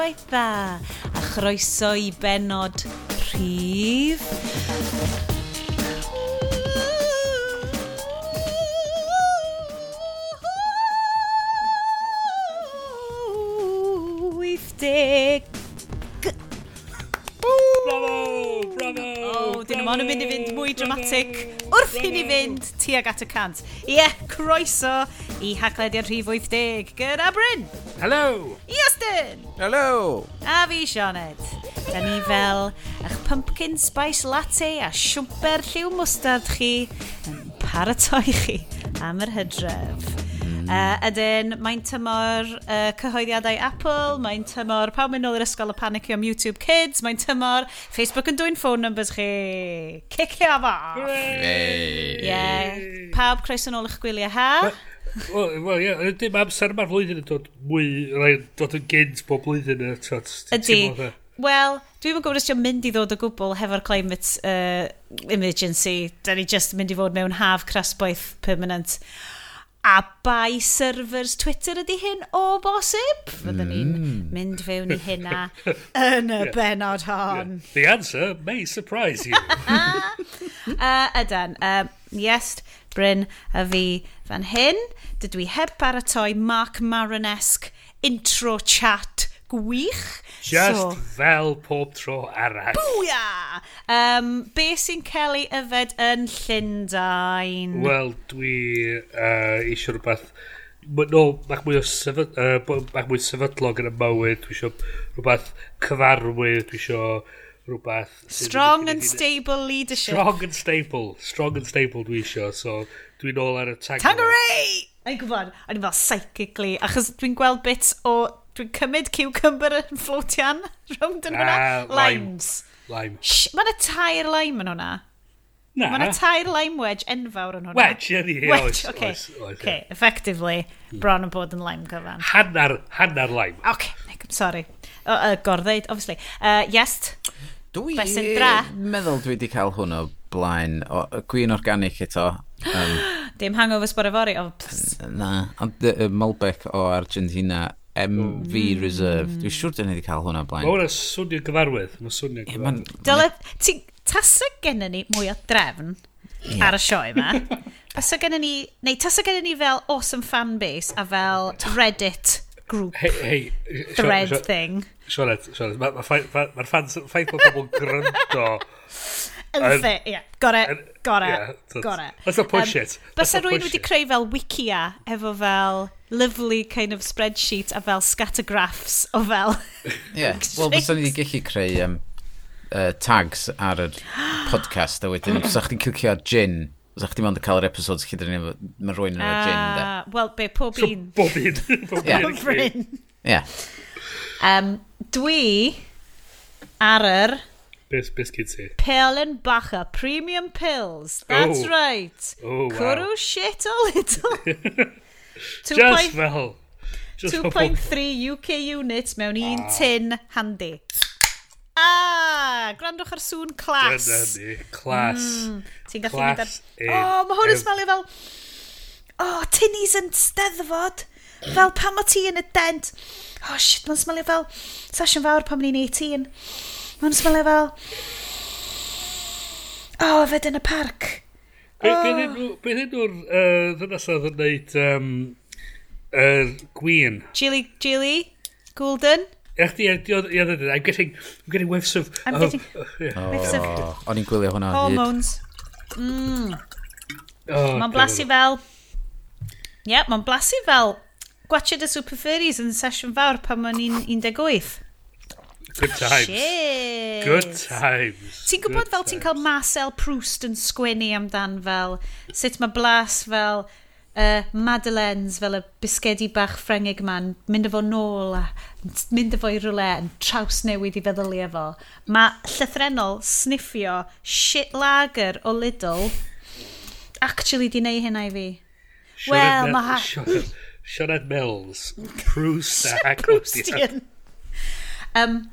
noswaith dda a chroeso i benod rhif. deg. Bravo, bravo. Oh, dyn nhw'n mynd i fynd mwy dramatic wrth i ni fynd tuag at y cant. Ie, yeah, croeso i Haglediad Rhif 80 gyda Bryn. Hello! Austin! Hello! A fi, Sionet. Da ni fel eich pumpkin spice latte a siwmper lliw mwstard chi yn paratoi chi am yr hydref. Mm. Uh, ydyn, mae'n tymor uh, cyhoeddiadau Apple, mae'n tymor pawb mynd nôl i'r ysgol y panicio am YouTube Kids, mae'n tymor Facebook yn dwy'n ffôn numbers chi. Cicio fo! Yay! Yeah. Pawb croeso nôl i'ch gwyliau ha. But Wel, well, ie, yeah, dim amser mae'r flwyddyn yn dod mwy, rhaid dod yn gynt bob blwyddyn y tot. Ydy. Wel, dwi'n yn gwybod os ti'n mynd i ddod o gwbl hefo'r climate uh, emergency. Da ni just mynd i fod mewn haf crasboeth permanent. A bai servers Twitter ydy hyn o bosib? Fyddwn mm. ni'n mynd fewn i hynna yn y yeah. benod hon. Yeah. The answer may surprise you. uh, ydan, um, yes, Bryn a fi fan hyn. Dydw i heb baratoi Mark Maronesque intro chat gwych. Just so, fel pob tro arall. Bwya! Um, be sy'n cael ei yfed yn Llundain? Wel, dwi uh, eisiau rhywbeth... No, mae'ch mwy o sefyd, uh, mae mwy sefydlog yn y mywyd. Dwi eisiau rhywbeth cyfarwydd. Dwi eisiau rhywbeth... Strong and stable leadership. Strong and stable. Strong and stable dwi isio. So, dwi'n ôl ar y tag. Tangeray! A'n gwybod, a'n i'n fel psychically, achos dwi'n gweld bits o... Dwi'n cymryd cucumber yn floatian rhwng dyn nhw'na. Uh, Limes. Lime. Shh, mae'n y tair lime yn hwnna. Na. Mae'n y tair lime wedge enfawr yn hwnna. Wedge, ydi. Wedge, oce. Okay. Okay. okay. effectively, bron yn bod yn lime cyfan. Hannar, hannar lime. Oce, okay. I'm sorry. Uh, uh, gorddeud, obviously. Uh, yes. Dwi... Besyn dra. meddwl dwi wedi cael hwn o blaen. O, gwyn organic eto. Um, Dim hangover sbor efori. O, na, ond uh, Malbec o Argentina MV mm. Reserve. Dwi'n siŵr dyn ni wedi cael hwn o blaen. Mae hwnna swnio gyfarwydd. Mae swnio gyfarwydd. Dyle, ti tasa gennym ni mwy o drefn yeah. ar y sioe yma. Tasa gennym ni, neu tasa gennym ni fel awesome fanbase a fel Reddit group hey, hey, thread thing. Sionet, sionet, mae'r ffaith bod pobl gryndo... Yn dde, ie. Gore, gore, gore. Let's not push um, it. Bysa rhywun wedi creu fel wikia efo fel lovely kind of spreadsheet a fel scattergraphs o fel... Ie, wel bysa ni wedi gallu creu um, uh, tags ar y podcast a wedyn, bysa chdi'n clicio gin Os ydych chi'n mynd cael yr episodes lle dyn ni, mae rwy'n yn y gin, de. Ah, wel, be, pob un. So, bob un. Pob un. Ie. Um, dwi ar yr... Beth bes gyd ti? Pelen Bacha, Premium Pills. Oh. That's oh. right. Oh, wow. Cwrw shit o little. Just fel. 2.3 UK units mewn ah. un tin handi. Ah, gwrandwch ar sŵn clas. Dyna ni, clas. Hmm, ti'n gallu mynd ar... Oh, mae hwn yn smelio fel... Oh, tinnies yn steddfod. Fel pan mae ti yn y dent, oh shit, mae'n smelio fel sesiwn fawr pan ni'n 18. Mae'n smelio fel, oh, fed yn y parc. Oh. Beth enw'r ddynas oedd yn neud um, er gwyn? Gili, Gili, Goulden? Ech di, ia ddyn, I'm getting, I'm getting whiffs of... I'm oh, getting yeah. Oh, whiffs of... O'n i'n gwylio hwnna. Hormones. Mm. Oh, mae'n blasu fel... Ie, yeah, mae'n blasu fel gwachod y Super Furries yn sesiwn fawr pan ma'n 18. Good times. Shit. Good times. Ti'n gwybod fel ti'n cael Marcel Proust yn sgwennu amdan fel sut mae Blas fel uh, Madeleines fel y bisgedi bach Ffrengig ma'n mynd efo nôl a mynd efo'i rwle yn traws newid i feddylu efo. Mae llythrenol sniffio shit lager o Lidl actually di neu hynna i fi. Wel, mae... Sioned Mills. Proust a Proustian. Um,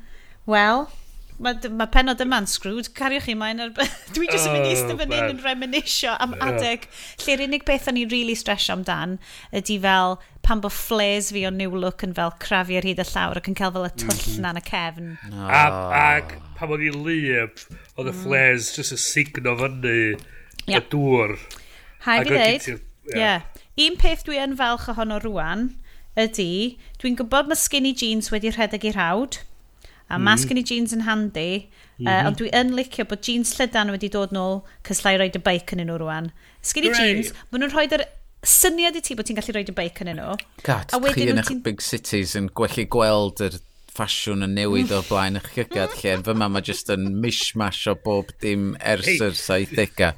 Wel, mae ma penod yma'n screwed. Cariwch chi mae'n ar... Dwi jyst yn mynd i eistedd fan hyn yn reminisio am yeah. adeg lle'r unig beth o'n i'n really stresio amdan ydy fel pan bod flares fi o new look yn fel crafu ar hyd y llawr ac yn cael fel y mhm. twll mm -hmm. na'n y cefn. No. Oh. A, ac pan o'n i'n lyb, oedd y flares mm. just y signo fyny yeah. y dŵr. Hai fi ddeud. Ie. Yeah. Un peth dwi yn falch ohono rwan ydy, dwi'n gwybod mae skinny jeans wedi rhedeg i'r hawd, a mm. mae skinny jeans yn handi, mm -hmm. uh, ond dwi yn licio bod jeans llydan wedi dod nôl, cys lai roed y beic yn nhw rwan. Skinny Great. jeans, maen nhw'n rhoi'r syniad i ti bod ti'n gallu roed y beic yn nhw. God, a wedyn chi yn eich ti... big cities yn gwellu gweld yr ffasiwn yn newid o blaen eich llygad lle. Fyma mae jyst yn mishmash o bob dim ers yr 70au.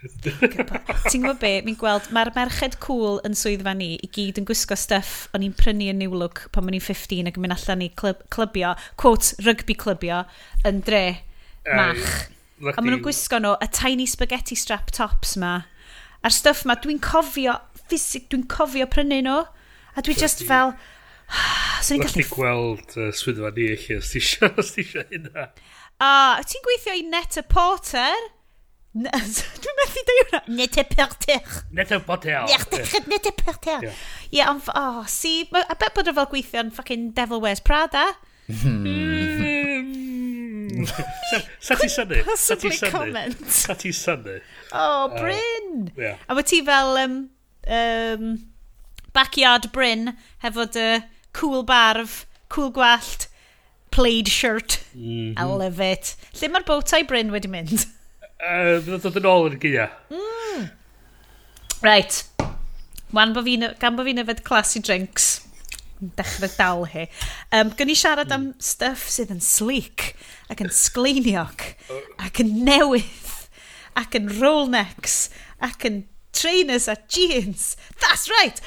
Ti'n gwybod be, mi'n gweld, mae'r merched cool yn swyddfa ni i gyd yn gwisgo stuff o'n i'n prynu yn New Look pan o'n i'n 15 ac yn mynd allan i clybio, quote, rugby clybio, yn dre mach. Uh, a maen nhw'n gwisgo nhw y tiny spaghetti strap tops ma. A'r stuff ma, dwi'n cofio, ffisig, dwi'n cofio prynu nhw. A dwi just fel... So ni'n gallu... gweld uh, swyddfa ni eich os ti eisiau hynna. A, ti'n gweithio i Netta Porter? Dwi'n methu dweud hwnna. Net e y perter. Net e perter. Net e perter. E ie, ond, o, si, a bet bod o fel gweithio'n fucking Devil Wears Prada. Hmm. Hmm. Sa ti syni? Sa ti syni? Sa ti syni? O, Bryn! A mae ti fel um, um, backyard Bryn hefo dy cool barf, cool gwallt, plaid shirt. Mm -hmm. I love it. Lle mae'r bowtie Bryn wedi mynd? Uh, Fydd o'n dod yn ôl yn y gyda. Mm. Right. Wan bo fi, gan bo fi'n yfed classy drinks, dechrau dal hi. Um, gyn i siarad am hmm. stuff sydd yn sleek, ac yn sgleiniog, ac yn newydd, ac yn roll necks, ac yn trainers a jeans. That's right!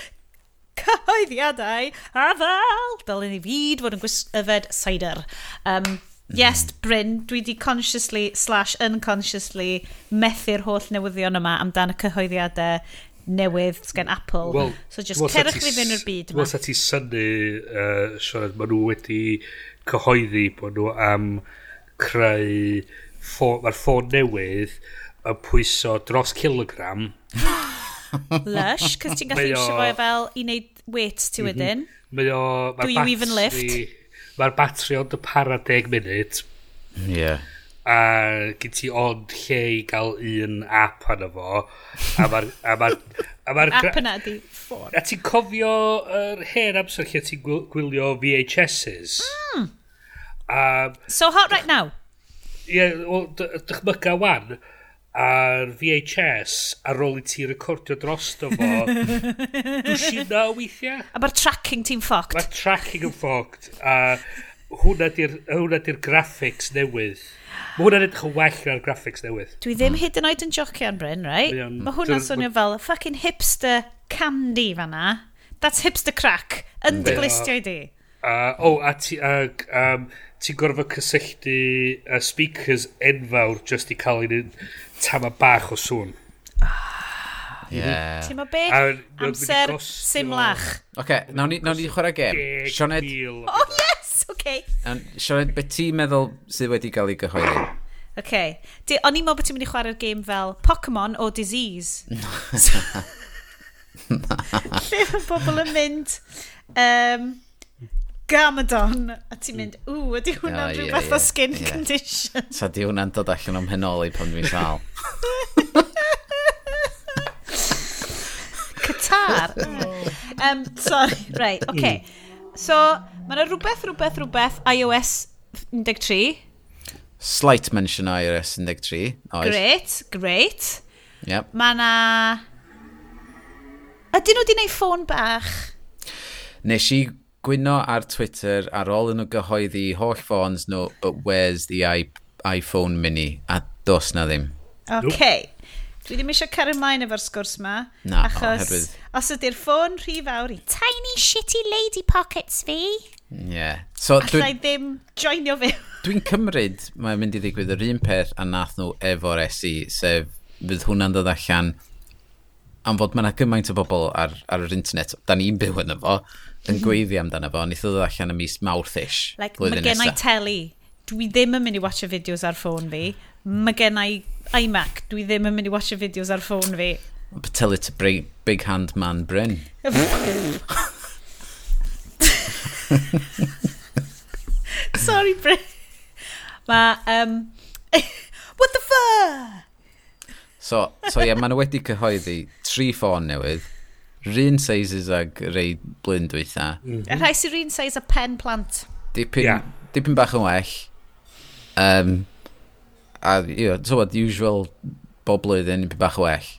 Cyhoeddiadau a ddal! Dylen ni fyd fod yn gwys yfed cider. Um, yes, Bryn, dwi di consciously slash unconsciously methu'r holl newyddion yma amdan y cyhoeddiadau newydd gen Apple. Well, so just well, cerwch fi fynd o'r byd yma. Wel, sa ti syni, uh, Siarad, maen nhw wedi cyhoeddi bod nhw am creu... Mae'r ffôn newydd yn pwyso dros kilogram. Lush, cos ti'n gallu eisiau fo fel i wneud weight ti mhm. wedyn. Mae o... Do you even lift? mae'r batri ond y para 10 munud. Ie. Yeah. A gyd ti ond lle i gael un app arno fo. A mae'r... Ma a ma app yna di ffôn. A ti'n cofio yr er hen amser lle ti'n gwylio VHS's. Mm. A, so hot right now? Ie, yeah, well, dychmyga wan ar VHS ar ôl i ti recordio drosto fo. Dwi'n na weithiau a mae'r tracking ti'n ffoct mae'r tracking yn ffoct a hwnna di'r di graphics newydd. Mae hwnna'n edrych yn well na'r graphics newydd. Dwi ddim hyd yn oed yn jocio yn Bryn right? mae hwnna'n swnio fel fucking hipster candy fanna. That's hipster crack. Yn dy glistio i di. Uh, o, oh, a ti, uh, um, ti'n gorfod cysylltu uh, speakers enfawr just i cael un tama bach o sŵn. Yeah. Ti'n ma be? Amser simlach. Oce, okay, nawn ni, nawn ni chwarae gem. Sioned... Oh yes, oce. Okay. Sioned, beth ti'n meddwl sydd wedi cael ei gyhoeddi? Oce. Okay. O'n i'n meddwl bod ti'n mynd i chwarae'r gêm fel Pokemon o Disease. Lle mae pobl yn mynd... Um, Gamadon, a ti'n mm. mynd, ww, ydy ah, hwnna'n yeah, rhywbeth yeah, o skin yeah. condition. Sa di hwnna'n dod allan o'm henoli pan dwi'n sal. Qatar. um, sorry, right, mm. okay. So, mae yna rhywbeth, rhywbeth, rhywbeth iOS 13. Slight mention iOS 13. Oes. Great, great. Yep. Mae yna... Ydyn nhw wedi gwneud ffôn bach? Nes i gwyno ar Twitter ar ôl yn nhw gyhoeddi holl ffons nhw, but where's the iPhone mini? A dos na ddim. Oce. Okay. Dwi ddim eisiau cario ymlaen efo'r sgwrs yma. Na, achos oherwydd. os ydy'r ffôn rhy fawr i tiny shitty lady pockets fi, yeah. so, allai ddim joinio fi. Dwi'n cymryd mae'n mynd i ddigwydd yr un peth a nath nhw efo'r SE, sef fydd hwnna'n dod allan am fod mae'na gymaint o bobl ar, ar yr internet, da ni'n byw yn efo, yn gweiddi amdano fo, wnaeth ddod allan y mis mawrth-ish. Like, mae gen i teli. Dwi ddim yn mynd i watcha fideos ar ffôn fi. Mae gen i iMac. Dwi ddim yn mynd i watcha fideos ar ffôn fi. Tell it to big, big hand man Bryn. Sorry, Bryn. Mae, um, what the fuck? So, so ie, yeah, maen nhw wedi cyhoeddi tri ffôn newydd rhywun sizes ag rei blyn dwytha. Mm. -hmm. Rhai sy'n rhywun size a pen plant. Dipyn, yeah. dipyn bach yn well. Um, a, you know, so what, usual bob blwyddyn dipyn bach yn well.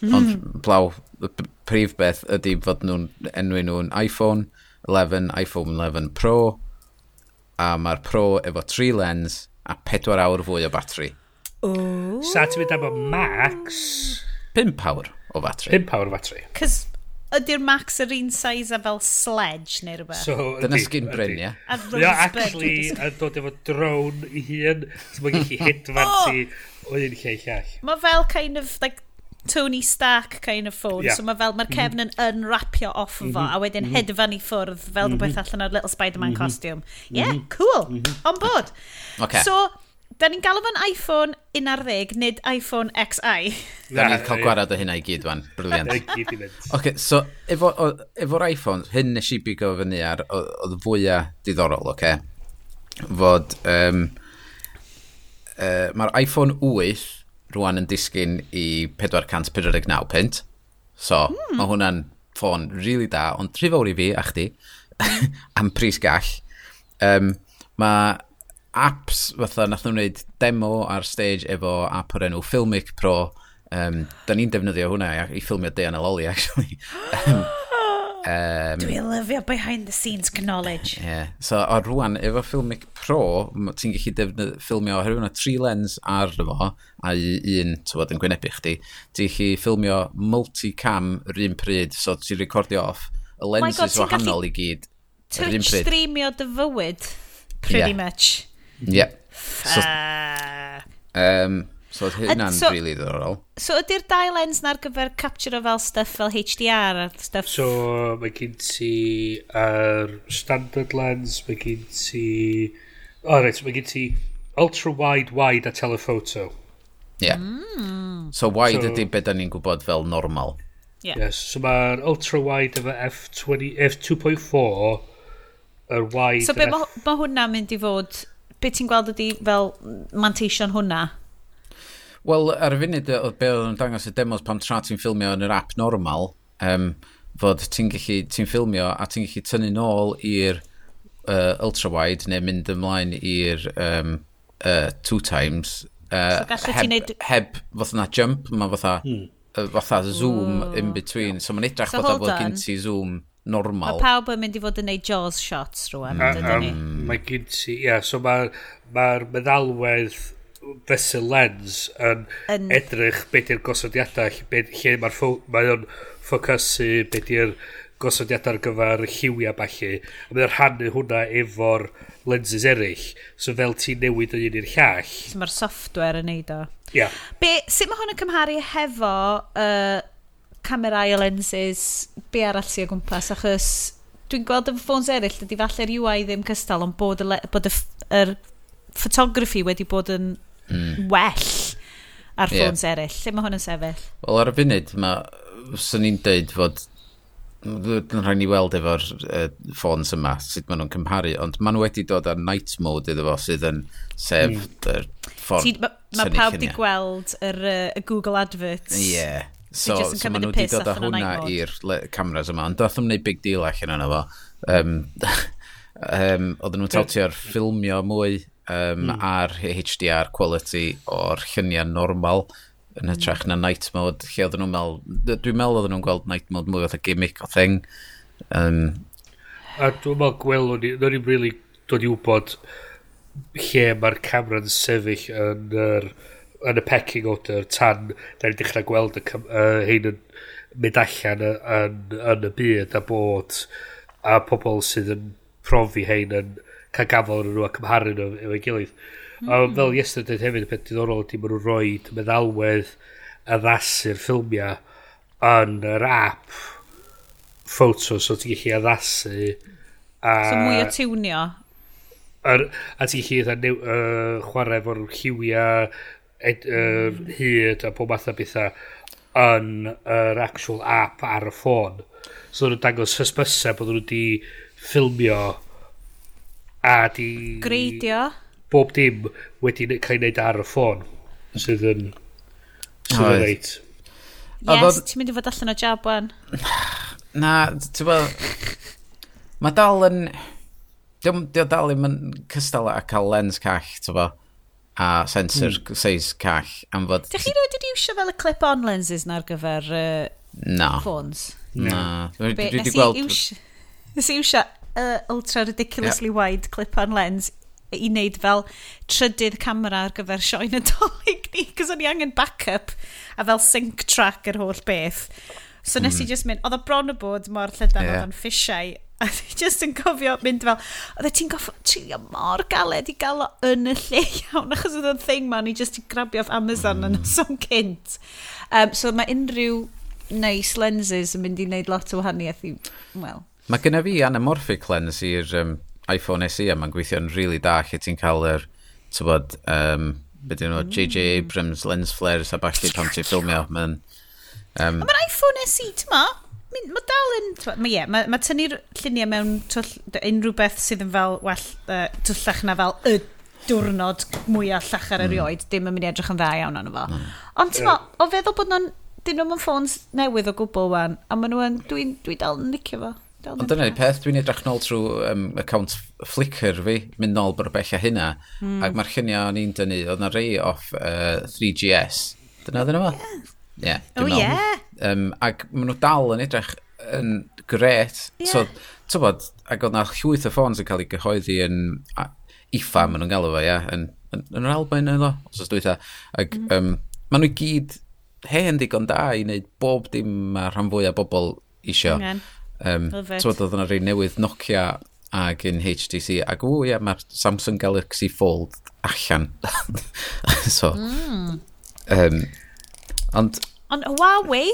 Hmm. Ond blaw, y prif beth ydy fod nhw'n enwi nhw'n iPhone 11, iPhone 11 Pro, a mae'r Pro efo 3 lens a 4 awr fwy o batri. Ooh. Sa ti'n mynd am Max? 5 awr o batri. 5 awr o batri. Cos ydy'r Max yr un size a fel sledge neu rhywbeth? So, Dyna sgyn bryn, ie. A actually, yn dod efo drone i hun, so mae'n gallu hedfan ti o un lle i llall. Mae fel kind of, like, Tony Stark kind of phone, yeah. so mae fel, mae'r cefn mhm. yn unwrapio off mm -hmm. fo, mhm. a wedyn mm -hmm. hedfan i ffwrdd fel mm -hmm. rhywbeth mhm. allan o'r Little Spider-Man mm -hmm. costume. Yeah, cool, mm -hmm. on board. Okay. So, Da ni'n galw fo'n iPhone 11, nid iPhone XI. Da ni'n cael gwarad o hynna i gyd, wan. Briliant. ok, so, efo'r efo iPhone, hyn nes i bigo fyny ar, oedd fwyaf diddorol, oce? Fod, um, uh, mae'r iPhone 8 rwan yn disgyn i 449 pint. So, mm. mae hwnna'n ffôn rili really da, ond tri fawr i fi, a chdi, am pris gall. Um, mae apps fatha nath nhw'n wneud demo ar stage efo app o'r enw Filmic Pro um, da ni'n defnyddio hwnna i ffilmio Dean Aloli actually um, um, Dwi'n lyfio behind the scenes knowledge yeah. so o rwan efo Filmic Pro ti'n gallu defnydd, ffilmio oherwydd yna tri lens ar efo a un tywod yn gwynebu chdi ti'n gallu ffilmio multicam yr un pryd so ti'n recordio off y oh lenses oh wahanol i gyd touch streamio dy fywyd pretty yeah. much Ie. Yeah. So, um, so oedd hynna'n so, really ddorol. So ydy'r dau lens na'r gyfer capture o fel stuff fel HDR a stuff? So mae gen ti ar standard lens, mae gen ti... O, oh, reit, mae gen ti ultra wide wide a telephoto. Ie. Yeah. Mm. So wide so, ydy beth da ni'n gwybod fel normal. Yeah. Yes, so mae'r ultra wide efo F20, F2.4 yr wide... So be mae ma hwnna'n mynd i fod be ti'n gweld ydi fel manteision hwnna? Wel, ar y funud oedd be oedd yn dangos y demos pan tra ti'n ffilmio yn yr app normal, um, fod ti'n gallu, ti'n ffilmio a ti'n gallu tynnu nôl i'r uh, ultrawide neu mynd ymlaen i'r um, uh, two times uh, so heb, neud... heb fath na jump, mae fatha, hmm. fatha zoom Ooh. in between, so mae'n edrych so, bod gen ti zoom normal. Mae pawb yn mynd i fod yn neud jaws shots rwan, mm. dydyn ni. Um, mae gyd ti, ia, yeah, so mae'r ma meddalwedd fesul lens yn, yn... edrych beth yw'r gosodiadau, lle mae'r ffo, mae o'n ffocysu beth yw'r gosodiadau ar gyfer lliwiau falle, a mae'n rhannu hwnna efo'r lenses eraill, so fel ti'n newid yn un i'r llall. So mae'r software yn neud o. Ia. Yeah. Be, sut mae hwn yn cymharu hefo uh, camerau a lenses, be arall sy'n o gwmpas, achos dwi'n gweld y ffôns eraill, dydy falle'r UI ddim cystal, ond bod y, bod y, yr photography wedi bod yn mm. well ar ffôns yeah. eraill. Lle mae hwn yn sefyll? Wel, ar y funud, mae, swn i'n deud fod yn rhaid ni weld efo'r uh, ffôns yma sut maen nhw'n cymharu ond maen nhw wedi dod ar night mode iddo fo sydd yn sef mm. yr ffordd mae ma pawb wedi gweld yr, uh, y Google adverts ie yeah. So, so, so maen nhw wedi dod â hwnna i'r cameras yma, ond dath o'n gwneud big deal allan yna fo. Um, um, oedden nhw'n tawtio'r ffilmio mwy um, mm. ar HDR quality o'r lluniau normal yn hmm. hytrach na night mode, lle oedden nhw'n meddwl, dwi'n meddwl oedden nhw'n gweld night mode mwy fath a gimmick o thing. Um, a dwi'n meddwl gwelwn ni, nid ni'n really dod i wybod lle mae'r camera'n sefyll yn yr... Er yn y pecking order tan da ni'n dechrau gweld y uh, hyn yn mynd allan yn, yn y byd a bod a pobl sydd yn profi hein yn cael gafel yn nhw a cymharu nhw efo'i gilydd. Mm. Mm-hmm. Ond fel Iestyn dweud hefyd, y peth diddorol ydy maen nhw'n rhoi meddalwedd addasu'r ffilmiau yn yr app ffoto, so ti'n gallu addasu. A, so mwy o tiwnio? Ar, a ti'n gallu uh, chwarae efo'r lliwiau, ed, er, hyd a pob math o bethau yn yr actual app ar y ffôn. So nhw'n dangos hysbysau bod nhw wedi ffilmio a di... Greidio. Bob dim wedi cael ei wneud ar y ffôn. Sydd yn... Sydd yn reit. Yes, ti'n mynd i fod allan o jab wan. Na, ti'n bod... Mae dal yn... Dwi'n dal ddim yn cystal â cael lens call, ti'n bod a sensor mm. seis call am fod... Dych chi wedi iwsio fel y clip-on lenses na ar gyfer uh, no. ffôns? Na. Dwi wedi gweld... Nes i iwsio uh, ultra ridiculously yeah. wide clip-on lens i wneud fel trydydd camera ar gyfer sioe nadolig ni, cos o'n i angen backup a fel sync track yr holl beth. So nes mm. i hmm. just mynd, oedd o bron y bod mor llydan yeah. oedd o'n ffisiau A ti just yn cofio mynd fel, oedde ti'n goffo trio mor galed i gael o yn y lle iawn, achos oedd o'n thing man ni just i grabio off Amazon mm. yn oson cynt. Um, so mae unrhyw nice lenses yn mynd i wneud lot o wahaniaeth i, well. Mae gyda fi anamorphic lens i'r um, iPhone SE a mae'n gweithio'n rili really da lle ti'n cael yr, ti'n bod, um, beth yw'n JJ mm. Abrams lens flares a balli pan ti'n ffilmio. Mae'n um, a iPhone SE, ti'n ma? Mae dal yn... Mae yeah, ma, ma tynnu'r lluniau mewn twll, unrhyw beth sydd yn fel well, uh, twllach na fel y diwrnod mwyaf llachar mm. erioed, mm. dim yn mynd i edrych yn dda iawn arno fo. Mm. Ond ti'n yeah. o feddwl bod nhw'n... Dyn nhw'n ffôns newydd o gwbl wan, a maen nhw'n... Dwi'n dwi dal yn licio fo. Ond dyna ni peth, dwi'n edrych nôl trwy um, account Flickr fi, mynd nôl bod y bella hynna, mm. ac mae'r lluniau o'n i'n dynnu, oedd na rei off uh, 3GS. Dyna dyna fo? Yeah. yeah oh, yeah. Um, ac maen nhw dal yn edrych yn gret. Yeah. So, ti'n bod, ac oedd na llwyth o ffôns yn cael ei gyhoeddi yn IFA, maen nhw'n galw fo, ia, yn, yn, yn yr Albain oedd os oes dwyta. Ac mm. um, maen nhw gyd hen digon da i wneud bob dim a rhan fwy o bobl isio. Angen. Um, tybod, oedd yna rei newydd Nokia ac yn HTC, ac o ia, mae'r Samsung Galaxy Fold allan. so, mm. um, ond... Ond Huawei,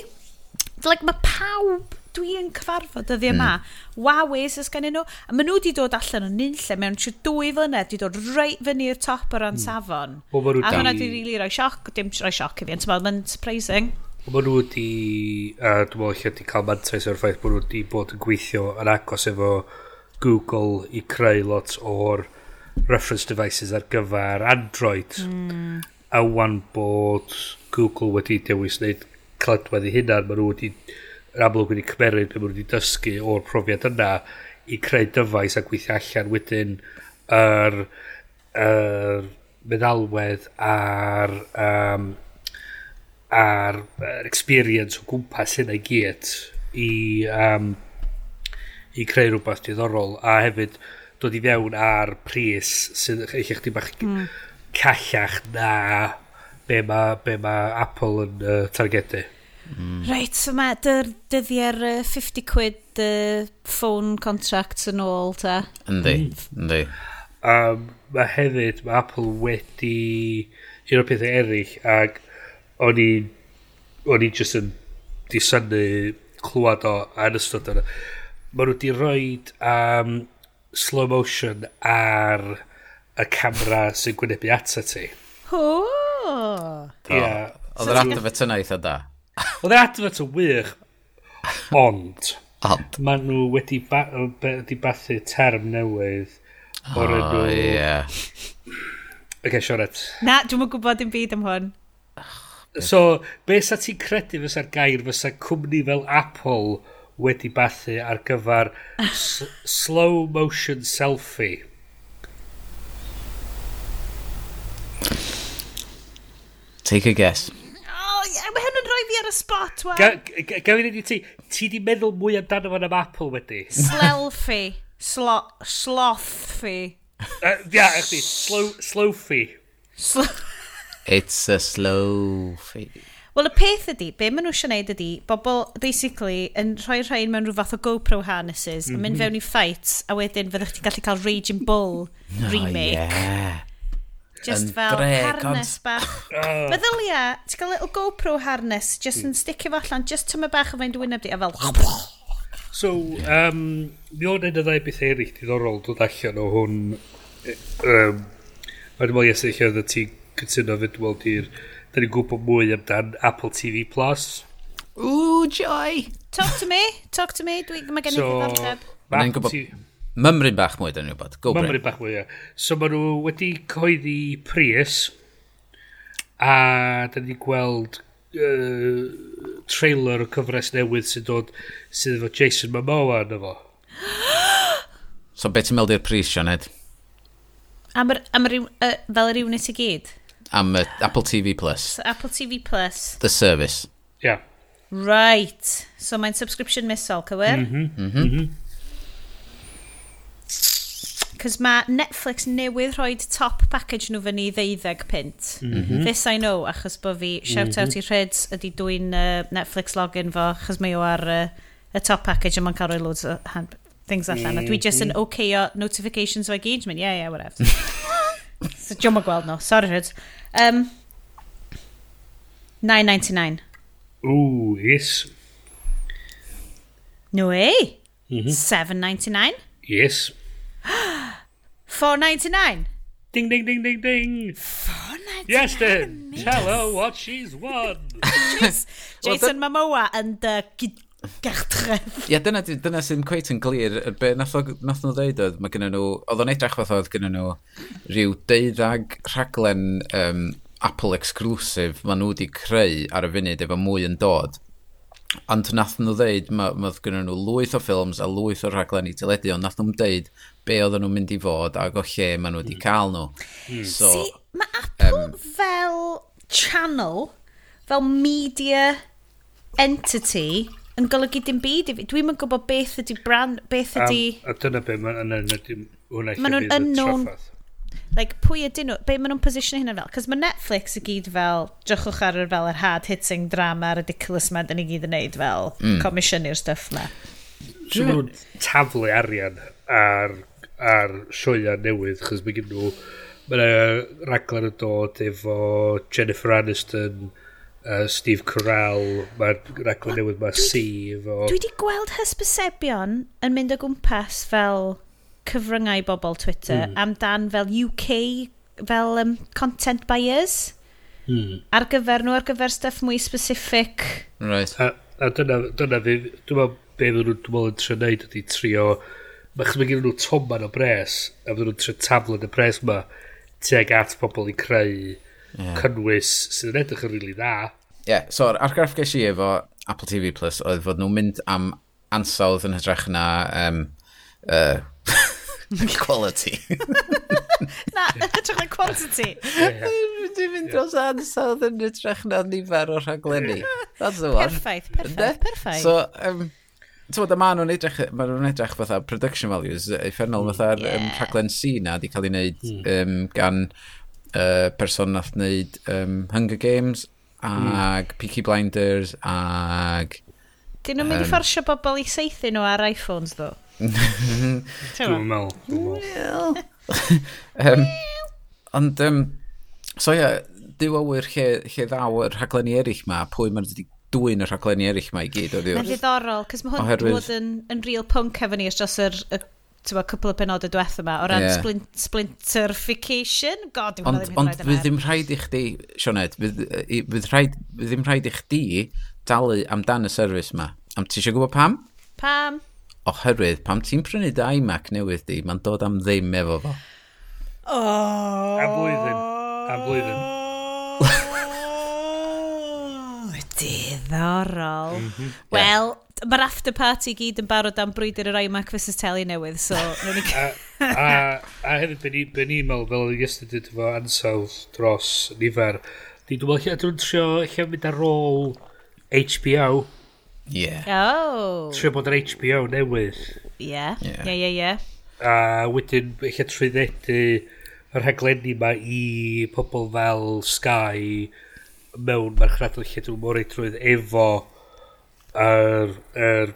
like, mae pawb dwi'n cyfarfod dyddiau yma, mm. wawes ys gen nhw, a maen nhw wedi dod allan o'n un lle, mewn trwy dwy flynedd, wedi dod reit fyny i'r top o ran mm. safon. O, a hwnna wedi rili roi sioc, dim roi sioc i fi, ond mae'n surprising. O, maen nhw wedi, a dwi'n meddwl lle wedi cael mantais o'r ffaith, bod nhw wedi bod yn gweithio yn agos efo Google i creu lot o'r reference devices ar gyfer Android. Mm. A wan bod Google wedi dewis wneud cladwedd i hynna, mae nhw wedi yn amlwg wedi cymeryd be maen nhw wedi dysgu o'r profiad yna i creu dyfais a gweithio allan wedyn yr, yr meddalwedd a'r um, a'r experience o gwmpas hynna i gyd i, um, i creu rhywbeth diddorol a hefyd dod i fewn ar pris sydd eich chdi bach mm. callach na be mae be ma Apple yn uh, targedu. Mm. Reit, so mae dy'r dyddiau'r 50 quid uh, phone contracts yn ôl, ta? Yndi, hmm. yndi. Um, mae hefyd, mae Apple wedi un o'r pethau eraill, ac o'n i, o'n i jyst yn disynu clywed o yn ystod yna. Mae nhw wedi rhoi um, slow motion ar y camera sy'n gwynebu atat ti. Hww! Oh. Yeah. Oedd yr adfod yna eitha da. Oedd yr adfod yn wych, ond... ond. Mae nhw wedi, ba wedi bathu term newydd o'r oh, enw... yeah. okay, Sioret. Na, dwi'n mwyn gwybod dim byd am hwn. So, be sa ti'n credu fysa'r gair fysa cwmni fel Apple wedi bathu ar gyfer slow motion selfie? Take a guess. Oh, yeah, mae hyn yn rhoi fi ar y spot, wel. Gael i'n ti, ti di meddwl mwy amdano fan am Apple wedi? Slelfi. Slo, slothfi. Uh, yeah, actually, slow, slowfi. Slow It's a slowfi. Wel, y peth ydy, be maen nhw eisiau gwneud ydy, bobl, basically, yn rhoi rhain mewn rhyw fath o GoPro harnesses, mm -hmm. yn mynd mhm. fewn i fights, a wedyn fyddwch ti'n gallu cael Raging Bull remake. Oh, yeah. Just fel dre, harnes bach. Oh. Meddylia, ti'n cael little GoPro harness, just yn hmm. sticio fo allan, just tyma bach o fe'n dwi'n ebdi, a fel... So, um, mi o'n un o ddau beth eraill diddorol dod allan o hwn. Um, Mae'n meddwl yes, eich oedd ti cytuno fyd wel, di'r... Da ni'n gwybod mwy amdan Apple TV+. Plus. Ooh, joy! Talk to me, talk to me, dwi, mae gen i so, ddiddordeb. Mae'n gwybod Mymryn bach mwy, dyn nhw'n bod. Go Mymryn bach mwy, ie. So maen nhw wedi coeddi Prius, a dyn ni gweld uh, trailer o cyfres newydd sy'n dod sydd efo Jason Momoa yn efo. so beth ti'n meddwl i'r Prius, Sioned? Am, yr, am yr, uh, fel yr unit i gyd? Am uh, Apple TV Plus. So Apple TV Plus. The service. Yeah. Right. So mae'n subscription misol, cywir? Mhm. Mm mhm. Mm -hmm. Mm -hmm. Cos mae Netflix newydd rhoi top package nhw fyny i ddeuddeg pint. Mm -hmm. This I know, achos bod fi shout out mm -hmm. i Rhyds ydy dwi'n uh, Netflix login fo, achos mae o ar uh, y top package a mae'n cael rhoi loads o hand, things allan. Mm -hmm. A dwi just yn mm-hmm. okayo notifications o engagement. Yeah, yeah, whatever. so, John ma gweld no. Sorry, Rhyds. Um, 9.99. Ooh, yes. No way. Mm -hmm. 7.99. Yes. 499. Ding, ding, ding, ding, ding. 499. Yes, then. Tell her what she's won. Jason Momoa yn dy gartref. Ie, dyna, dyna sy'n cweith yn glir. Be nath, o, nath nhw ddeud oedd, mae gennym nhw, oedd o'n edrych fath oedd gennym nhw rhyw deuddag rhaglen um, Apple exclusive ma nhw wedi creu ar y funud efo mwy yn dod Ond nath nhw ddeud, mae ma gynnu nhw lwyth o ffilms a lwyth o rhaglen i teledu, ond nath nhw'n deud be oedden nhw'n mynd i fod ac o lle maen nhw wedi hmm. cael nhw. Mm. So, See, mae Apple um, fel channel, fel media entity, yn golygu dim byd i fi. Dwi'n yn gwybod beth ydy brand, beth ydy... A dyna be, mae nhw'n unknown like, pwy ydyn nhw, be maen nhw'n position hynny fel? Cos mae Netflix y gyd fel, drychwch ar yr fel yr hard-hitting drama ridiculous ma, dyn ni gyd yn neud fel mm. commission i'r stuff ma. So maen nhw'n taflu arian ar, ar sioia newydd, chos mae gen nhw, mae yna raglen yn dod efo Jennifer Aniston, uh, Steve Carell, mae'r raglen newydd mae C efo... Dwi wedi gweld hysbysebion yn mynd o gwmpas fel cyfryngau bobl Twitter mm. amdan fel UK, fel um, content buyers. Mm. Ar gyfer nhw, ar gyfer stuff mwy specific. Right. A, a dyna, dyna fi, dwi'n meddwl be fydden nhw'n dwi'n meddwl yn trio neud ydy trio... Achos mae gen nhw toman o bres, a fydden nhw'n trio taflen y bres yma tuag at pobl i creu yeah. cynnwys sydd yn edrych yn rili dda. Ie, yeah, so ar argraff ges i efo Apple TV Plus oedd fod nhw'n mynd am ansawdd yn hytrach na um, uh, Quality. na, hytrach yn quantity. Dwi'n mynd dros ansawdd yn hytrach na nifer o rhaglenni. That's the one. Perffaith, perffaith, perffaith. So, um, Tywod, so, nhw'n edrych, maen nhw'n edrych fatha production values, effernol mm, fatha'r yeah. um, rhaglen C na di cael ei wneud mm. um, gan uh, person nath wneud um, Hunger Games ag mm. Peaky Blinders ag... Dyn nhw'n um, mynd i fforsio bobl i seithi nhw ar iPhones ddo? Dwi'n meddwl. um, ond, um, so ia, yeah, diwawyr lle, lle ddaw y rhaglenni eraill ma, pwy mae'n wedi dwy'n y rhaglenni eraill ma i gyd o ddiwrs. Mae'n ddiddorol, cos mae hwn Oherwydd... bod yn, yn real punk efo ni, os dros yr, y tywa, cwpl o benodau diwethaf yma, o ran yeah. splint, splinterification. God, dwi'n meddwl Ond fydd ddim rhaid i chdi, Sioned, fydd, fydd, rhaid, fydd ddim rhaid i chdi dalu amdan y service yma. Am ti eisiau gwybod pam? Pam? oherwydd pam ti'n prynu dy iMac newydd di, mae'n dod am ddim efo fo. Oh. A blwyddyn. A blwyddyn. Diddorol. Mm -hmm. Wel, mae'r after party gyd yn barod am brwydr yr iMac vs Teli newydd, so... ni... a, a, a hefyd, byn ni'n byn ni meddwl fel yesterday efo ansawdd dros nifer. Di dwi'n meddwl dwi'n trio lle mynd ar ôl HBO Yeah. Oh. Trio bod yn HBO newydd. Yeah. Yeah, yeah, yeah. yeah. A wedyn, eich trwyddedu yr rhaglenni yma i pobl fel Sky mewn marchnadol lle dwi'n mor trwydd efo yr, yr,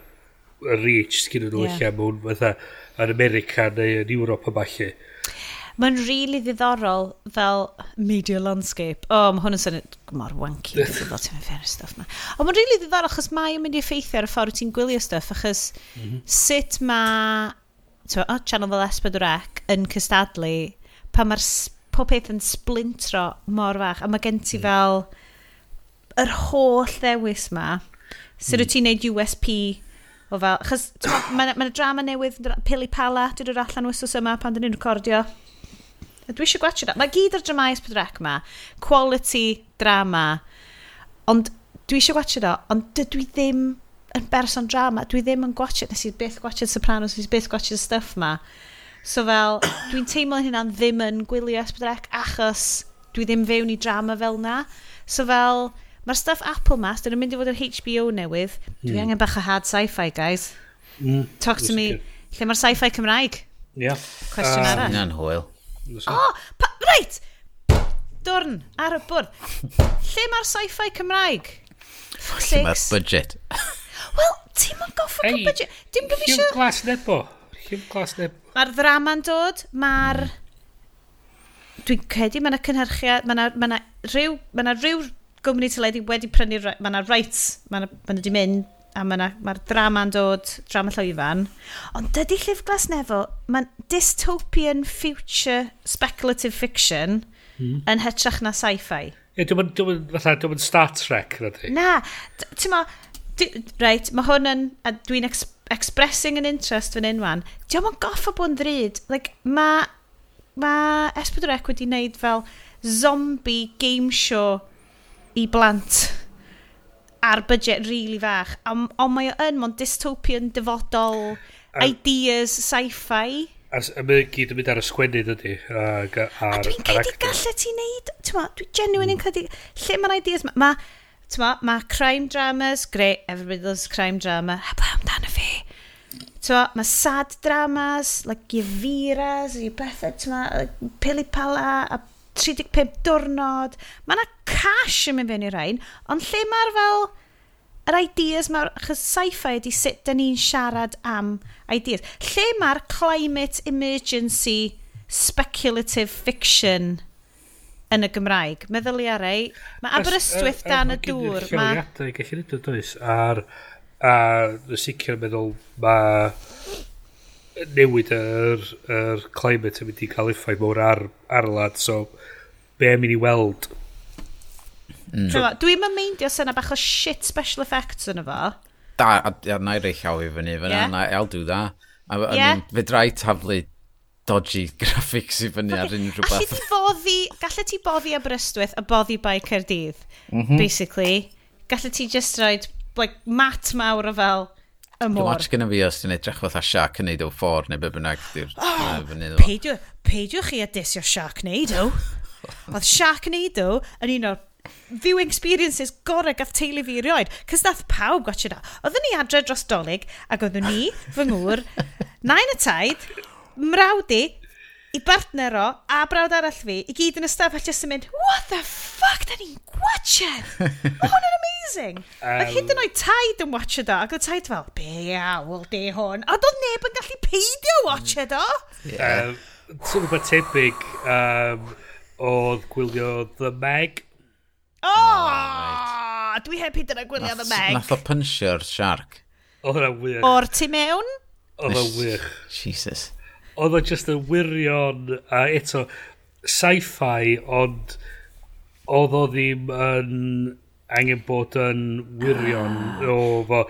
yr reach sgyn nhw yeah. lle mewn fatha yn America neu yn Ewrop yma lle. Mae'n rili really ddiddorol fel media landscape. O, oh, mae hwn yn syniad mor wanky, fel ti'n mynd fer y stuff ma. Ond mae'n rili really ddiddorol achos mae yn mynd i effeithio ar y ffordd ti'n gwylio stuff, achos mm -hmm. sut mae o, Channel fel S4C yn cystadlu pa mae'r pob peth yn splintro mor fach, a mae gen ti mm. fel yr holl ddewis ma, sut wyt mm. ti'n neud USP o fel, chos mae yna ma drama newydd, Pili Pala, dwi dod allan wsos yma pan dyn ni'n recordio. Dwi eisiau gwachio da. Mae gyd ar dramais pedrec ma. Quality drama. Ond dwi eisiau gwachio da, ond dydw i ddim yn berson drama. Dwi ddim yn gwachio, nes i byth gwachio Sopranos, nes i byth gwachio stuff ma. So fel, dwi'n teimlo hynna'n ddim yn gwylio Esbydrec achos dwi ddim fewn i drama fel na. So fel, mae'r stuff Apple mas, dyn nhw'n mynd i fod yr HBO newydd. Dwi mm. angen bach o hard sci-fi, guys. Mm. Talk to me. Lle mae'r sci-fi Cymraeg? Yeah. Cwestiwn uh, arall. Na'n hwyl. O, oh, reit! Dwrn, ar y bwrdd. Lle mae'r sci-fi Cymraeg? Lle mae'r budget? Wel, ti'n ma'n goffa hey, budget. Dim bod fi siw... glas nebo. Lliw glas nebo. Mae'r ddrama'n dod, mae'r... Hmm. Dwi'n credu mae yna cynhyrchiad, mae yna ma, rhyw, ma na ryw, gwmni teledu wedi prynu, mae yna rights, mae yna ma wedi mynd a mae'r ma drama'n dod, drama llwyfan. Ond dydy Llyf Glas Nefo, mae'n dystopian future speculative fiction mm. yn hytrach na sci-fi. Ie, dwi'n mynd Star Trek, rydw Na, ti'n ma, reit, mae hwn yn, a dwi'n ex expressing an interest fan unwan, wan, diolch yn goffa bod yn ddrud. Like, mae ma Esbydrec wedi wneud fel zombie game show i blant ar budget rili really fach. Ond on mae o yn, mae'n dystopian dyfodol, a, ideas, sci-fi. A, a mae gyd yn mynd ar y sgwennu, dydy. A, a, a dwi'n credu gallu ti wneud, ti'n ma, dwi'n genuine yn hmm. credu, lle mae'n ideas, mae... Ma, ma, ma crime dramas, great, everybody loves crime drama, a ba amdano fi? T'ma, mae sad dramas, like your Veras, your Betha, t'ma, like Pili Pala, a 35 diwrnod. Mae yna cash yn mynd fewn i'r rhain, ond lle mae'r fel yr ideas mae'r sci-fi ydy sut da ni'n siarad am ideas. Lle mae'r climate emergency speculative fiction yn y Gymraeg? Meddwl i ar ei, mae Aberystwyth er- er dan y dŵr. Mae lleoliadau gallu neud o does ar a y sicr meddwl mae newid yr, yr climate yn mynd i cael effaith mawr ar, ar lad so be am i ni weld Mm. Dwi'n mynd meindio syna bach o shit special effects yn efo. Da, a, a na i rei llaw i fyny, fyna, yeah. I'll do that. A, a yeah. fe drai taflu dodgy graphics i fyny okay. ar unrhyw beth. Allu ti boddi, gallu ti boddi Aberystwyth a boddi bai Cerdydd, mm -hmm. basically. Gallu ti just roed like, mat mawr o fel y môr. Watch gyda fi os ti'n edrych fath a siac yn neud o ffordd neu be bynnag. di'r Oh, peidiwch chi a disio siac neud o. Oedd Sharknado yn un o'r viewing experiences gorau gath teulu fi erioed. Cys nath pawb gotio da. Oedden ni adre dros dolyg, ac oedden ni, fy ngŵr, nain y taid, mrawdi, i, i bartner o, a brawd arall fi, i gyd yn y stafell jyst yn mynd, what the fuck, da ni'n gwachod? Mae hwn yn amazing. Um, ac hyd yn oed taid yn watchod o, ac oedd taid fel, be awl di hwn? A doedd neb yn gallu peidio watchod o. Yeah. Um, Swn so, rhywbeth tebyg um, oedd gwylio The Meg O! Oh, dwi heb hyd yn y gwylio the Meg. Nath o punchio'r shark. Oedd hwnna wych. O'r tu mewn? Oedd hwnna wych. Jesus. Oedd o just yn wirion, a eto, sci-fi, ond oedd o ddim yn angen bod yn wirion ah. o fo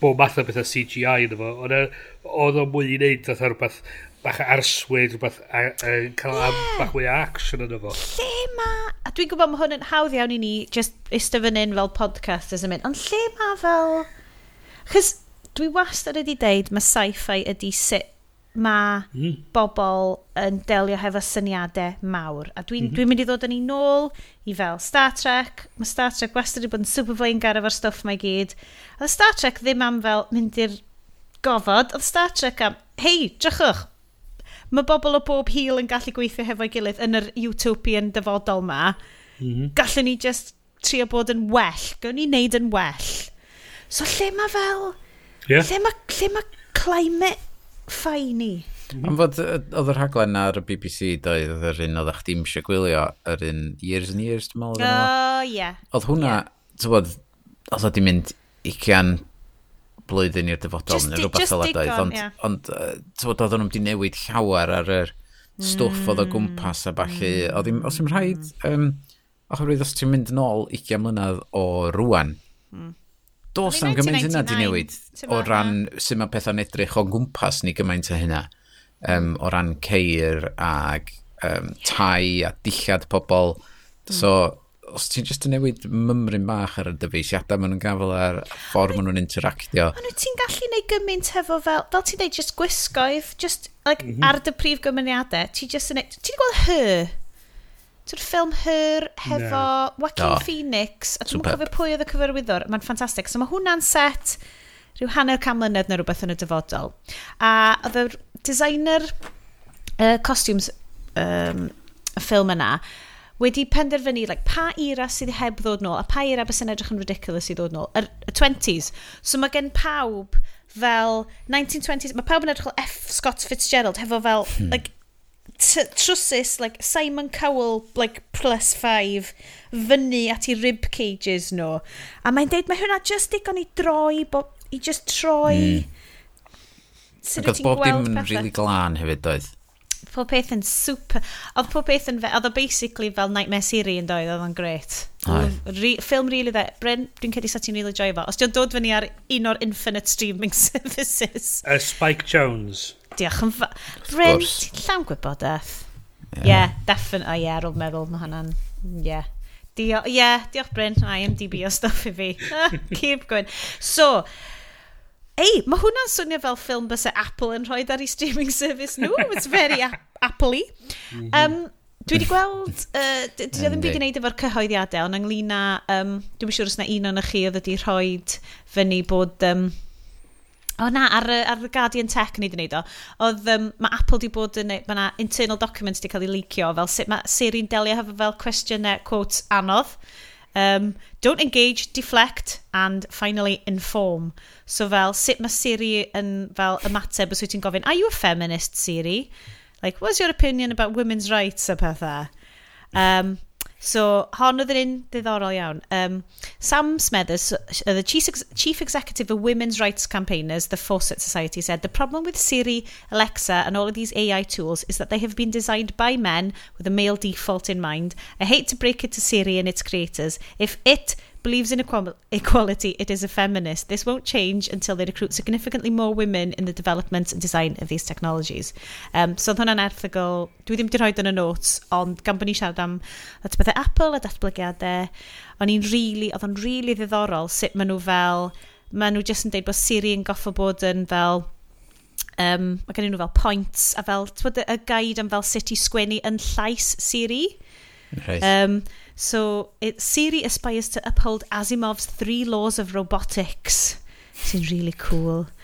bo math o bethau CGI yn efo. E, oedd o mwy i wneud oedd rhywbeth bach arswyd, rhywbeth, a, a, cael yeah. bach mwy action yn efo. Lle ma, A dwi'n gwybod mae hwn yn hawdd iawn i ni, just ysdo fan hyn fel podcast podcasters yn mynd, ond lle ma fel... chys dwi wastad wedi deud mae sci-fi ydi sut mae mm. bobl yn delio hefo syniadau mawr. A dwi'n mm -hmm. dwi mynd i ddod yn ei nôl i fel Star Trek. Mae Star Trek wastad wedi bod yn super fwy yn garaf stwff mae gyd. A Star Trek ddim am fel mynd i'r gofod. Oedd Star Trek am, hei, drychwch, mae bobl o bob hil yn gallu gweithio hefo'i gilydd yn yr utopian dyfodol ma. Mm -hmm. Gallwn ni just trio bod yn well. Gwn ni wneud yn well. So lle mae fel... Yeah. Lle mae lle ma climate ffai ni? Mm -hmm. Ond fod, oedd y rhaglen ar y BBC doedd, oedd yr un oedd eich dim eisiau gwylio, yr un years and years, dwi'n meddwl. O, ie. Oedd hwnna, yeah. ti'n bod, oedd oedd wedi mynd 20 blwyddyn i'r dyfodol just, neu rhywbeth fel ydoedd. Ond, yeah. ond uh, oedd nhw'n di newid llawer ar yr stwff oedd o gwmpas a balli. Mm. Os yw'n rhaid, um, oherwydd os ti'n mynd yn ôl 20 mlynedd o rwan, mm. dos am gymaint hynna di newid o ran sut mae pethau'n edrych o gwmpas ni gymaint o hynna. Um, o ran ceir ag um, tai a dillad pobl. Mm. So, os ti'n just yn newid mymryn bach ar y dyfeisiadau maen nhw'n gafel ar ffordd maen nhw'n interactio. Ond wyt ti'n gallu neud gymaint hefo fel, fel ti'n neud just gwisgoedd, just like, mm -hmm. ar dy prif gymuniadau, ti'n just yn neud, ti'n gweld Her? Ti'n ffilm Her hefo no. Joaquin no. Phoenix, a dwi'n cofio pwy oedd y cyfarwyddwr, mae'n ffantastig. So mae hwnna'n set rhyw hanner cam mlynedd neu rhywbeth yn y dyfodol. A oedd y designer uh, costumes um, y ffilm yna, wedi penderfynu like, pa era sydd heb ddod nôl a pa era bys yn edrych yn ridiculous i ddod nôl. Y, y 20s. So mae gen pawb fel 1920s, mae pawb yn edrych fel F. Scott Fitzgerald hefo fel hmm. like, trwsus like Simon Cowell like plus 5 fyny at i rib cages nhw. A mae'n deud mae hwnna just digon i droi, bo, i just troi... Mm. Ac oedd bob dim yn rili really glân hefyd, doedd? pob peth yn super... Oedd pob peth yn... Oedd o basically fel Nightmare Siri yn doedd, oedd o'n gret. Re, film really dde. Bryn, dwi'n cedi sa ti'n really joio fo. Os di'n dod fyny ar un o'r infinite streaming services. Uh, Spike Jones. Diolch yn fa... Bryn, ti'n llawn gwybodaeth. Ie, yeah. yeah, definitely. O oh, ie, yeah, rwy'n meddwl mae hwnna'n... Ie. Yeah. Diolch, yeah, diolch Bryn, IMDb o stuff i fi. Keep going. So, hei, mae hwnna'n swnio fel ffilm bys Apple yn rhoi ar ei streaming service nhw. It's very Apple-y. Um, dwi wedi gweld, uh, dwi ddim byd i wneud efo'r cyhoeddiadau, ond ynglyn â, um, dwi'n siŵr os yna un o'n chi oedd wedi rhoi fyny bod... Um, O na, ar, ar y Guardian Tech ni wedi gwneud o. Oedd, um, mae Apple wedi bod yn... E- mae yna internal documents wedi cael ei leacio fel sut mae Siri'n delio hefo fel cwestiynau, quotes, anodd. Um, don't engage, deflect, and finally inform. So fel, sut mae Siri yn fel ymateb os wyt ti'n gofyn, are you a feminist, Siri? Like, what's your opinion about women's rights a pethau? Um, So, hon oedd yn un ddiddorol iawn. Um, Sam Smethers, uh, the chief, ex chief executive of women's rights campaigners, the Fawcett Society, said, The problem with Siri, Alexa, and all of these AI tools is that they have been designed by men with a male default in mind. I hate to break it to Siri and its creators. If it believes in equality, it is a feminist. This won't change until they recruit significantly more women in the development and design of these technologies. Um, so oedd hwnna'n erthigol, dwi ddim wedi rhoi yn y notes, ond gan bod ni siarad am datblygiadau Apple a datblygiadau, o'n i'n really, oedd o'n really ddiddorol sut maen nhw fel, maen nhw jyst yn deud bod Siri yn goffo bod yn fel, um, mae gen nhw fel points a fel, twyd, y gaid am fel sut i sgwennu yn llais Siri. Right. Um, so it, Siri aspires to uphold Asimov's three laws of robotics. Seems really cool.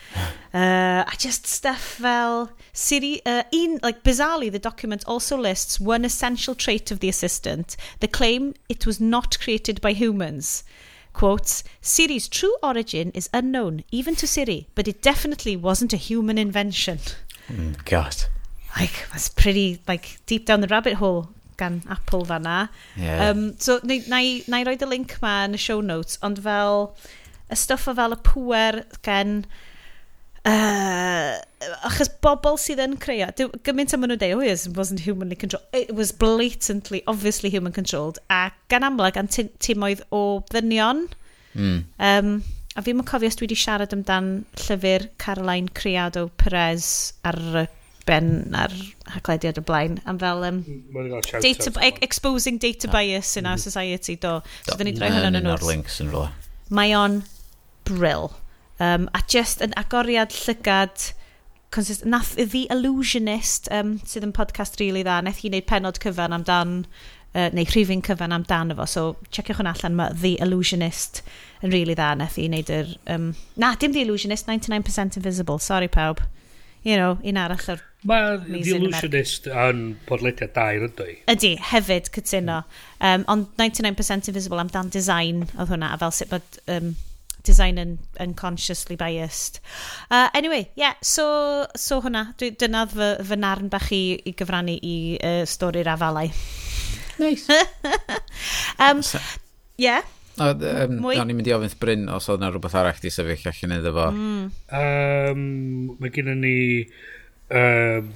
Uh, I just stuff fel Siri. Uh, in like bizarrely, the document also lists one essential trait of the assistant: the claim it was not created by humans. Quotes: Siri's true origin is unknown even to Siri, but it definitely wasn't a human invention. Mm, God. Like that's pretty like deep down the rabbit hole gan Apple fanna. Yeah. Um, so, na, na, i, na i roed y link ma yn y show notes, ond fel y stuff o fel y pwer gen... Uh, achos bobl sydd yn creu, gymaint am nhw'n dweud, oh yes, it wasn't humanly controlled. It was blatantly, obviously human controlled. A gan amlwg, am timoedd o ddynion. Mm. Um, a fi'n cofio os dwi wedi siarad amdan llyfr Caroline Criado Perez ar y ben ar haglediad o blaen am fel um, data, e- exposing data bias in our society do. So dyn ni droi hwnna'n yn links yn rhywle mae o'n brill. Um, a just yn agoriad llygad consist, nath The Illusionist um, sydd yn podcast rili really dda nath i wneud penod cyfan amdan uh, neu rhifin cyfan amdano fo so checiwch hwn allan mae The Illusionist yn rili really dda nath i wneud yr um, na dim The Illusionist 99% Invisible. Sorry pawb. You know, un arall o'r Mae The Illusionist yn podlediad dair yn dwi. Ydy, hefyd cytuno. Um, ond 99% Invisible amdan design oedd hwnna, a fel sut bod um, design yn, yn consciously biased. Uh, anyway, yeah, so, so hwnna, dwi, dyna fy, fy narn bach i, i gyfrannu i uh, stori'r afalau. Nice. um, yeah. O, um, Mwy? O'n i'n mynd i ofyn Bryn os oedd yna rhywbeth arall di sefyll allan iddo fo. Mm. Um, mae gen ni um,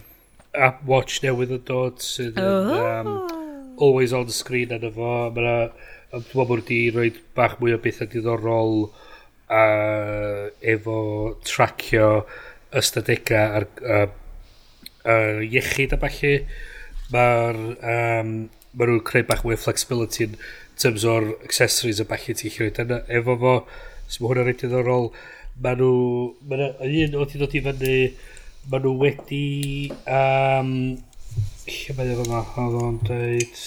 app watch newydd yn dod sydd yn um, always on the screen yn efo. Mae yna bod wedi rhoi bach mwy o bethau diddorol uh, efo tracio ystadegau ar uh, uh, iechyd a falle. Mae'r um, ma nhw'n creu bach mwy o flexibility yn terms o'r accessories a falle ti'n chi'n rhoi efo fo. So mae hwnna'n rhaid diddorol. Mae nhw... Mae un oedd i ddod i fyny Mae nhw wedi... Um, Lle mae ddim yma? Oedd o'n dweud...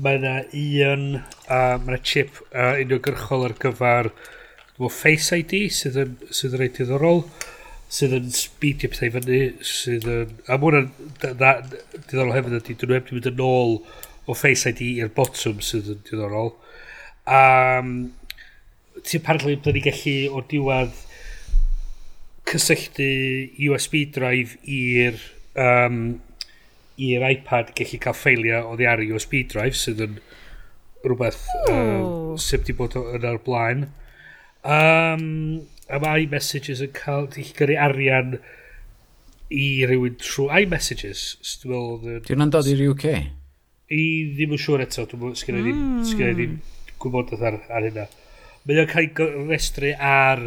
Mae yna un... Uh, mae yna chip uh, uniongyrchol ar gyfer... Dwi'n Face ID sydd yn, sydd yn rhaid diddorol sydd yn speedio pethau fyny, sydd yn... A mwyn yn diddorol hefyd ydy, dyn nhw heb wedi mynd yn ôl o Face ID i'r botwm sydd yn diddorol. Um, ti'n parhau bod ni gallu o diwedd cysylltu USB drive i'r um, i'r iPad gallu cael ffeiliau oddi ar USB drive sydd yn rhywbeth uh, sydd wedi bod yn ar blaen. Um, a mae iMessages yn cael ti'n gyrru arian i rywun trwy iMessages dwi'n yn dod i'r UK i ddim yn siŵr eto dwi'n sgynnu mm. ddim hmm. gwybod ar, ar hynna. Mae o'n cael ei restru ar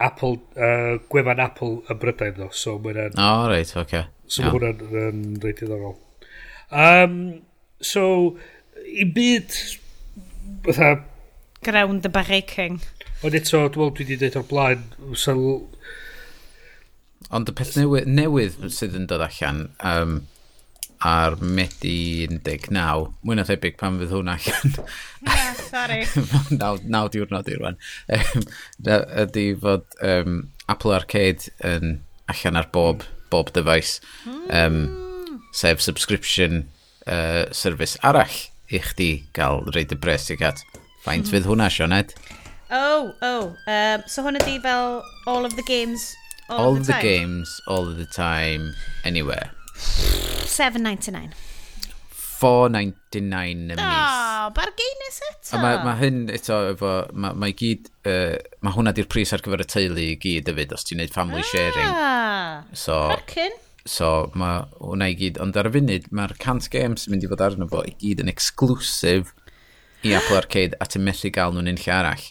Apple, uh, gwefan Apple yn Brydain ddo. So mae'n... O, oh, reit, oce. Okay. So mae hwnna'n um, reit iddorol. Um, so, i byd... Fytha... Ground the breaking. Ond eto, dwi'n dwi wedi dweud o'r blaen, so... Ond y peth newydd, newydd sydd yn dod allan, um, ar Medi 19. Mwy na thebyg pan fydd hwnna allan. yeah, sorry. naw, naw diwrnod i'r rwan. Ydy fod um, Apple Arcade yn allan ar bob, bob device. Um, sef subscription uh, service arall i chdi gael reid y bres i gat. Faint mm. fydd hwnna, Sioned? Oh, oh. Um, so hwn ydy fel all of the games all, all of the, the time. games, all of the time, anywhere. 7.99. 4.99 y mis. Oh, bargainus eto. A mae ma hyn eto efo, mae ma gyd, uh, mae hwnna di'r pris ar gyfer y teulu i gyd hefyd, os ti'n neud family ah, sharing. So, Crackin. So, mae hwnna i gyd, ond ar y funud, mae'r cant games mynd i fod arno fo i gyd yn exclusif i Apple Arcade a ti'n methu gael nhw'n un lle arall.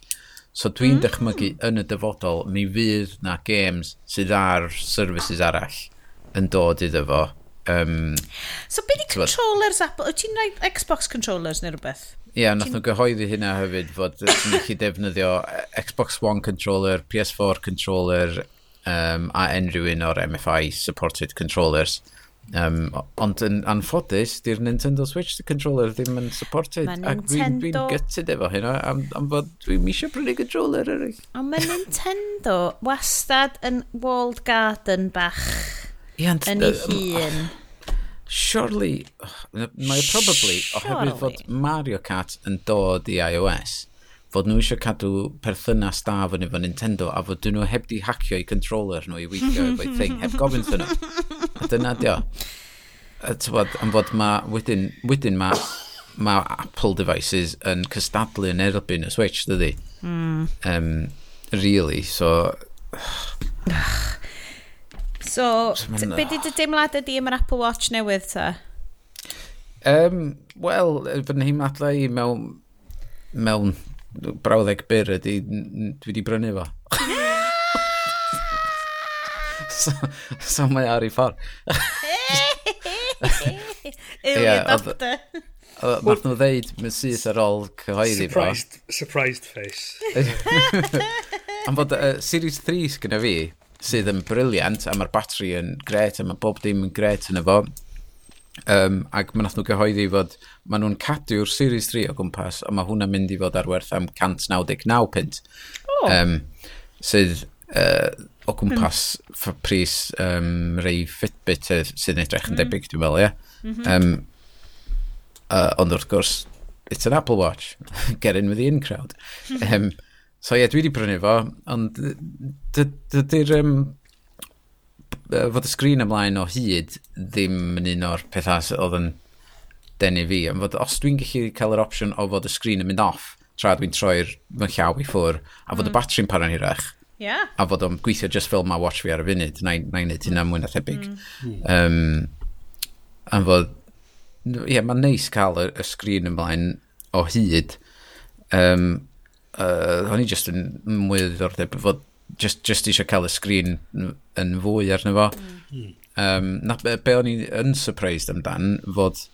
So dwi'n mm. dychmygu yn y dyfodol, mi fydd na games sydd ar services arall yn dod iddo fo Um, so beth i controllers Apple? Wyt ti'n rhaid Xbox controllers neu rhywbeth? Ie, yeah, nath nhw gyhoeddi hynna hefyd fod ti'n gallu defnyddio e, Xbox One controller, PS4 controller um, a unrhyw un o'r MFI supported controllers. Um, ond yn anffodus, di'r Nintendo Switch the controller ddim yn supported. Ma Nintendo... Ac dwi'n dwi, gytid efo hynna, am, am fod dwi'n misio prynu controller eraill. Ond mae Nintendo wastad yn walled garden bach Ie, yn ei hun surely, mae probably, oherwydd fod Mario Kart yn dod i iOS, fod nhw eisiau cadw perthynas da fyny efo Nintendo a fod nhw heb di hacio i controller nhw i weithio efo'i thing, heb gofyn thyn nhw. A dyna dio. Tybod, am fod ma, wedyn, wedyn ma, ma Apple devices yn cystadlu yn erbyn y Switch, dydy. Mm. Um, really, so... So, be di dy deimlad ydi am yr Apple Watch newydd ta? Um, Wel, fy nheimladau i mewn, mewn brawddeg byr ydi, dwi wedi brynu fo. so, so mae ar ei ffordd. Ewy, doctor. Nath nhw ddeud mae'n syth ar ôl cyhoeddi fo. Surprised, surprised face. Am fod uh, Series 3 sgyda fi, sydd yn briliant a mae'r batri yn gret a mae bob dim yn gret yn efo um, ac mae nath nhw gyhoeddi fod maen nhw'n cadw'r Series 3 o gwmpas a mae hwnna'n mynd i fod ar werth am 199 pint oh. um, sydd uh, o hmm. gwmpas mm. pris um, rei Fitbit sydd yn edrych yn mm. debyg dwi'n meddwl ia mm -hmm. um, uh, ond wrth gwrs it's an Apple Watch get in with the in crowd um, So ie, yeah, dwi wedi brynu fo, ond dydy'r um, fod y sgrin ymlaen o hyd ddim yn un o'r pethau oedd yn denu fi. Ond fod, os dwi'n gallu cael yr opsiwn o fod y sgrin yn mynd off tra dwi'n troi'r fy llaw i ffwr, a fod mm. y batri'n para'n hirach, yeah. a fod o'n gweithio just fel mae watch fi ar y funud, na i wneud hynna mwy na thebyg. Mm. Um, a fod, ie, yeah, mae'n neis cael y, y sgrin ymlaen o hyd, um, uh, o'n i just yn mwy o ddiddordeb fod just, just eisiau cael y sgrin yn fwy arno fo. Mm. Um, na, be, be o'n i yn surprised amdan fod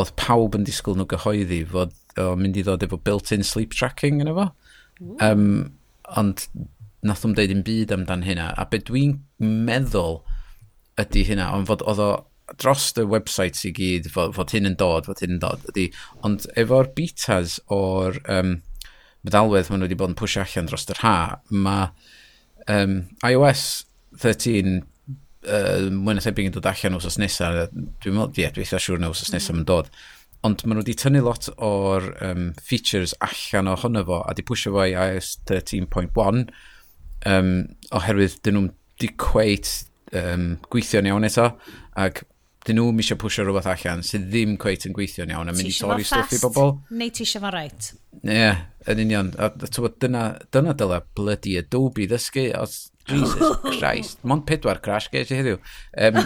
oedd pawb yn disgwyl nhw gyhoeddi fod o, mynd i ddod efo built-in sleep tracking yna fo. Um, ond nath o'n deud yn byd amdan hynna. A be dwi'n meddwl ydy hynna, ond fod oedd o dros y websites i gyd fod, fod hyn yn dod, fod hyn yn dod, ydy, ond efo'r betas o'r um, meddalwedd maen nhw wedi bod yn pwysio allan dros yr ha, mae um, iOS 13 uh, mwy na thebyg yn dod allan os nesaf, dwi'n meddwl, ie, dwi'n eitha siŵr na os nesaf yn dod, ond maen nhw wedi tynnu lot o'r um, features allan ohono fo a di pwysio fo i iOS 13.1 um, oherwydd dyn nhw'n di cweit um, gweithio'n iawn eto ac dyn nhw eisiau pwysio rhywbeth allan sydd ddim cweit yn gweithio'n iawn a mynd i torri stwff i bobl. Neu ti eisiau fo right. Ie, yeah, yn union. A a tywod, dyna, dyna dyla bloody Adobe ddysgu. Os, Jesus Christ, mond pedwar crash geis i heddiw. Um,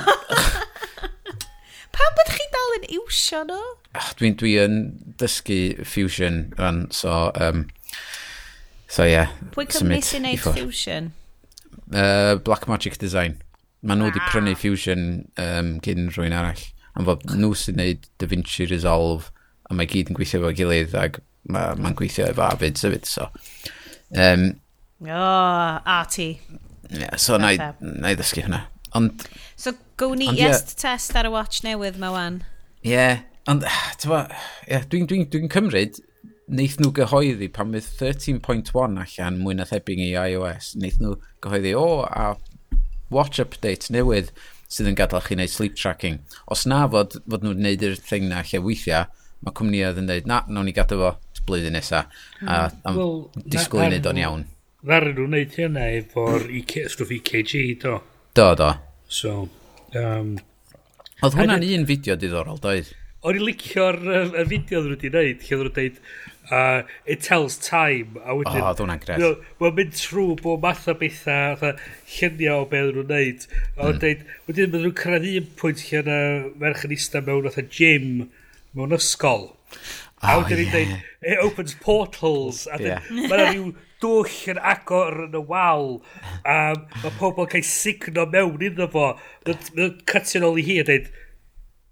pa bydd chi dal yn iwsio nhw? Ah, dwi'n dwi yn dysgu Fusion, rhan, so... Um, so ie. Yeah, Pwy cymryd sy'n neud Fusion? Uh, Blackmagic Design. Mae nhw wedi wow. prynu Fusion um, gyn rhywun arall. Am fod nhw sy'n neud Da Vinci Resolve, a mae gyd yn gweithio efo gilydd, ac mae'n ma gweithio efo Avid, sefyd, so. Um, o, oh, arty. Yeah, so na i ddysgu hwnna. Ond... So, go ni yes yeah, test ar y watch newydd ma wan. Ie, yeah, ond, yeah, dwi'n dwi, dwi cymryd, wnaeth nhw gyhoeddi pan fydd 13.1 allan mwy na thebyg i iOS, wnaeth nhw gyhoeddi, o, oh, a watch update newydd sydd yn gadael chi wneud sleep tracking. Os na fod, fod nhw'n wneud yr thing na lle weithiau, mae cwmnïau yn dweud, na, nawn ni gadael fo blwyddyn nesaf, hmm. a, a well, disgwyl i wneud o'n iawn. Ddaryn nhw'n wneud hynna efo'r stwff EKG, do? Do, do. So, um, Oedd hwnna'n un fideo diddorol, doedd? o'n i licio'r uh, y fideo ddyn nhw wedi gwneud, lle ddyn nhw'n dweud, uh, it tells time, a wedyn... O, oh, dwi'n agres. You know, Mae'n mynd trwy bod math o bethau, fatha, lluniau o beth nhw'n gwneud. A mm. dweud, wedyn maen nhw'n cyrraedd un pwynt lle yna merch yn eistedd mewn fatha gym, mewn ysgol. A oh, wedyn yeah. dweud, it opens portals. A yeah. mae'n rhyw dwll yn agor yn y wal. A mae pobl cael signo mewn iddo fo. Mae'n cytu'n ôl i hi a dweud,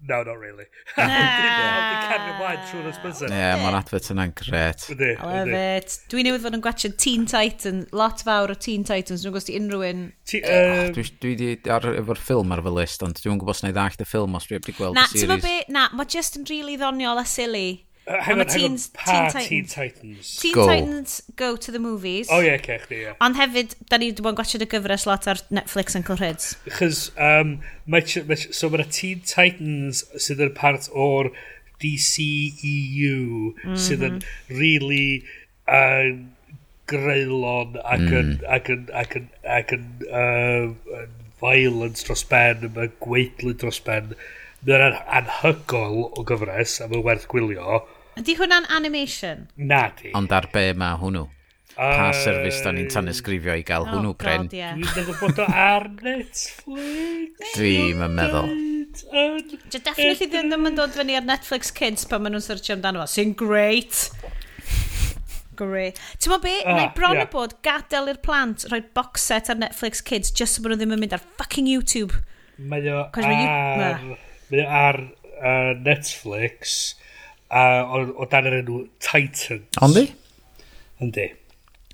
No, not really. Na! Dwi'n cario mlaen trwy'r ysbysau. Ie, mae'n advert yna'n gret. I Ydy, it. Dwi'n newydd fod yn gwachio Teen Titan, lot fawr o Teen Titans, dwi'n gwybod unrhyw un. Ah, dwi wedi efo'r ffilm ar fy list, ond dwi'n gwybod sy'n ei ddallt y ffilm os dwi wedi gweld y series. Na, ti'n be, na, mae just yn rili ddoniol a silly. Hang on, hang on, pa Teen Titans? Teen go. Titans Go to the Movies. O oh, ie, yeah, cech di, ie. Ond hefyd, da ni wedi bod yn gwachod y gyfres lot ar Netflix yn Clyrhyds. Chos, um, mae, mae, so mae'na Teen Titans sydd yn part o'r DCEU, mm -hmm. sydd yn really uh, greulon ac yn, mm. ac yn, ac yn, ac yn, uh, violence dros ben, mae gweithlu dros ben. Uh, Mae'n an anhygol o gyfres a mae'n werth gwylio. Ydy hwnna'n animation? Na di. Ond ar be mae hwnnw? Pa uh, service da ni'n tanysgrifio i gael oh hwnnw, Gren? Yeah. Dwi'n meddwl bod o ar Netflix. Dwi'n yn meddwl. Dwi'n definitely ddim ddim yn dod fyny ar Netflix Kids pan maen nhw'n searchio amdano fo. Sy'n great. Great. Ti'n be, ah, na i bron yeah. bod gadael i'r plant rhoi box set ar Netflix Kids just so bod nhw ddim yn mynd ar fucking YouTube. Mae o ar... You... Mae ar uh, Netflix uh, o, o dan yr enw Titans. Ond di? Yndi.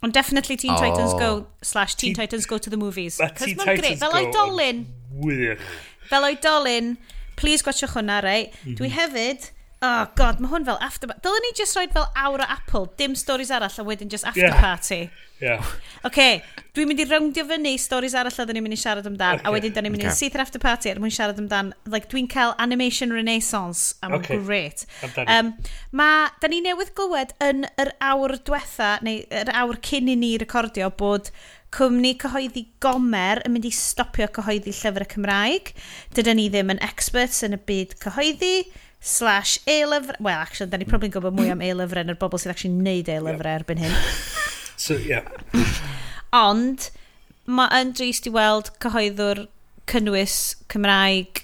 Ond definitely Teen oh. Titans Go slash Teen, Teen Titans Go to the Movies. Cos mae'n greu, fel oedolyn. Wych. Fel oedolyn, please gwachwch hwnna, rei. Mm -hmm. Dwi mhm. hefyd, oh god, mae hwn fel after... Dylen ni just roed fel awr o Apple, dim stories arall, a wedyn just after yeah. party. Yeah. Oce, okay, dwi'n mynd i rowndio fyny storys arall a dyn ni'n mynd i siarad amdan, okay. a wedyn dyn ni'n mynd i'n okay. syth after party er mwyn siarad amdan, like, dwi'n cael animation renaissance, a mae'n okay. great. Um, ma, da ni newydd glywed yn yr awr diwetha, neu yr awr cyn i ni recordio, bod cwmni cyhoeddi Gomer yn mynd i stopio cyhoeddi llyfr y Cymraeg. Dydyn ni ddim yn experts yn y byd cyhoeddi, slash e-lyfr... Well, actually, da ni probably'n gwybod mwy am e-lyfrau na'r bobl sydd actually neud e-lyfrau yeah. erbyn hyn. So, yeah. Ond, mae yn drist i weld cyhoeddwr cynnwys Cymraeg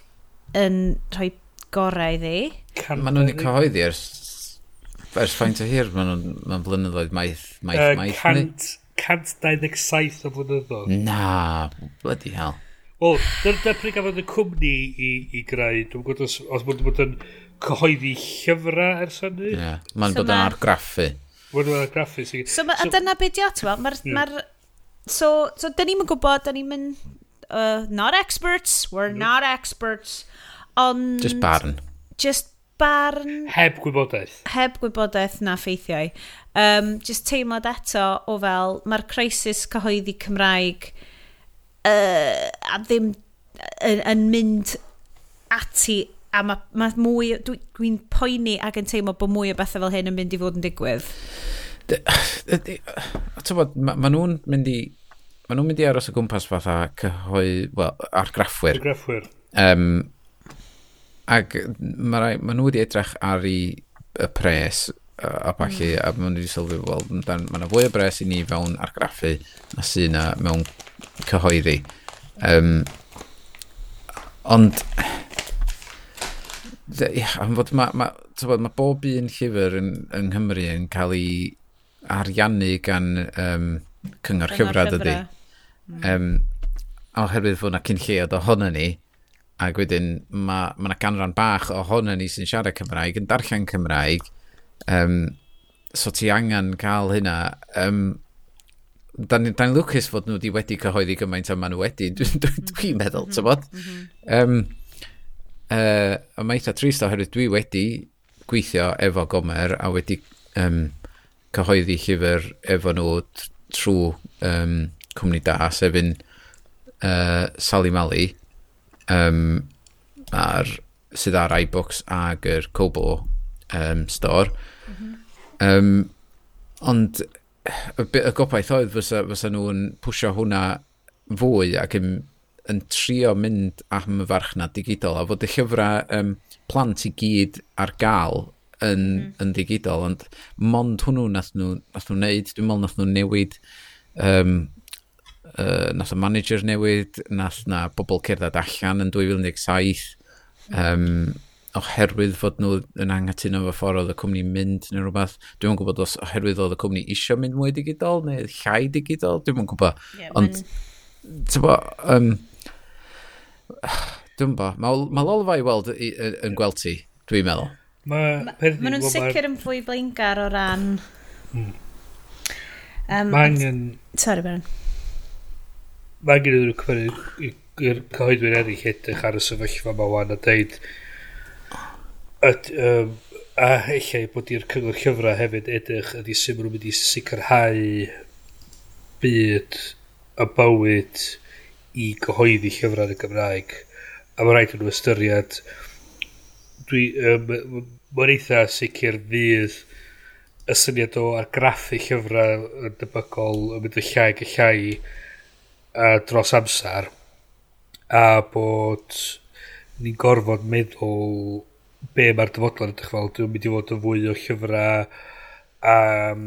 yn rhoi gorau iddi. Mae nhw'n ei cyhoeddi ers, ers faint o hir, mae'n nhw'n ma blynyddoedd maith, maith, uh, maith. Cant, 127 o flynyddoedd. Na, bloody hell. Wel, dyna dy pryd gafodd y cwmni i, i greu, dwi'n gwybod os, os bod yn cyhoeddi llyfrau ers hynny. Ie, yeah. mae'n so bod yn ma... argraffu. Wyrwyr a i- So, so, a dyna beth di o, ti'n Mae'r... Ma so, so, dyn ni'n gwybod, dyn ni'n mynd... Uh, not experts, we're no. not experts. Ond... Just barn. Just barn... Heb gwybodaeth. Heb gwybodaeth na ffeithiau. Um, just teimlad eto o fel, mae'r crisis cyhoeddi Cymraeg uh, a ddim yn, yn mynd ati a mae ma mwy, dwi'n dwi, poeni ac yn teimlo bod mwy o bethau fel hyn yn mynd i fod yn digwydd. Ti'n bod, ma, ma nhw'n mynd i, ma nhw'n mynd i aros o gwmpas fatha cyhoi, wel, argraffwyr. Argraffwyr. Um, ac mae ma nhw wedi edrych ar i y pres a falle, a maen nhw wedi sylwi, wel, mae yna fwy o bres i ni fewn argraffu na sy'n na mewn cyhoeddi. Um, ond, am fod mae ma, ma, ma bob un llyfr yn, yng Nghymru yn cael ei ariannu gan um, cyngor llyfrau dydy. Um, mm. oherwydd fod yna cyn lleod ohono ni, ac wedyn mae ma yna ganran bach ohono ni sy'n siarad Cymraeg, yn darllen Cymraeg, um, so ti angen cael hynna. Um, da ni'n ni lwcus fod nhw wedi wedi cyhoeddi gymaint a maen nhw wedi, dwi'n dwi, mm. dwi meddwl, mm -hmm, ti'n bod? Mm -hmm. um, uh, a mae eitha trist oherwydd dwi wedi gweithio efo Gomer a wedi um, cyhoeddi llyfr efo nhw trwy um, cwmni da sef yn uh, Sally Mali um, ar, sydd ar iBooks ag yr Cobo um, store mm -hmm. um, ond y, y gobaith oedd fysa, fysa nhw'n pwysio hwnna fwy ac yn yn trio mynd am y farchnad digidol a fod y llyfrau um, plant i gyd ar gael yn, mm. yn digidol ond mond hwnnw nath nhw, nath nhw wneud dwi'n meddwl nath nhw newid um, uh, nath y manager newid nath na bobl cerdded allan yn 2017 um, oherwydd fod nhw yn anghytuno fo ffordd oedd y cwmni mynd neu rhywbeth. Dwi'n yn gwybod os oherwydd oedd y cwmni eisiau mynd mwy digidol neu llai digidol, dwi'n yn gwybod. Yeah, Ond, ti'n bo, um, Dwi'n bo, mae ma Lolfa i weld yn gweld ti, dwi'n meddwl. Mae ma, ma nhw'n sicr yn fwy blingar o ran... Hmm. Um, mae angen... Sorry, Baron. Mae angen iddyn nhw cyfynnu i'r cyhoeddwyr eraill edrych ar y sefyllfa yma wan a deud... Yd, um, a hellai bod i'r cyngor llyfrau hefyd edrych ydy sy'n mynd i sicrhau byd y bywyd i gyhoeddi llyfrau yn y Gymraeg. A mae rhaid yn ystyried... Dwi, um, mae'n eitha sicr fydd y syniad o argraffu llyfrau yn debygol yn mynd y llai y llai a dros amser a bod ni'n gorfod meddwl be mae'r dyfodol yn edrych fel. Dwi'n mynd i fod yn fwy o llyfrau um,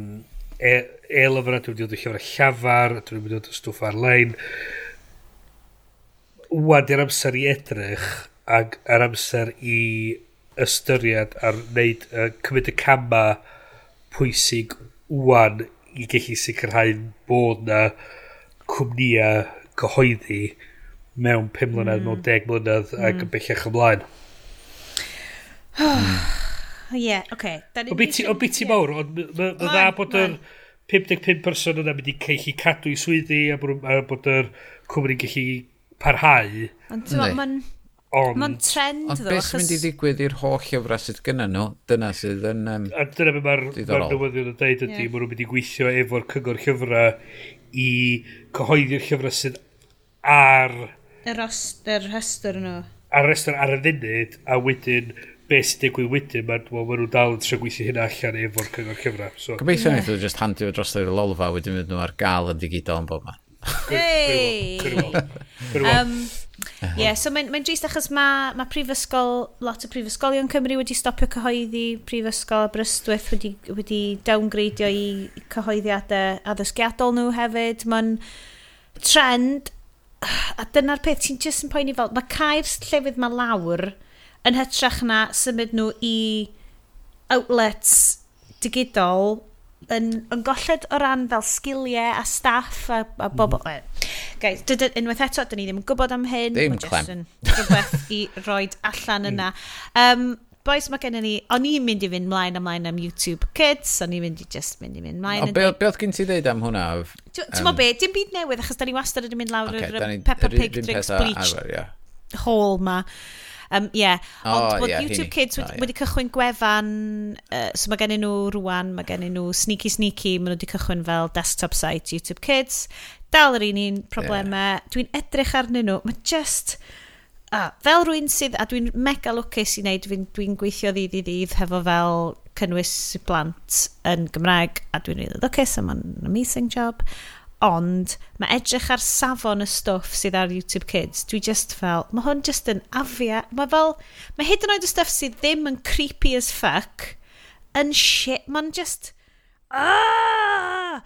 e-lyfrau, e dwi'n mynd i fod yn llyfrau llafar, dwi'n mynd i fod yn stwff ar-lein wad i'r amser i edrych ac yr amser i ystyried ar wneud, uh, cymryd y cama pwysig wan i gallu sicrhau bod na cwmnïau cyhoeddi mewn 5 mlynedd, mm. mewn 10 mlynedd mm. ac yn bellach ymlaen. Ie, oce. O biti, bit ti mawr, ond mae dda bod yr 55 person yna mynd i ceich i cadw i swyddi a bod yr cwmni gallu parhau. Ond mae'n... Ond... Mae'n trend ddo. Ond beth sy'n mynd i ddigwydd i'r holl llyfrau sydd gyda nhw, dyna sydd yn... Um, a dyna beth mae'r ma newyddion yn dweud ydy, yeah. maen nhw'n mynd i gweithio efo'r cyngor llyfrau i cyhoeddi'r llyfrau sydd ar... Yr rhestr nhw. Ar rhestr ar y funud, a wedyn beth sy'n digwydd wedyn, mae ma, ma nhw'n dal yn trio gweithio hynna allan efo'r cyngor llyfrau. So. Gobeithio yeah. wnaethon nhw just handio dros yr lolfa wedyn mynd nhw ar gael yn digidol yn bob man. Hey! um, yeah, so mae'n mae drist achos mae ma prifysgol, lot o prifysgolion Cymru wedi stopio cyhoeddi, prifysgol Aberystwyth wedi, wedi downgradio i cyhoeddiadau addysgiadol nhw hefyd. Mae'n trend, a dyna'r peth ti'n jyst yn poeni fel, mae cair llefydd mae lawr yn hytrach na symud nhw i outlets digidol yn, yn golled o ran fel sgiliau a staff a, a mm-hmm. bobl. Mm. Guys, unwaith eto, dyn ni ddim yn gwybod am hyn. Ddim clem. Rhywbeth i roi allan mm. yna. Um, boys, mae gennym ni... O'n i'n mynd i fynd mlaen ymlaen am YouTube Kids, o'n i'n mynd i just mynd i fynd mlaen. O, be, be oedd gen ti ddeud am hwnna? Ti'n um, be, dim byd newydd, achos da ni wastad yn mynd lawr okay, yr Peppa Pig Drinks Bleach hall ma. Um, yeah. Ond oh, bod yeah, YouTube Kids wedi, oh, yeah. wedi cychwyn gwefan, uh, so mae gennyn nhw rwan, mae gennyn nhw sneaky sneaky, maen nhw wedi cychwyn fel desktop site YouTube Kids. Dal yr un un problemau. Yeah. Dwi'n edrych arnyn nhw. Mae just... Ah, fel rwy'n sydd, a dwi'n mega lwcus i wneud, dwi'n dwi gweithio ddydd i ddydd hefo fel cynnwys plant yn Gymraeg, a dwi'n rili lwcus, a mae'n amazing job ond mae edrych ar safon y stwff sydd ar YouTube Kids, dwi just fel, mae hwn just yn afia, mae fel, mae hyd yn oed y stwff sydd ddim yn creepy as fuck, yn shit, mae'n just, aaaah,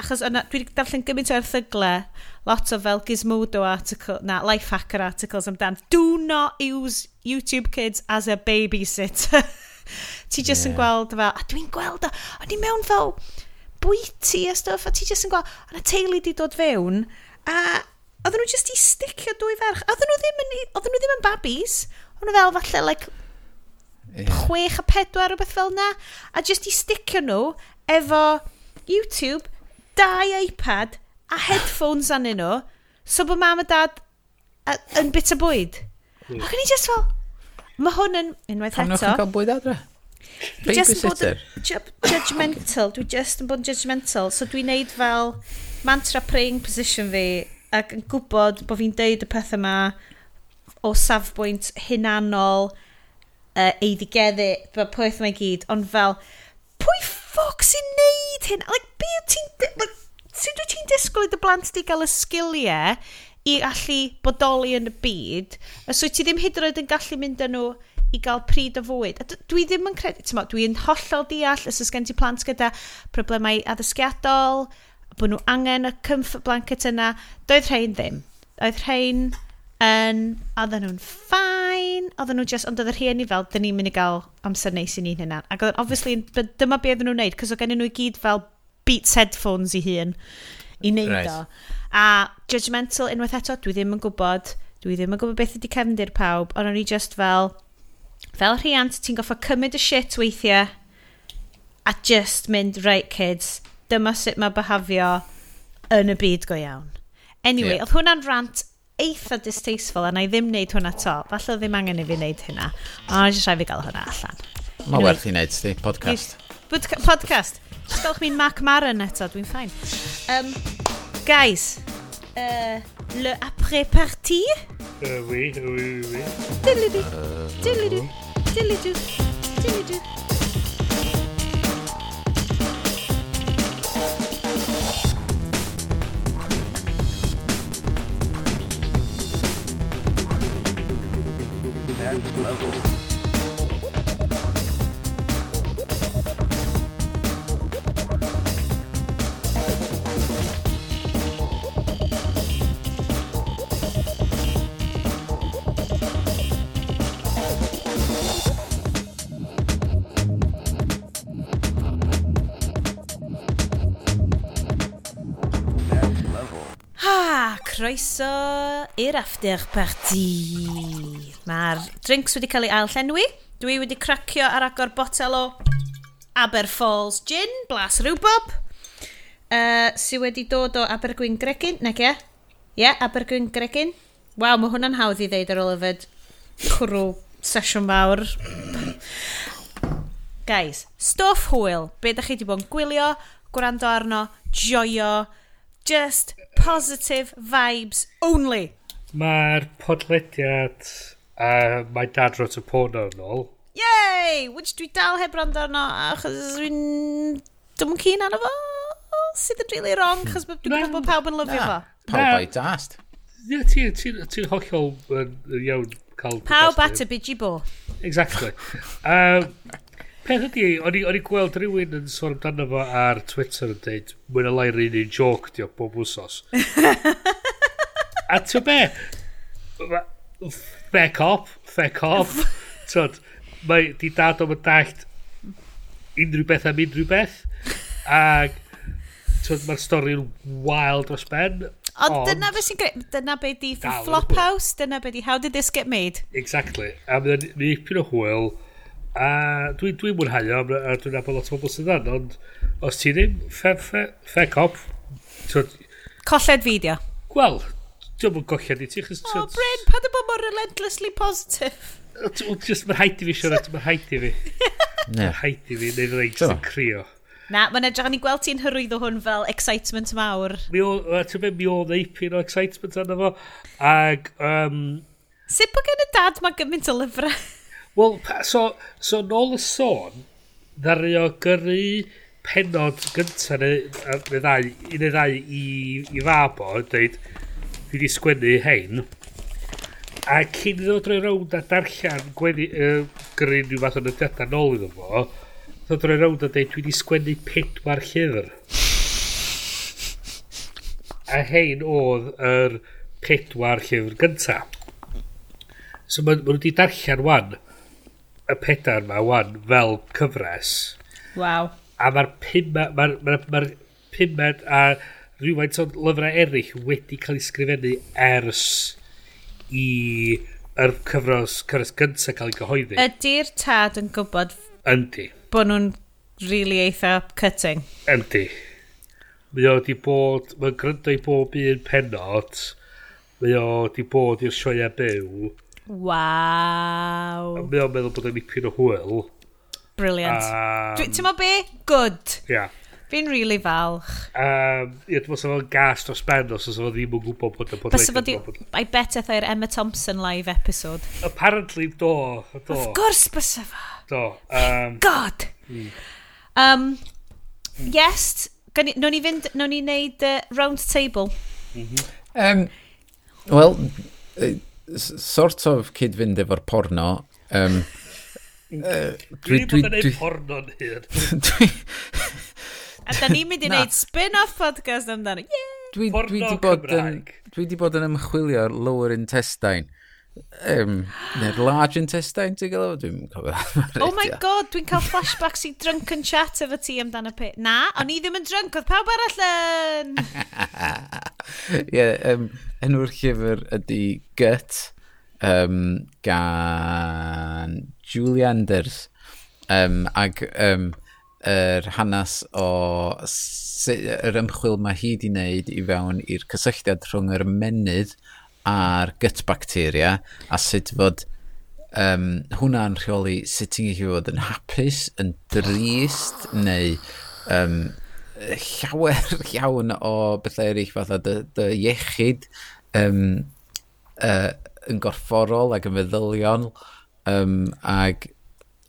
achos yna, dwi wedi darllen gymaint o erthyglau, lot o fel Gizmodo article, na, Lifehacker articles amdan, do not use YouTube Kids as a babysitter. Ti just yeah. yn gweld fel, a dwi'n gweld, o'n i mewn fel, bwyty a stuff, a ti jyst yn gweld, a na teulu di dod fewn, a oedden nhw jyst i sticio dwy ferch. Oedden nhw ddim yn, oedden nhw ddim yn babis, oedden nhw fel falle, like, yeah. chwech a pedwar rhywbeth fel na, a jyst i sticio nhw efo YouTube, dau iPad a headphones anyn nhw, so bod mam a dad yn bit o bwyd. Mm. Ac o'n i just fel, mae hwn yn unwaith eto... Pam nhw'n cael bwyd adre? Dwi just yn bod judgmental. Dwi just yn bod yn judgmental. So dwi'n neud fel mantra praying position fi ac yn gwybod bod fi'n deud y pethau yma o safbwynt hunanol, uh, eiddigeddu, fel pwyth mae gyd, ond fel, pwy ffoc sy'n neud hyn? Like, be yw ti'n... Like, sut wyt ti'n disgwyl i dy blant di gael y sgiliau i allu bodoli yn y byd, os wyt ti ddim hyd yn oed yn gallu mynd â nhw i gael pryd o fwyd. A dwi ddim yn credu, ti'n dwi'n hollol deall os oes gen ti plant gyda problemau addysgiadol, bod nhw angen y comfort blanket yna. Doedd rhain ddim. Doedd rhain yn, oedden nhw'n ffain, oedden nhw just, ond oedd yr rhieni fel, dyn ni'n mynd i gael amser neis i ni'n hynna. Ac oedd, obviously, dyma be oedden nhw'n neud, cos oedd gen nhw i gyd fel Beats headphones i hun i wneud right. o. A judgmental unwaith eto, dwi ddim yn gwybod, dwi ddim yn gwybod beth ydy cefndir pawb, ond o'n i just fel, fel rhiant, ti'n goffa cymryd y shit weithiau a just mynd, right kids, dyma sut mae behafio yn y byd go iawn. Anyway, yeah. oedd hwnna'n rant eitha distasteful a na i ddim wneud hwnna to. Falle ddim angen i fi wneud hynna. O, nes i rhaid fi gael hwnna allan. Mae anyway, werth i wneud, sti, podcast. Podca podcast. Just galwch mi'n Mac Maron eto, dwi'n ffain. Um, guys, uh, le après-partie? Euh, oui, oui, oui. Euh, Ha, croeso i'r after party. Mae'r drinks wedi cael ei ailllenwi. Dwi wedi cracio ar agor botel o Aberfalls Gin, Blas Rwbob, uh, sydd wedi dod o Abergwyn Gregin, nag e? Ie, yeah, Abergwyn Gregin. Waw, mae hwnna'n hawdd i ddeud ar ôl yfed cwrw sesiwn mawr. Guys, stuff hwyl. Be da chi wedi bod yn gwylio, gwrando arno, joio, Just positive vibes only. Mae'r podlediad a uh, mae dad rot y porno yn ôl. Yay! Which dwi dal heb rand arno achos dwi'n... Dwi'n mwyn cyn arno fo sydd yn really wrong achos dwi'n gwybod bod pawb yn lyfio fo. Pawb o'i dast. Ie, ti'n hollol iawn cael... Pawb at y bidgy bo. Exactly. Um, Peth ydi, o'n i'n gweld rhywun yn sôn amdano fo ar Twitter yn dweud, mwyn y lair un i'n joc di o, bob wsos. a ti'n be? Feck off, feck off. Tod, mae di dad o'n dallt unrhyw beth am unrhyw beth. Ac tod, mae'r stori'n wild dros ben. Ond dyna beth sy'n greu, dyna beth di Flophouse, dyna beth di How Did This Get Made. Exactly. A mae'n nipyn o hwyl. A dwi'n dwi mwynhau o, a dwi'n nabod lot o bobl sydd yn, ond os ti ddim, fe, fe, fe cop. Twyd, Colled fideo. Wel, dwi'n mwyn golled i ti. Chys, oh, Bryn, pa dy bod mor relentlessly positive? Just mae'n haid i fi, Sionat, mae'n haid i fi. Mae'n haid i fi, neu fyddai just yn crio. Na, mae'n edrych o'n i gweld ti'n hyrwyddo hwn fel excitement mawr. Mi o, ti'n mynd, mi o ddeipyn o excitement arno fo. Ag, um... Sut bod gen y dad mae gymaint o lyfrau? Wel, so, so nôl y sôn, ddari o gyrru penod gyntaf neu, neu ddau, un neu ddau i, i fab o, dweud, fi wedi sgwennu hein. A cyn iddo droi rownd a darllen gwenu, uh, gyrru rhyw fath o nodiadau nôl iddo fo, ddo droi rownd a dweud, dwi wedi sgwennu pedwar llyfr. A hein oedd yr pedwar llyfr gyntaf. So maen ma nhw wedi darllen wan y pedair ma wan fel cyfres. Waw. A mae'r pumed ma, ma, ma, pumed a rhywfaint o lyfrau eraill wedi cael ei sgrifennu ers i yr cyfres, cyfres gyntaf cael ei gyhoeddi. Ydy'r tad yn gwybod Yndi. bod nhw'n really eitha cutting? Yndi. Mae o wedi bod, mae'n gryndo i bob un penod, mae o wedi bod i'r sioia byw Waw. Mae o'n meddwl bod o'n ipyn o hwyl. Brilliant. Um, Ti'n mo be? Good. Ia. Yeah. Fi'n really falch. Um, Ie, dwi'n meddwl o'n gas dros ben os oes o ddim yn gwybod bod y podleidiad. Bod... I bet eith o'r Emma Thompson live episode. Apparently, do. do. Of course, bysa fa. Do. Um, God! Mm. Um, yes, Nog ni fynd, nog ni wneud uh, round table. Mm -hmm. um, Wel, sort of cyd-fynd efo'r porno. Um, uh, dwi ddim yn gwneud porno'n hyn. A da ni'n mynd i wneud spin-off podcast amdano. Yeah! Dwi, dwi, dwi, di bod yn, dwi di bod yn ymchwilio lower intestine Um, Neu'r large intestine, ti'n gael o? Dwi'n cofio. Oh my god, dwi'n cael flashbacks i drunk and chat efo ti amdano pe. Na, o'n i ddim yn drunk, oedd pawb arall yn... Ie, yeah, um, enw'r llyfr ydy Gut um, gan Julie Anders. Um, ag um, yr er hanes o yr ymchwil mae hi wedi wneud i fewn i'r cysylltiad rhwng yr menydd ar gut bacteria a sut fod um, hwnna'n rheoli sut ti'n gallu fod yn hapus, yn drist, neu um, llawer iawn o bethau eraill fatha dy, dy iechyd um, uh, yn gorfforol ac yn feddylion um, ac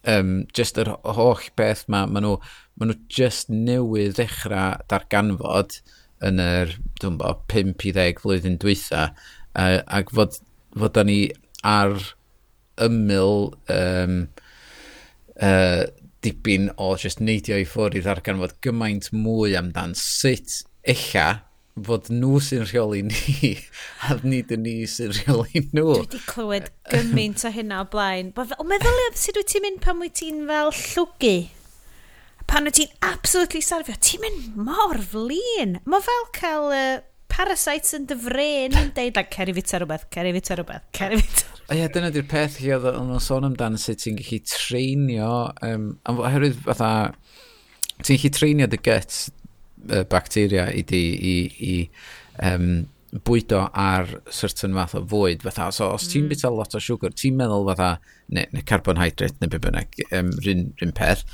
um, just yr holl beth ma, ma nhw, ma nhw just newydd ddechrau darganfod yn yr, dwi'n bo, 5 i 10 flwyddyn dwytha uh, ac fod, fod da ni ar ymyl um, uh, dipyn o just neidio i ffwrdd i ddargan fod gymaint mwy amdan sut echa fod nhw sy'n rheoli ni a nid yn ni sy'n rheoli nhw. Dwi wedi clywed gymaint o hynna o blaen. O meddwl e- sut wyt ti'n mynd pan wyt ti'n fel llwgu? Pan wyt ti'n absolutely sarfio, ti'n mynd mor flin. Mae fel cael uh, parasites yn dyfren yn deud, like, ceri fita rhywbeth, ceri fita rhywbeth, ceri fita rhywbeth. O ie, dyna di'r peth chi oedd yn sôn amdan sut ti'n gallu treinio, um, oherwydd fatha, ti'n gallu treinio dy gut uh, bacteria i di, i, i um, bwydo ar certain fath o fwyd fatha, so os ti'n mm. bita lot o siwgr ti'n meddwl fatha, neu, neu carbohydrate neu be bynnag um, rhywun peth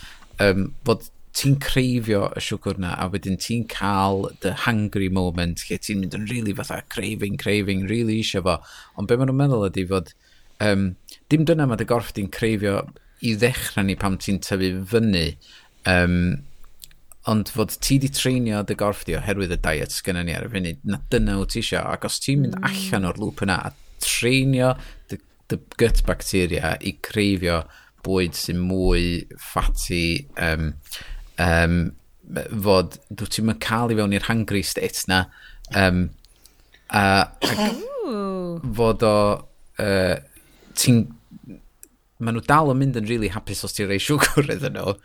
um, fod ti'n creifio y siwgr na a wedyn ti'n cael the hungry moment lle ti'n mynd yn really fatha craving, craving, really eisiau fo. Ond be maen nhw'n meddwl ydy fod um, dim dyna mae dy gorff di'n creifio i ddechrau ni pam ti'n tyfu fyny. Um, ond fod ti di treinio dy gorff di oherwydd y diet sgynna ni ar y funud, na dyna wyt ti eisiau. Ac os ti'n mynd mm. allan o'r lŵp yna a treinio dy, dy gut bacteria i creifio bwyd sy'n mwy ffati, um, um, fod dwi ti'n mynd cael i fewn i'r hangry state na um, a, a fod o uh, ti'n maen nhw dal yn mynd yn really hapus os ti'n rei siwgr iddyn nhw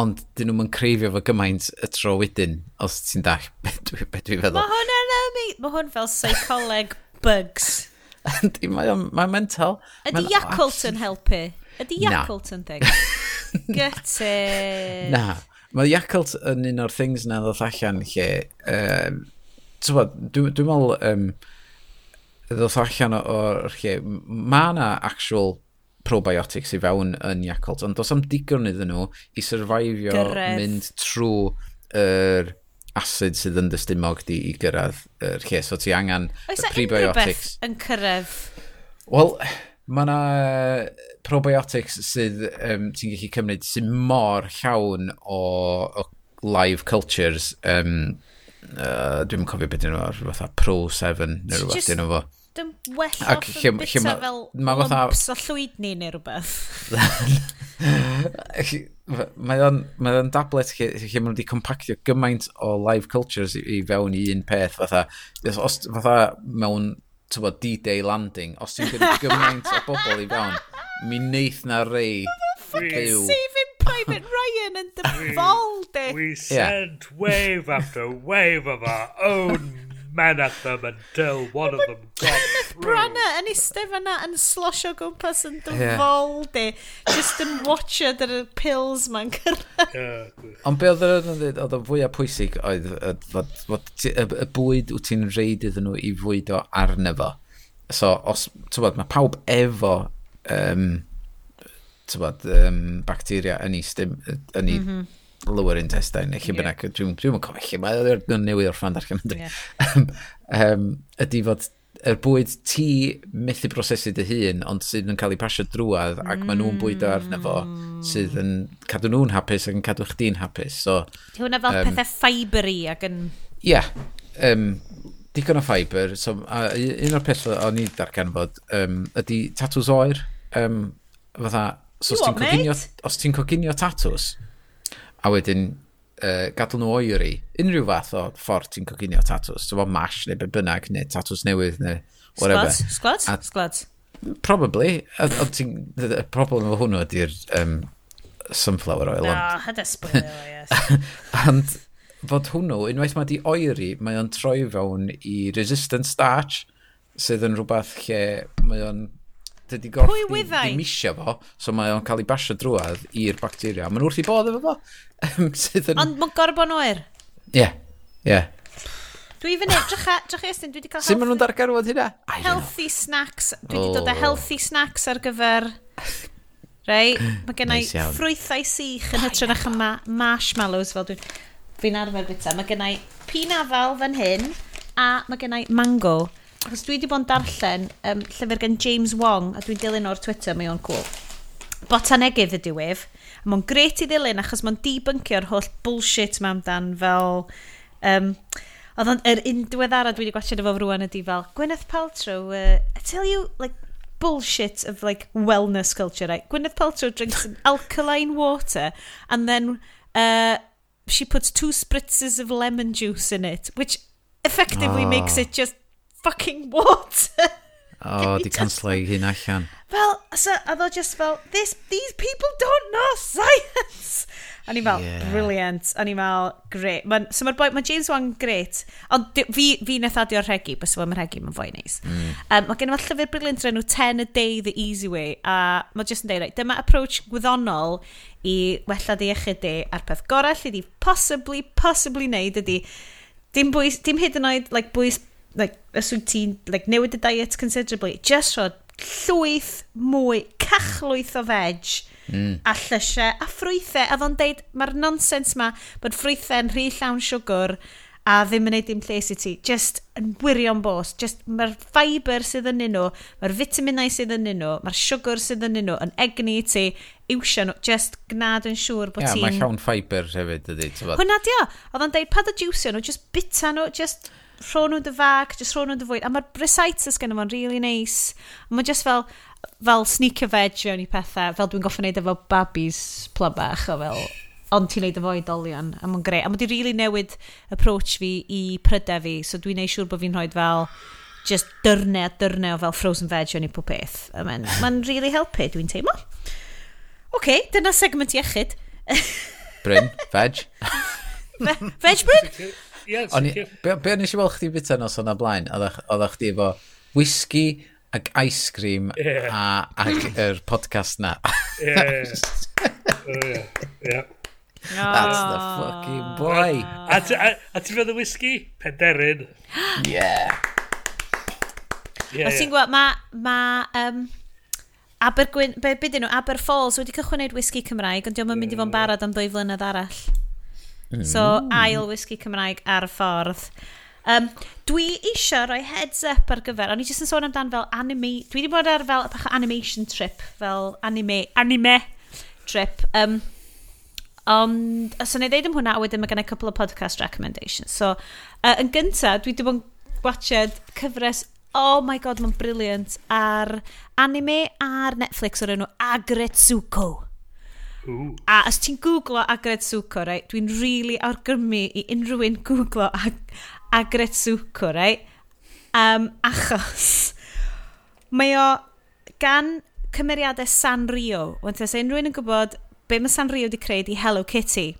ond dyn nhw'n creifio fo gymaint y tro wedyn os ti'n dall beth dwi, be dwi feddwl mae hwn yn amy mae hwn fel psycholeg bugs Ydy, mae o'n mae mental. Ydy Yakult yn helpu? Ydy Yakult yn thing? Gyte. Na. Mae Iacalt yn un o'r things na ddoth allan lle... Um, Tywod, dwi'n dwi meddwl... Um, ddoth allan o'r lle... Mae na actual probiotics i fewn yn Iacalt, ond dos am digon iddyn nhw i survivio Gyrraedd. mynd trwy'r er acid sydd yn dystumog di i gyrraedd yr er lle. So ti angen Oes y prebiotics. Oes yn cyrraedd? Wel, mae yna probiotics sydd um, ti'n gallu cymryd sy'n mor llawn o, o live cultures. Um, uh, dwi'n cofio beth dyn nhw, fatha Pro 7 neu rhywbeth dyn nhw fo. Dim well off y bita ma, fel ma lumps o llwydni neu rhywbeth. mae o'n ma dablet lle, lle maen nhw wedi compactio gymaint o live cultures i, i fewn i un peth fatha. Os, fatha mewn tywod, D-Day landing, os ti'n gwneud gymaint o bobl i fewn, mi neith na rei byw. Saving Private Ryan yn dyfol, di. We sent yeah. wave after wave of our own men at them until one of them got Kenneth Branagh yn eistedd fanna yn slosio gwmpas yn dyfol di, e, just yn watcha dy'r pills ma'n cyrraedd. Ond be oedd yn dweud, oedd o fwyaf pwysig oedd y bwyd wyt ti'n reid iddyn nhw i fwydo arno fo. So, os, tywod, mae pawb efo um, tywod, um, bacteria yn ei, stim, yn ei mm -hmm lower intestine neu lle bynnag, dwi'n dwi cofio lle mae o'n newydd o'r ffan darllen yn yeah. um, ydy fod yr er bwyd ti methu prosesu dy hun, ond sydd yn cael ei pasio drwad, ac mm. maen nhw'n bwydo arno fo, sydd yn mm. cadw nhw'n hapus ac yn cadw chdi'n hapus. So, Di hwnna fel um, pethau ffibri ac yn... Ie, yeah, um, digon o ffaibr. So, a, un o'r pethau o'n i darganfod um, ydy tatws oer. Um, fatha, so os ti'n coginio, os ti'n coginio tatws, a wedyn uh, gadw nhw oeri unrhyw fath o ffordd ti'n coginio tatws. So, fo mash neu be bynnag, neu tatws newydd, neu whatever. Sglads? Sglads? Sglads? Probably. Ond ti'n... Y problem o hwnnw ydy'r um, sunflower oil. No, ond- hada spoiler, yes. Ond fod hwnnw, unwaith mae di oeri, mae o'n troi fewn i resistant starch, sydd yn rhywbeth lle mae o'n dydy gorff Pwy wyddai? ddim isio fo, so mae o'n cael ei basio drwad i'r bacteria. Mae'n wrth i bod efo fo. Sydd yn... Ond mae'n gorfod bod yn oer? Ie, ie. Dwi fan hyn, drach, drach estyn, dwi wedi cael... Sut maen nhw'n darganfod hynna? Healthy snacks. Dwi wedi dod â oh. healthy snacks ar gyfer... Rei, mae gennau i nice ffrwythau sych yn oh hytrach a'ch ma marshmallows fel dwi'n... Fi'n arfer bita. Mae gennau pinafal fan hyn a mae gennau mango. Achos dwi wedi bod yn darllen um, llyfr gen James Wong, a dwi'n dilyn o'r Twitter, mae o'n cool. Botanegydd ydi wef. Mae'n gret i ddilyn achos mae'n debunkio'r holl bullshit mae amdan fel... Um, Oedd o'n yr un diweddara dwi wedi gwachod efo rwan ydi fel Gwyneth Paltrow, uh, I tell you, like, bullshit of like wellness culture, right? Gwyneth Paltrow drinks alkaline water and then uh, she puts two spritzes of lemon juice in it, which effectively oh. makes it just fucking water. O, oh, di canslo i hyn allan. Fel, so, a ddo just fel, this, these people don't know science. A ni fel, yeah. brilliant. A ni fel, great. Ma, so mae'r boi, mae James Wan great. Ond fi, fi nath adio'r regi, bys fel mae'r regi, mae'n fwy neis. Mm. Um, mae gen i llyfr briliant rhan nhw 10 a day the easy way. A mae just yn deud, right, dyma approach gwyddonol i wella di iechyd di. A'r peth gorau lle di possibly, possibly neud ydi, dim, bwys, dim hyd yn oed like, bwys like, os wyt ti'n like, newid y diet considerably, just rhoi llwyth mwy, cachlwyth o veg, mm. a llysiau, a ffrwythau. A ddo'n deud, mae'r nonsens ma bod ffrwythau'n rhy llawn siwgr a ddim yn neud dim lles i ti. Just yn wirion bos. Just mae'r ffaibr sydd yn nhw, mae'r vitaminau sydd yn nhw, mae'r siwgr sydd yn nhw yn egni i ti, iwsio nhw, just gnad yn siŵr bod yeah, ti'n... Ie, mae llawn ffaibr hefyd ydy. Hwna dio, oedd o'n deud, pad o jiwsio nhw, just bita nhw, just rhôn nhw dy fag, jyst rhôn nhw dy fwyd. A mae'r brisitis gen fo'n really nice. A mae jyst fel, fel sneaker veg fewn i pethau, fel dwi'n goffa wneud efo babis plybach o fel ond ti'n neud efo oedolion, a mae'n greu. A mae di really newid approach fi i prydau fi, so dwi'n neud siŵr bod fi'n rhoi fel just dyrne a dyrne o fel frozen veg o'n i pob peth. Mae'n ma really helpu, dwi'n teimlo. Oce, okay, dyna segment iechyd. Bryn, veg. Ve veg Bryn? Ie, sicr. Be, be nes i weld chdi bita nos o'na blaen, oedd chdi efo whisky ac ice cream yeah. a, ac yr er podcast na. Ie, ie, ie. That's the fucking boy. A, a, a ti'n fawr y whisky? Penderin. Yeah. Yeah, Os ti'n gwybod, mae... Ma, um, Abergwyn, be, be nhw, Aber Falls wedi cychwyn wneud whisky Cymraeg, ond diolch yn mynd i fod yn barod am ddwy flynedd arall. So, ail whisky Cymraeg ar y ffordd. Um, dwi eisiau rhoi heads up ar gyfer, o'n i jyst yn sôn amdan fel anime, dwi wedi bod ar fel bach animation trip, fel anime, anime trip. Um, ond, os o'n i ddeud am hwnna, wedyn mae gen i couple of podcast recommendations. So, uh, yn gyntaf, dwi wedi bod yn gwachod cyfres oh my god, mae'n briliant, ar anime ar Netflix o'r enw Agretsuko. Ooh. A os ti'n googlo agred right, dwi'n rili really argymu i unrhyw un googlo ag agred right? Um, achos, mae o gan cymeriadau Sanrio. Wante, os unrhyw un yn gwybod be mae Sanrio wedi creu i Hello Kitty.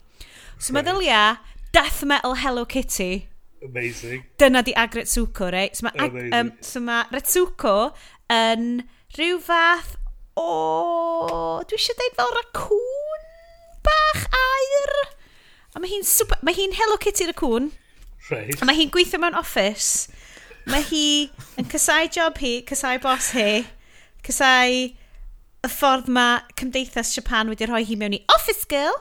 So right. meddylia, death metal Hello Kitty. Amazing. Dyna di agret Suko, right? So mae, ag, um, so ma Retsuko yn rhyw fath o, dwi eisiau dweud fel racwn bach air. A mae hi'n mae hi'n Hello Kitty racwn. Right. A mae hi'n gweithio mewn office. Mae hi yn cysau job hi, cysau bos hi, cysau y ffordd mae cymdeithas Japan wedi rhoi hi mewn i office girl.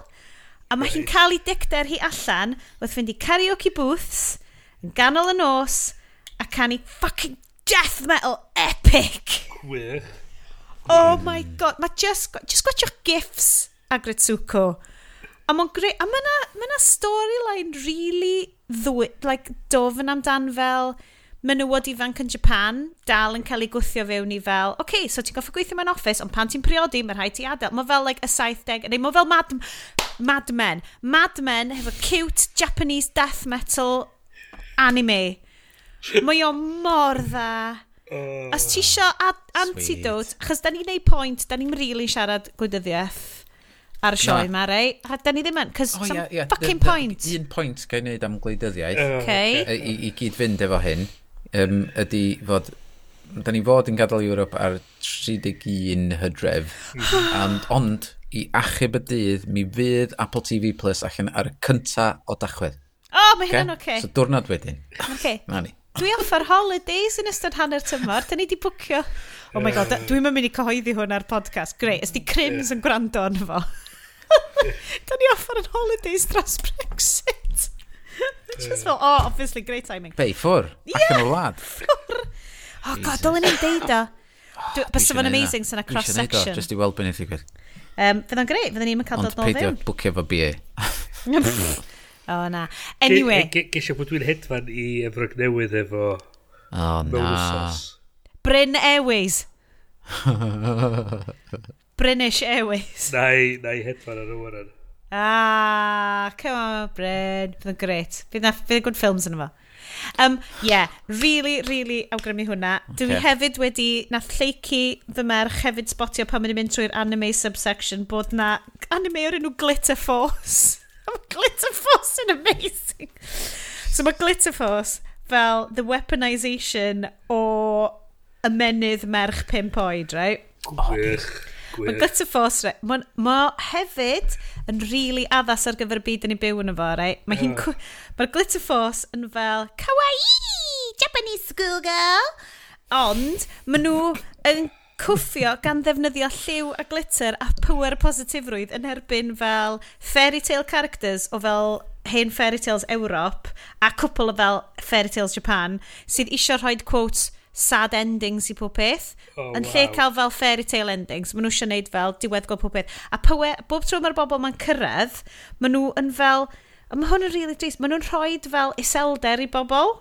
A mae right. hi'n cael ei dicter hi allan wrth fynd i karaoke booths yn ganol y nos a canu fucking death metal epic. Gwych. Oh my god, mae just, just gwachio'ch gifs Agretsuko. A mae'n greu, a mae yna ma storyline really ddwy, like, dofn amdan fel menywod ifanc yn Japan dal yn cael ei gwythio fewn i fel, oce, okay, so ti'n goffa gweithio mewn office, ond pan ti'n priodi, mae'n rhaid ti adael. Mae fel like, y 70, neu mae fel mad, mad Men. Mad Men hefo cute Japanese death metal anime. Mae o mor dda. Oh, Os ti isio antidote, achos da ni'n neud point, da ni'n really siarad gwydyddiaeth ar y sioe yma, rei. A da ni ddim yn, cos oh, yeah, yeah. fucking the, the, point. Un pwynt gael wneud am gwleidyddiaeth uh, okay. i, i gyd fynd efo hyn um, ydy fod da ni fod yn gadael Ewrop ar 31 hydref hmm. and, ond i achub y dydd mi fydd Apple TV Plus allan ar y cynta o dachwedd oh mae okay? hynna'n oce okay. so diwrnod wedyn okay. na ni dwi off ar holidays yn ystod hanner tymor, da ni di bwcio. Oh my god, dwi'n mynd i cyhoeddi hwn ar podcast. Greu, ysdi mm. Crims yn gwrando yn fo. da ni off ar holidays dros Brexit. Just fel, oh, obviously, great timing. Be, ffwr? Yeah, Ac yn y wlad. Ffwr. Oh god, dylen ni'n deud o. Bysa fo'n amazing sy'n a cross-section. Just i weld beth i gwir. Um, fydd o'n greu, fydda'n ni'n cael dod nôl fynd. Ond peidio bwcio fo BA. O, na. Anyway. Gesio bod dwi'n hedfan i Efrog Newydd efo... O, na. Bryn Airways. British Airways. Na i, na i hedfan ar y waran. Ah, come on, Bryn. Fydd yn gret. Fydd yn good films yn yma. Um, yeah, really, really awgrymu hwnna. Okay. Dwi hefyd wedi, nath lleici fy merch hefyd spotio pan mae'n mynd trwy'r anime subsection bod na anime o'r enw Glitter Force. Glitter Force yn amazing. So mae Glitter Force fel the weaponisation o ymenydd merch pimp oed, right? Gwych. Oh, mae Glitter Force, right? Mae ma hefyd yn rili really addas ar gyfer y byd yn ei byw yn efo, right? Mae yeah. hi'n... Mae'r Glitter Force yn fel kawaii! Japanese schoolgirl! Ond, maen nhw yn cwffio gan ddefnyddio lliw a glitter a pwer positifrwydd yn erbyn fel fairy tale characters o fel hen fairy tales Ewrop a cwpl o fel fairy tales Japan sydd eisiau rhoi quotes sad endings i pob peth. Oh, yn wow. lle cael fel fairy tale endings maen nhw eisiau gwneud fel diweddgol pob peth. A pwer, bob tro mae'r bobl ma'n cyrraedd maen nhw yn fel a mae hwn yn really drist maen nhw'n rhoi fel iselder i bobl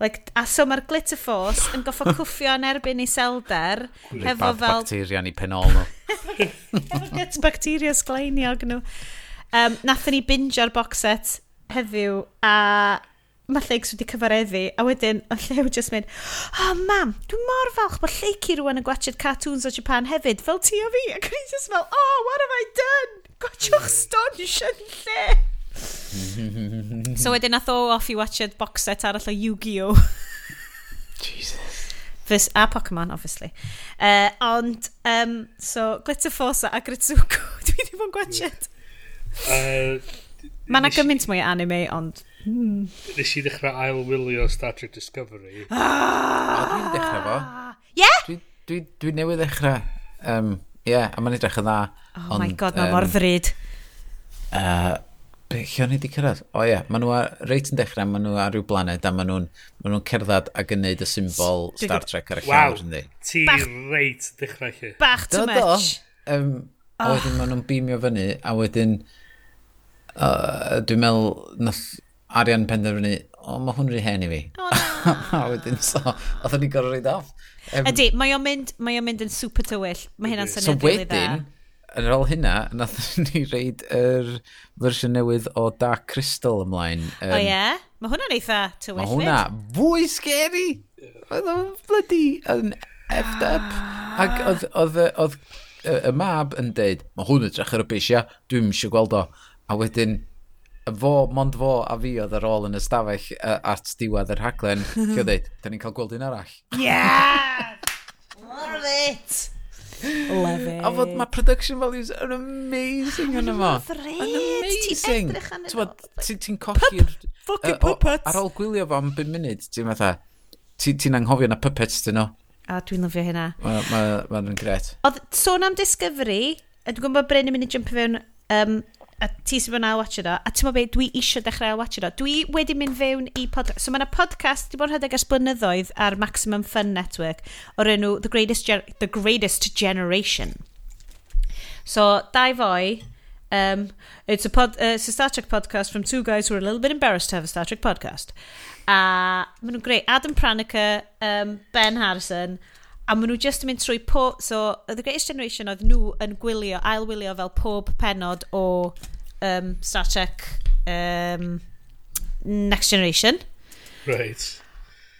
Like, a so mae'r glitter force yn goffo cwffio yn erbyn i selder. hefo fel... bacteria ni penol nhw. hefo gets bacteria sgleiniog nhw. Um, nathon ni bingio'r box set heddiw a mae Lleics wedi cyfareddu a wedyn o llew just mynd oh mam dwi'n mor falch bod Lleici rwan yn gwachod cartoons o Japan hefyd fel ti a fi ac o'n i fel oh what have I done gwachwch stanch yn lle so wedyn nath o off i watched box set arall o Yu-Gi-Oh! Jesus. Fys, a Pokemon, obviously. Uh, ond, um, so, Glitter Force a Gritsuko, dwi ddim yn gwachod. Uh, Mae yna gymaint mwy anime, ond... Mm. Nes i ddechrau ail wylio Star Trek Discovery. Ah! O, dwi'n dechrau fo. Ie? Yeah? Dwi, dwi, dwi newydd ddechrau. Um, yeah, a mae'n edrych yn dda. Oh ond, my god, mae um, mor ddryd. Uh, Be, lle o'n i wedi cyrraedd? O ie, maen nhw ar, reit yn dechrau, maen nhw ar ryw blaned a maen nhw'n ma nhw cerdded a gwneud y symbol Star Trek ar y llawr, wow, ynddi? ti bach, reit dechrau chi. Bach too much. Do, um. A ah. wedyn maen nhw'n beamio fyny, a wedyn uh, dwi'n meddwl nath Arian penderfynu, o, mae hwn rhy hen i fi. Oh, no. a wedyn, so, oedd ni'n gorau reid off. Um, Ydy, mae o'n mynd, mae o'n mynd yn super tywyll. Mae hynna'n syniad so, really dda yn ôl hynna, nath ni reid yr fersiwn newydd o Dark Crystal ymlaen. Um, o oh, ie? Yeah? Mae hwnna'n eitha tywyllid. Mae hwnna fwy scary. Oedd o'n bloody yn effed up. Ac ah. oedd, oedd, oedd y mab yn deud, mae hwn yn drach ar y bisia, dwi'n eisiau gweld o. A wedyn, fo, mond fo a fi oedd ar ôl yn y stafell at diwedd yr haglen, lle dweud, da ni'n cael gweld un arall. Yeah! Love it! Love it. A fod mae production values yn amazing yn yma. Yn amazing. Ti'n cochi'r... Fucking puppets. Ar ôl gwylio fo am 5 munud, ti'n fatha, ti'n anghofio na puppets dyn nhw. A dwi'n lyfio hynna. Mae'n ma, ma, gret. Oedd sôn am Discovery, a dwi'n gwybod Bryn yn mynd i jump fewn um, a ti sy'n mynd a watcher o, a ti'n meddwl beth, dwi eisiau dechrau a watcher o. Dwi wedi mynd fewn i podcast. So mae yna podcast, di bod rhedeg ers blynyddoedd ar Maximum Fun Network, o'r enw The Greatest, Gen The Greatest Generation. So, dau foi, um, it's, a pod, uh, it's a Star Trek podcast from two guys who are a little bit embarrassed to have a Star Trek podcast. A maen nhw'n greu, Adam Pranica, um, Ben Harrison, a maen nhw just yn mynd trwy po... So, The Greatest Generation oedd nhw yn gwylio, ailwylio fel pob penod o um, Star Trek um, Next Generation. Right.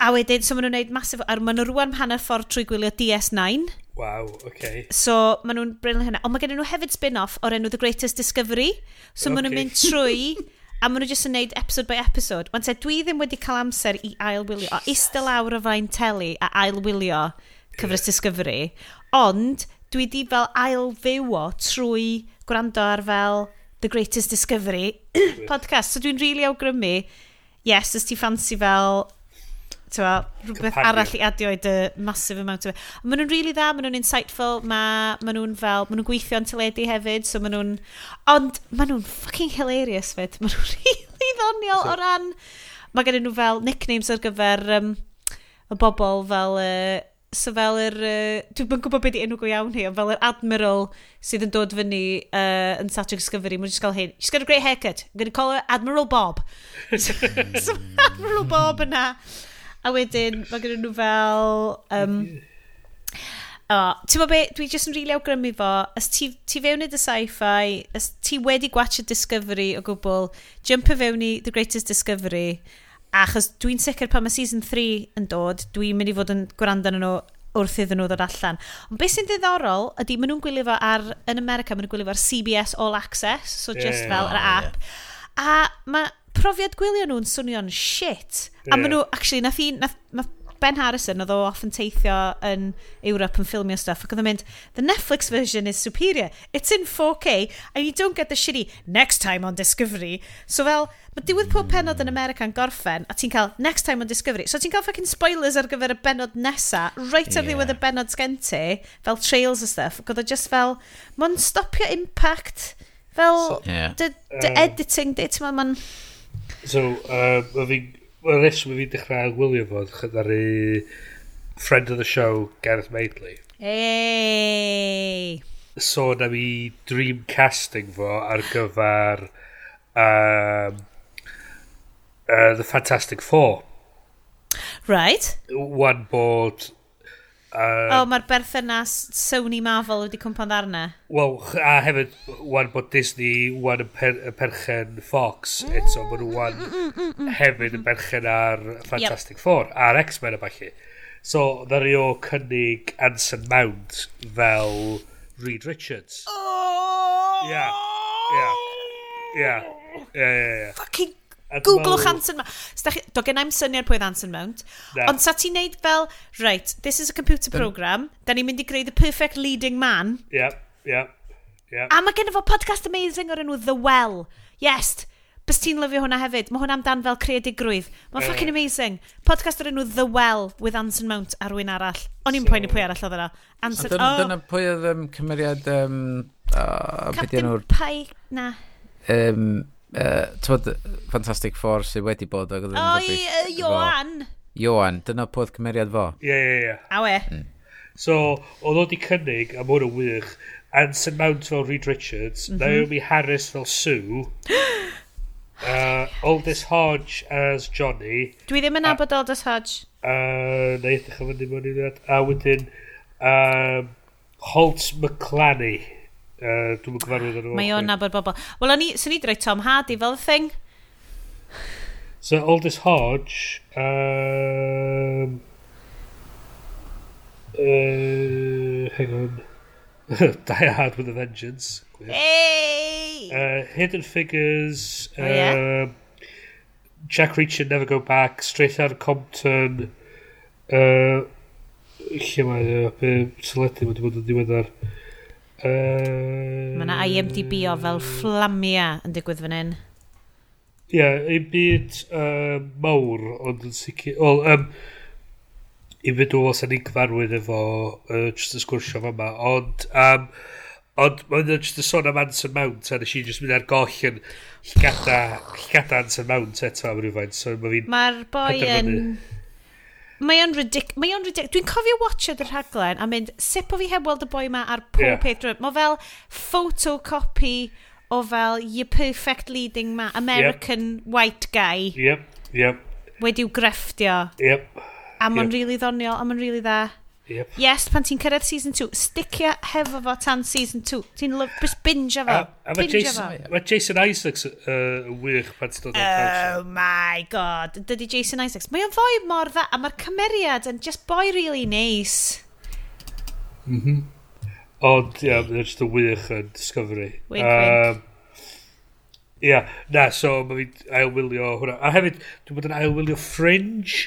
A wedyn, so maen nhw'n gwneud masif, a maen nhw rwan hanner ffordd trwy gwylio DS9. Wow, okay. So maen nhw'n bryn hynna. Ond mae gen nhw hefyd spin-off o'r enw The Greatest Discovery. So okay. maen nhw'n mynd trwy, a maen nhw jyst yn gwneud episode by episode. Wan te, dwi ddim wedi cael amser i ailwylio, o istel awr o fain teli a ailwylio cyfres yeah. Discovery. Ond dwi di fel ailfywio trwy gwrando ar fel The Greatest Discovery podcast. So dwi'n rili really awgrymu, yes, ys ti ffansi fel tywa, rhywbeth Companion. arall i adio i dy massive amount of it. Maen nhw'n really dda, maen nhw'n insightful, ma, maen nhw'n fel, maen nhw'n gweithio yn teledu hefyd, so maen nhw'n, ond maen nhw'n fucking hilarious fyd, maen nhw'n really ddoniol o ran, mae gen nhw fel nicknames ar gyfer um, y bobl fel uh, So fel yr... Uh, Dwi'n gwybod beth i enw go iawn hi, ond fel yr Admiral sydd yn dod fyny uh, yn Saturn Discovery, mae'n just gael hyn. She's got a great haircut. I'm going to call her Admiral Bob. so, so Admiral Bob yna. A wedyn, mae gen nhw fel... Um, O, oh, ti'n be, dwi jyst yn rili really awgrymu fo, os ti, ti fewn i dy sci-fi, os ti wedi gwachio Discovery o gwbl, jump fewn i The Greatest Discovery, Achos dwi'n sicr pan mae season 3 yn dod, dwi'n mynd i fod yn gwrando yn nhw wrth iddyn nhw ddod allan. Ond beth sy'n ddiddorol ydy, maen nhw'n gwylio fo ar, yn America, maen nhw'n gwylio fo ar CBS All Access, so just yeah, fel yr app. Yeah. A mae profiad gwylio nhw'n swnio'n shit. Yeah. A maen nhw, actually, nath i, nath, nath Ben Harrison, oedd o off yn teithio yn Europe yn ffilmio stuff, ac oedd o'n mynd, the Netflix version is superior, it's in 4K, and you don't get the shitty next time on Discovery. So fel, mae diwedd pob penod yn America yn gorffen, a ti'n cael next time on Discovery. So ti'n cael fucking spoilers ar gyfer y benod nesa, right ar yeah. ddiwedd y benod sgen ti, fel trails a stuff, ac oedd o just fel, mae'n stopio impact, fel, so, yeah. dy, dy uh, editing, dy, ti'n ma'n... So, uh, I Mae'r reswm i fi dechrau gwylio fod chyddaru friend of the show, Gareth Maidley. Ei! Sôn am i dream casting fo ar gyfer um, uh, The Fantastic Four. Right. One bod Uh, oh, mae'r berthynas Sony Marvel wedi cwmpan ddarna. Wel, a hefyd, wan bod Disney, wan y per, perchen Fox, mm, eto, bod nhw mm, wan mm, hefyd yn berchen ar Fantastic yep. Four, ar X-Men a falle. So, ddari o cynnig Anson Mount fel Reed Richards. Oh! Yeah, yeah, yeah, yeah, yeah, yeah. Fucking Googlewch Anson Mount. Stach, do gen i'm syniad pwy oedd Anson Mount. Na. Ond sa ti'n neud fel, right, this is a computer program, da ni'n mynd i greu the perfect leading man. Yeah, yeah, yeah. A mae gen fo podcast amazing o'r enw The Well. Yes, bys ti'n lyfio hwnna hefyd. Mae hwnna amdan fel creadigrwydd. Mae'n yeah. fucking amazing. Podcast o'r enw The Well with Anson Mount a rwy'n arall. O'n i'n so... poeni pwy arall oedd yna. Anson... Dyna, oh. dyna pwy oedd um, cymeriad... Um, oh, Captain Pike, na. Um, Uh, Twyd, Fantastic Four sydd wedi bod ac oedd yn Oi, uh, Johan! Johan, dyna podd cymeriad fo. Ie, ie, ie. A we. Mm. So, oedd o di cynnig, a mwyn yn wych, Anson Mount fel Reed Richards, mm -hmm. Naomi Harris fel Sue, uh, Aldous Hodge as Johnny. Dwi ddim yn abod Aldous Hodge. Uh, na i ddechrau fynd i mewn i. A wedyn, um, Holt McClanny. Uh, Dwi'n mynd gyfarwydd yn ôl. Mae o'n nabod bobl. Wel, o'n i, swn i droi Tom Hardy fel thing. So, Aldous Hodge... Um, uh, hang on. Die Hard with a Vengeance. Hey! Uh, Hidden Figures. Oh, yeah? um, Jack Reacher, Never Go Back. Straight Out of Compton. Uh, lle mae... Uh, Teledu wedi bod yn diweddar. Uh, Uh, Mae yna IMDb o fel fflamia yn digwydd fan hyn. Ie, yeah, ein byd uh, mawr, ond yn sicr... Wel, um, i fynd o os ni'n cyfarwydd efo uh, just y sgwrsio fan yma, ond... Um, ond mae'n just y sôn am Anson Mount, a nes i just mynd ar goll yn llgada, llgada Anson Mount eto am rhywfaint, so mae fi'n... Mae'r boi yn mae o'n ridic... Mae o'n ridic... Dwi'n cofio watchad y rhaglen a mynd, sip o fi heb weld y boi ma ar pob yeah. peth drwy... Mae fel photocopy o fel your perfect leading man, American yep. white guy. Yep, yep. Wedi'w grefftio. Yep. A mae'n yep. rili really ddoniol, a mae'n rili really dda. Yep. Yes, pan ti'n cyrraedd season 2, sticio hefo fo tan season 2. Ti'n bys binge fo. A, a mae Jason, ma Jason Isaacs uh, wych pan ti'n dod o'r Oh my god, dydy Jason Isaacs. Mae o'n fwy mor dda, a mae'r cymeriad yn just boy really nice. Mhm. Mm Ond, ia, yeah, mae'n just y wych yn Discovery. Wink, um, Ia, yeah. na, so mae fi'n ailwylio hwnna. A hefyd, dwi'n bod yn ailwylio Fringe.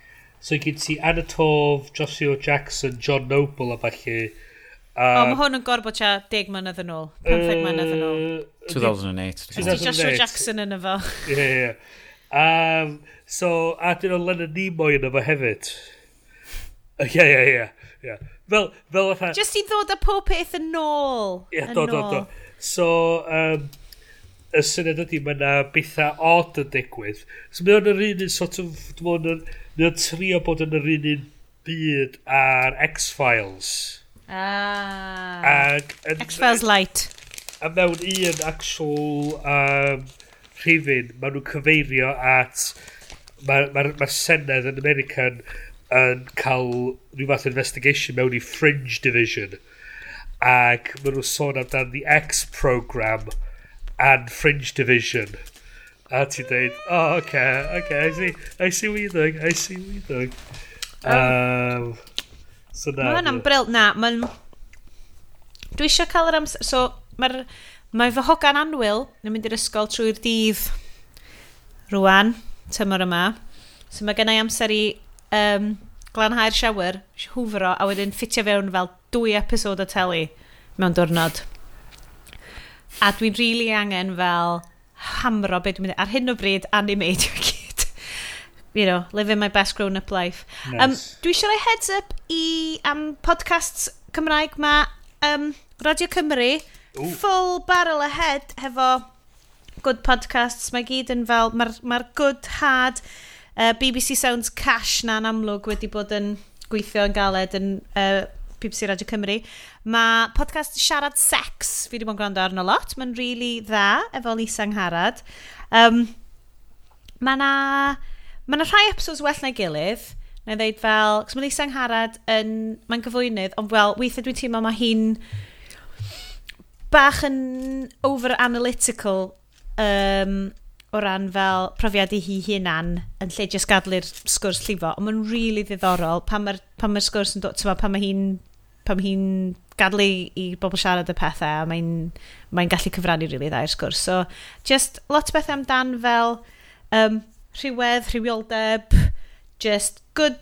So gyd ti Anatov, Joshua Jackson, John Noble a falle. O, mae hwn yn gorfod tia 10 mynydd yn ôl. 15 uh, mynydd yn ôl. 2008. 2008. 2008. Joshua Jackson yn efo. Ie, ie. Um, so, a dyn nhw'n Lennon Nimoy yn efo hefyd. Ie, ie, ie. Fel, fel atha... Just i ddod â pob peth yn ôl. Ie, yeah, do, do, do. So, um, y syniad ydy mae yna bethau odd yn digwydd. So mae o'n yr un un sort of, dwi'n meddwl, mae o'n trio bod yn yr un un byd ar X-Files. Ah. Ag, X-Files Light. A mewn un actual um, rhifin, maen nhw'n cyfeirio at... Mae'r ma, ma, ma Senedd yn American yn cael rhyw fath investigation mewn i Fringe Division. Ac maen nhw'n sôn amdan the X-Program. X-Program and Fringe Division. A ti dweud, oh, okay, okay, I see, I see what you're doing, I see what you're doing. Um, so na. Mae hwnna'n ambril, na, mae'n... Dwi eisiau cael yr amser, so mae'r... Mae fy hogan anwyl yn mynd i'r ysgol trwy'r dydd rwan, tymor yma. So mae gennau amser i um, glanhau'r siawer, hwfro, a wedyn ffitio fewn fel dwy episod o teli mewn diwrnod. A dwi'n rili really angen fel hamro beth dwi'n mynd ar hyn o bryd animeidio'r gyd. you know, living my best grown-up life. Nice. Um, dwi eisiau rhoi heads up i am podcasts Cymraeg ma um, Radio Cymru Ooh. full barrel ahead hefo good podcasts. Mae gyd yn fel, mae'r ma good hard uh, BBC Sounds Cash na'n amlwg wedi bod yn gweithio yn galed yn uh, BBC Radio Cymru. Mae podcast Siarad Sex, fi wedi bod yn gwrando arno lot, mae'n rili really dda efo Lisa Ngharad. Um, mae na, ma na rhai episodes well na'i gilydd, na i ddeud fel, cos mae Lisa Ngharad yn, mae'n gyflwynydd, ond wel, weithiau dwi'n teimlo mae hi'n bach yn over-analytical um, o ran fel profiad i hi hunan yn lle jyst gadlu'r sgwrs llifo, ond mae'n rili really ddiddorol. Pan mae'r ma sgwrs yn dod, pan mae hi'n pan mae hi'n gadw i, i bobl siarad y pethau a mae'n mae gallu cyfrannu rili really dda i'r sgwrs. So, just lot o bethau amdan fel um, rhywedd, rhywioldeb, just good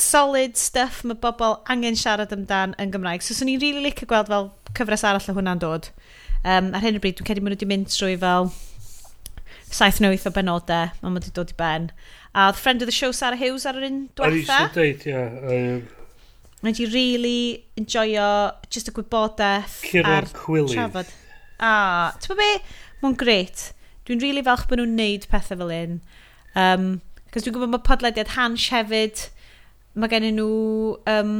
solid stuff mae bobl angen siarad amdan yn Gymraeg. So, swn i'n rili really licio gweld fel cyfres arall o hwnna'n dod. Um, ar hyn o bryd, dwi'n credu maen nhw wedi mynd trwy fel saith neu wyth o benodau, mae wedi dod i ben. A oedd friend of the show Sarah Hughes ar yr un diwetha. Ar eisiau dweud, ia. Yeah. Mae di really enjoyo just y gwybodaeth Curo'r cwilydd. Trafod. A, ti'n be? Mae'n gret. Dwi'n really falch bod nhw'n neud pethau fel un. Um, Cos dwi'n gwybod mae podlediad Hans hefyd, mae gen nhw um,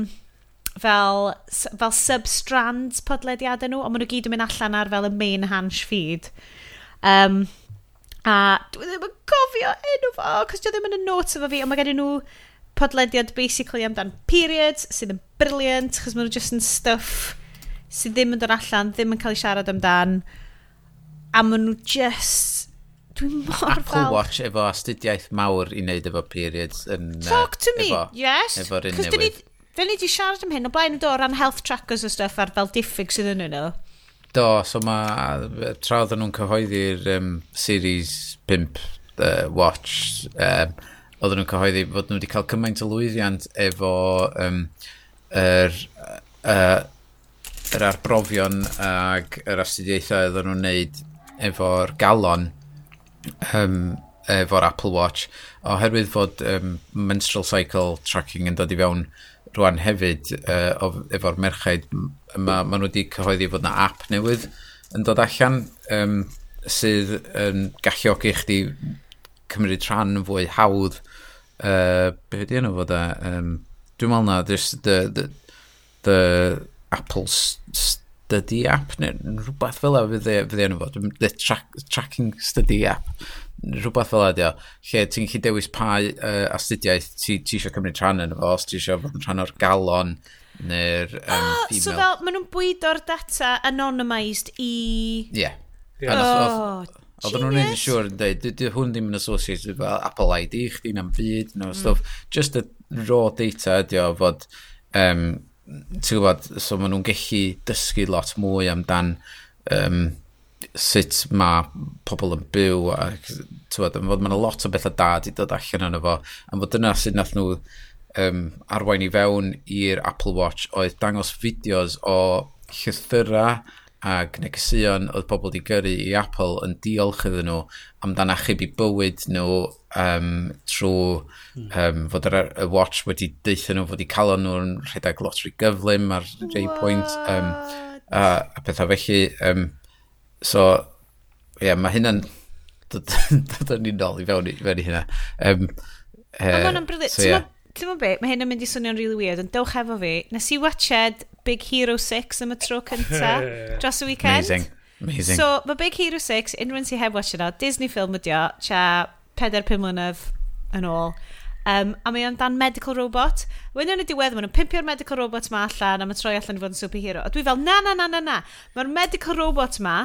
fel, fel sub-strands podlediadau nhw, ond maen nhw gyd yn mynd allan ar fel y main Hans feed. Um, a dwi ddim yn cofio enw fo, cos dwi ddim yn y notes efo fi, ond mae gen nhw podlediad basically amdan periods sydd yn briliant, chos maen nhw just yn stuff sydd ddim yn dod allan, ddim yn cael ei siarad amdan. A maen nhw just... Dwi'n mor Apple fel... Watch efo astudiaeth mawr i wneud efo periods yn... Talk to me, efo, yes. Efo'r un newydd. Fe ni di siarad am hyn, o blaen yn dod ran health trackers o stuff ar fel diffyg sydd yn nhw. Do, so mae tra oedden nhw'n cyhoeddi'r um, series 5 uh, watch, um, oedden nhw'n cyhoeddi fod nhw wedi cael cymaint o lwyddiant efo um, yr, uh, yr arbrofion ag yr astudiaethau oedden nhw'n neud efo'r galon um, efo'r Apple Watch oherwydd fod um, menstrual cycle tracking yn dod i fewn rwan hefyd uh, efo'r merchaid mae ma nhw wedi cyhoeddi fod na app newydd yn dod allan um, sydd yn um, galluogi chdi cymryd rhan fwy hawdd. Uh, be ydy enw fod e? Um, dwi'n meddwl na, there's the, the, the Apple Study App, neu rhywbeth fel e fydd e enw fod. the track, Tracking Study App, rhywbeth fel ydy o, lle ti'n gallu dewis pa uh, astudiaeth ti, ti eisiau cymryd rhan yn efo, os ti eisiau fod yn rhan o'r galon neu'r um, oh, female. So fel, maen nhw'n bwydo'r data anonymised i... Ie. Yeah. Yeah. Oh, Oedden nhw'n neud yn siŵr yn dweud, dwi hwn ddim yn associated fel Apple ID, chdi na'm byd, no mm. stuff. Just y raw data ydi o fod, um, ti'n gwybod, so maen nhw'n gallu dysgu lot mwy amdan um, sut mae pobl yn byw a tywed, fod mae'n lot o bethau da wedi dod allan yno fo a fod dyna sydd nath nhw um, arwain i fewn i'r Apple Watch oedd dangos fideos o llythyrau ac negesion oedd pobl wedi gyrru i Apple yn diolch iddyn nhw amdan achub i bywyd nhw um, trwy um, hmm. fod yr, y watch wedi deithio nhw, fod i cael nhw'n rhedeg lotri gyflym ar rei pwynt um, a, a pethau felly. Um, so, ie, yeah, mae hynna'n dod yn ni nôl i fewn i, fewn i hynna. Um, uh, Ond mae'n briliant. So, yeah ti'n mwyn beth, mae hyn yn mynd i swnio'n really weird, ond dewch efo fi. Nes i watched Big Hero 6 am y tro cynta dros y weekend. Amazing. Amazing. So, mae Big Hero 6, unrhyw un sy'n heb watched yna, Disney film ydi o, cha 4-5 mlynedd yn ôl. Um, a mae o'n dan medical robot. Wedyn yn y diwedd, maen nhw'n pimpio'r medical robot ma allan a mae troi allan i fod yn superhero. A dwi fel, na, na, na, na, na. Mae'r medical robot ma,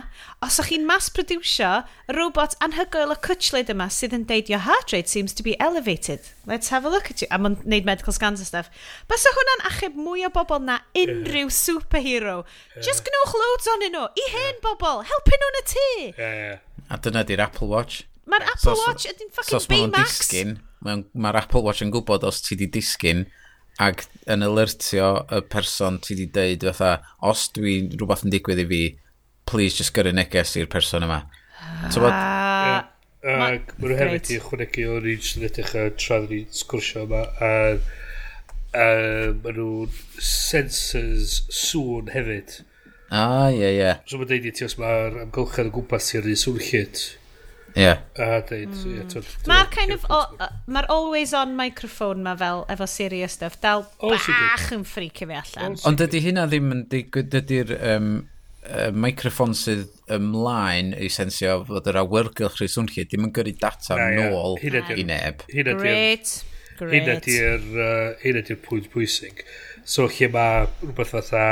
os ych chi'n mass-producio y robot anhygoel y cwtchlyd yma sydd yn deud, your heart rate seems to be elevated. Let's have a look at you. A mae'n neud medical scans a stuff. Bas o hwnna'n achub mwy o bobl na unrhyw yeah. superhero. Yeah. Just gnwch loads onyn nhw. I hen yeah. bobl. Helpu nhw'n y tŷ. Yeah, yeah. A dyna di'r Apple Watch. Mae'r Apple so, Watch ydy'n fucking so, Baymax. Disgyn, Mae'r mae Apple Watch yn gwybod os ti di disgyn ac yn alertio y person ti di deud fatha, os dwi rhywbeth yn digwydd i fi, please just gyrru neges i'r person yma. So, bod... Yeah. Ac maen nhw hefyd i ychwanegu o'r un sy'n edrych ar tradd ni'n sgwrsio yma er, er, a, a maen nhw'n sensors sŵn hefyd. Ah, ie, ie. So mae'n deud i ti os mae'r amgylchedd o gwmpas i'r un sŵn llyd. Yeah. A deud, mm. yeah, twyd, Mae'r kind of, mae'r always on microphone ma fel, efo serious stuff, dal bach yn ffricio fi allan. Ond dydy hynna ddim yn digwydd, dydy'r um, uh, microphone sydd ymlaen i sensio fod yr awyrgylch rhywbeth swnllid ddim yn gyrru data Na, nôl i neb. Great. great. ydy'r uh, pwynt pwysig. So lle mae rhywbeth fatha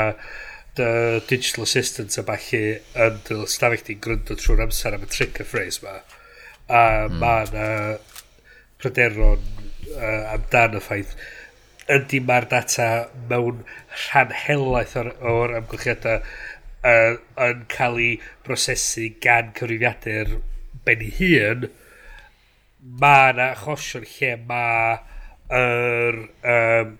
digital assistant a falle yn stafell di'n gryndo trwy'r amser am y trick a phrase ma. Mm A mm. mae yna pryderon uh, amdan y ffaith ydy mae'r data mewn rhan helaeth o'r, or amgylchiadau uh, yn cael ei brosesu gan cyfrifiadur ben ei hun mae yna achosion lle mae yr um,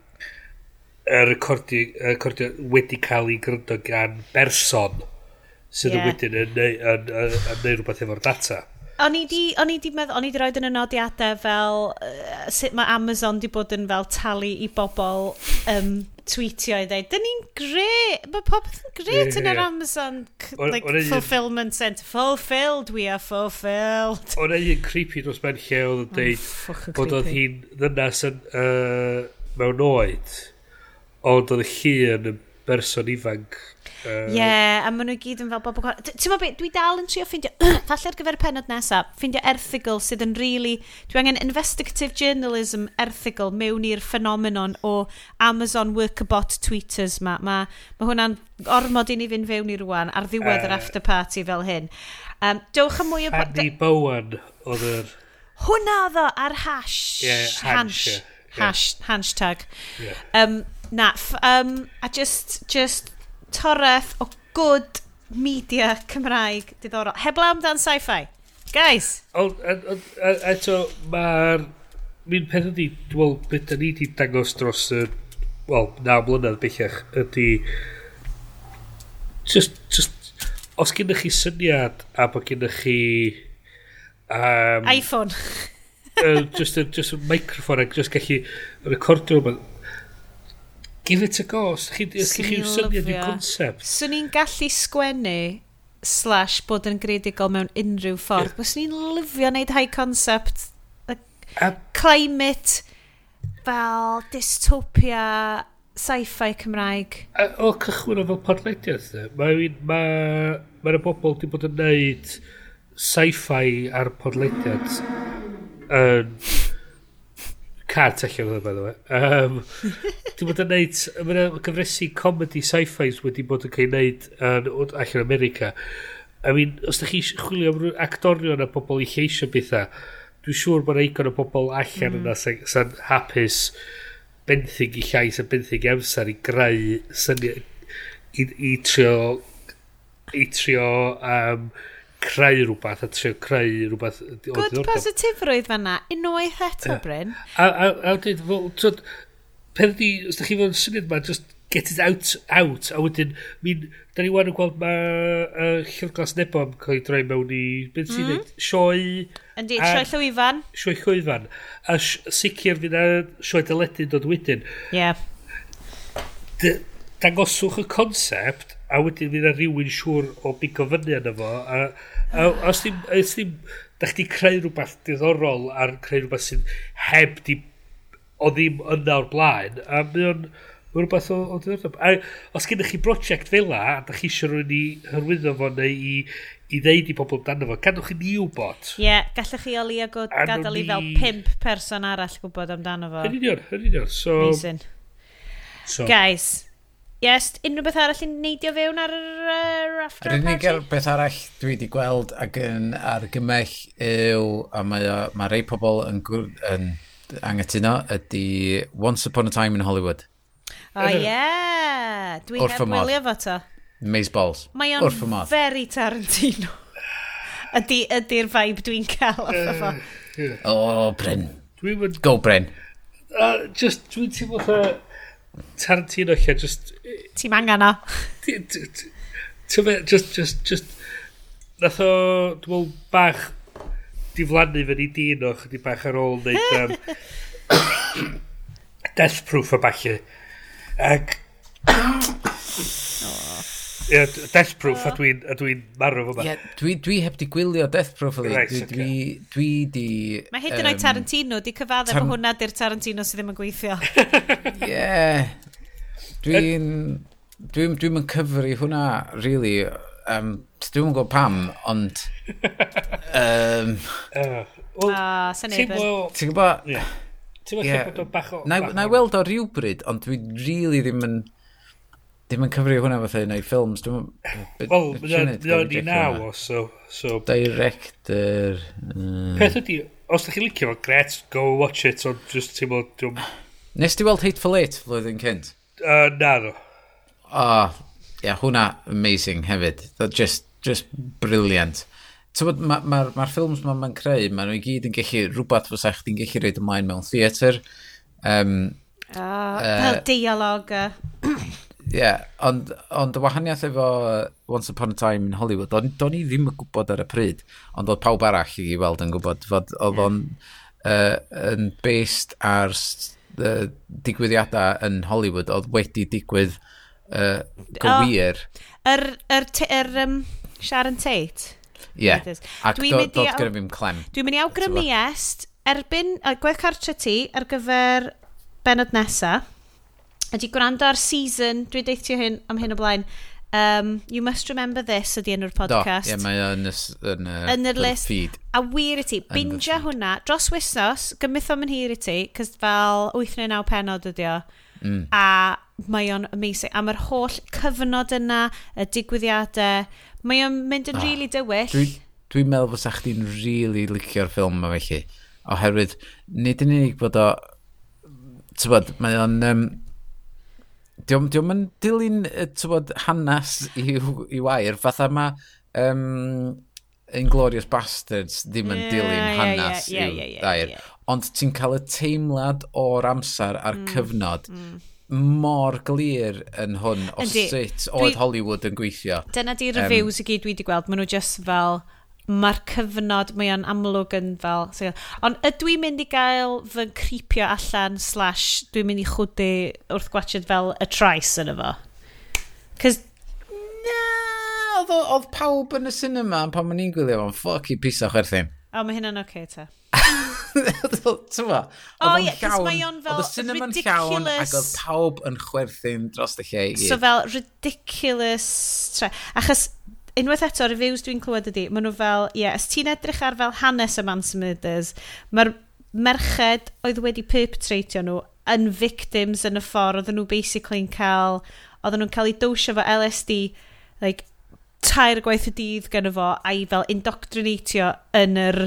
y recording, recording wedi cael ei gryndo gan berson sydd yeah. wedyn yn, yn, yn, yn, yn neud rhywbeth efo'r data. O'n i di, o'n i di meddwl, o'n i di roed yn y nodiadau fel uh, sut mae Amazon di bod yn fel talu i bobl um, tweetio i ddeud, dyn ni'n gret, mae popeth yn gret yn yr Amazon like, o, fulfillment centre. Fulfilled, we are fulfilled. O'n ei yn creepy dros ben lle oedd yn oh, deud bod oedd hi'n ddynas yn uh, mewn oed, ond oedd y llun yn berson ifanc Ie, yeah, a maen nhw gyd yn fel bobl gwahanol. Ti'n meddwl beth, dwi dal yn trio ffeindio, falle ar gyfer y penod nesaf, ffeindio erthigol sydd yn really... Dwi angen investigative journalism erthigol mewn i'r ffenomenon o Amazon workabot tweeters ma. Mae ma hwnna'n ormod i ni fynd fewn i rwan ar ddiwedd yr after party fel hyn. Um, dewch am mwy o... Andy Bowen oedd yr... Hwna oedd o ar hash. Yeah, hash. Hash, yeah. hashtag. Yeah. Um, na, um, a just, just toreth o good media Cymraeg diddorol. Heblaw amdan sci-fi. Guys! Ond, e- e- e- eto, mae'r... Mi'n peth ydi, dwi'n meddwl, beth da ni wedi dangos dros y... Wel, na mlynedd bellach, ydi... Just, just... Os gennych chi syniad a bod gennych chi... Um, iPhone. uh, just, a, just a microphone ac just gallu recordio give it a go. Os chi chi'w syniad i'r concept. Swn i'n gallu sgwennu slash bod yn gredigol mewn unrhyw ffordd. Yeah. Bys ni'n lyfio wneud high concept. Like, climate fel dystopia sci-fi Cymraeg. A, o cychwyn o fel podlediad, mae ma, ma y bobl wedi bod yn neud sci-fi ar podlediad yn cart allan by the way. Um, Dwi'n bod yn neud, mae'n gyfresu comedy sci-fis wedi bod yn cael neud yn, allan America. I mean, os da chi chwilio am actorion a pobl i lleisio bethau, dwi'n siŵr bod eigon o bobl allan mm. yna sy'n sy hapus benthyg i llais a benthyg i amser i greu syniad i, i trio i trio um, creu rhywbeth a trio creu rhywbeth Good positifrwydd fanna, unwaith eto, Bryn. A, a, a, dweud fel, twyd, peth di, os da chi fod yn syniad ma, just get it out, out, a wedyn, mi'n, da ni wan yn gweld mae uh, Llyfrglas Nebo yn cael ei droi mewn i, beth sy'n mm. sioe... Yndi, sioe llwyfan. Sioe llwyfan. A sicr fydd na sioe dyledu dod wedyn. Ie. Yeah. Dangoswch y concept a wedyn fydd na rhywun siŵr o bigo fyny yna fo a, a os ddim, os ddim da chdi creu rhywbeth diddorol a'r creu rhywbeth sydd heb di o ddim yna o'r blaen a mae o'n Mae rhywbeth o, o ddiddordeb. A os gennych chi brosiect fel a, a da chi eisiau rhywun i hyrwyddo fo neu i, i ddeud i pobl amdano fo, gadwch chi ni wybod. Ie, yeah, gallech chi o leo gadael i fel pimp person arall gwybod amdano fo. Yn union, yn union. So, Amazing. So, Guys, Yes, unrhyw beth arall i'n neidio fewn ar yr uh, after Yr unig party? beth arall dwi wedi gweld ac yn argymell yw, a mae, o- mae rei pobl yn, gwr- yn angytuno, ydy Once Upon a Time in Hollywood. O oh, ie, yeah. dwi'n Wrth fy modd. adwylio fo to. Maze Balls. Mae Wrth fy o'n modd. very Tarantino. Ydy, ydy'r vibe dwi'n cael off o fo. O, Bryn. Dwi wedi... Go, Bryn. Uh, just dwi'n teimlo fatha Tarantino lle just... Ti'n angen o. Ti'n fe, just, just, just... Nath o, dwi'n meddwl, bach diflannu fy ni dyn o, chyddi bach ar ôl neud... um, death proof o falle. Ac... Yeah, death Proof, a dwi'n dwi marw fo ma. Yeah, dwi, dwi heb di gwylio Death Proof, dwi, right, dwi, dwi, dwi di... Mae hyd yn oed Tarantino di cyfadda tar... hwnna di'r Tarantino sydd ddim yn gweithio. Ie. Dwi'n... Dwi'n dwi yn cyfri hwnna, really. Um, dwi'n gwybod pam, ond... Um, uh, well, ah, sy'n ebyn. Ti'n gwybod... Ti'n gwybod bod o'n bach o... Na i weld o rhywbryd, ond dwi really ddim yn... Dim yn cyfri hwnna fatha i wneud ffilms, dwi'n... Wel, o'n i naw o, so... so Director... Mm. Peth ydi, os da chi licio fo, gret, go watch it, ond just ti'n bod... Dwi'n... Nes ti weld Hateful Eight flwyddyn cynt? Uh, na, no. O, oh, ia, yeah, hwnna amazing hefyd. That just, just brilliant. Mae'r ma, ma, ma ffilms ma'n ma creu, maen nhw i gyd yn gallu, rhywbeth fysa chdi'n gallu reid ymlaen mewn theatr. Um, oh, uh, fel dialog. Ie, yeah, ond, ond y wahaniaeth efo Once Upon a Time in Hollywood, do'n do i ddim yn gwybod ar y pryd, ond oedd pawb arall i weld yn gwybod fod oedd o'n uh, yn based ar uh, digwyddiadau yn Hollywood oedd wedi digwydd uh, gywir. Yr oh, er, er, er, um, Sharon Tate? Ie, yeah. ac doedd do, do gyda fi'n clem. Dwi'n mynd i awgrymu est, erbyn, gwaith cartre ti ar gyfer benod nesaf, ydy gwrando ar season, dwi'n deithio hyn am hyn o blaen, um, You Must Remember This ydy enw'r podcast. Do, ie, yeah, mae yn, yn, uh, yn yr list. Feed. A wir i ti, binja hwnna, dros wisnos, gymryd o'n hir i ti, cys fel 8 neu 9 penod ydy o. Mm. A mae o'n amazing. A mae'r holl cyfnod yna, y digwyddiadau, mae o'n mynd yn oh, really dywyll. Dwi'n dwi, dwi meddwl fysa chdi'n really licio'r ffilm yma felly. Oherwydd, nid yn unig bod o... Tybod, mae o'n... Um, Diolch yn dilyn, tywod, hanes i, i wair, fatha mae um, Inglorious Bastards ddim yn yeah, dilyn hanes yeah, yeah, yeah, yeah, yeah, ond ti'n cael y teimlad o'r amser a'r mm, cyfnod mm. mor glir yn hwn o Yndi. sut oedd Hollywood yn gweithio. Dyna di reviews um, i gyd dwi wedi gweld, maen nhw just fel mae'r cyfnod mae o'n amlwg yn fel... So, ond ydw i'n mynd i gael fy creepio allan slash dwi'n mynd i chwdu wrth gwachod fel y trais yn efo? Cys... Na, oedd, oedd pawb yn y cinema pan ma'n i'n gwylio fo'n ffoc i piso chwerthin. O, mae hynna'n oce okay, ta. Tyma, oedd o'n llawn, oedd y cinema'n llawn ac oedd pawb yn chwerthin dros y lle i gyd. So fel ridiculous... Achos unwaith eto, reviews dwi'n clywed ydi, maen nhw fel, ie, yeah, os ti'n edrych ar fel hanes y Mans Murders, mae'r merched oedd wedi perpetratio nhw yn victims yn y ffordd, oedden nhw basically yn cael, oedden nhw'n cael eu dosio fo LSD, like, tair gwaith y dydd gyda fo, a i fel indoctrinatio yn yr,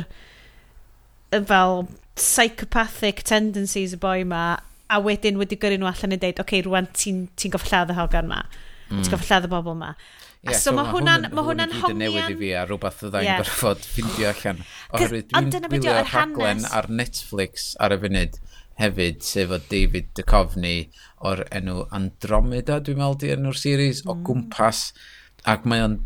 fel, psychopathic tendencies y boi ma, a wedyn wedi gyrru nhw allan yn deud, oce, okay, rwan ti'n ti, ti goffo lladd y hogan ma, mm. ti'n goffo lladd y bobl ma. Yeah, so, so mae hwnna'n ma hwnna'n hongian... newydd i fi a rhywbeth ddau'n yeah. gorfod ffindio allan. Oherwydd dwi'n gwylio'r rhaglen ar Netflix ar y funud hefyd, sef o David Duchovny o'r enw Andromeda, dwi'n meddwl di enw'r series, mm. o gwmpas. Ac mae o'n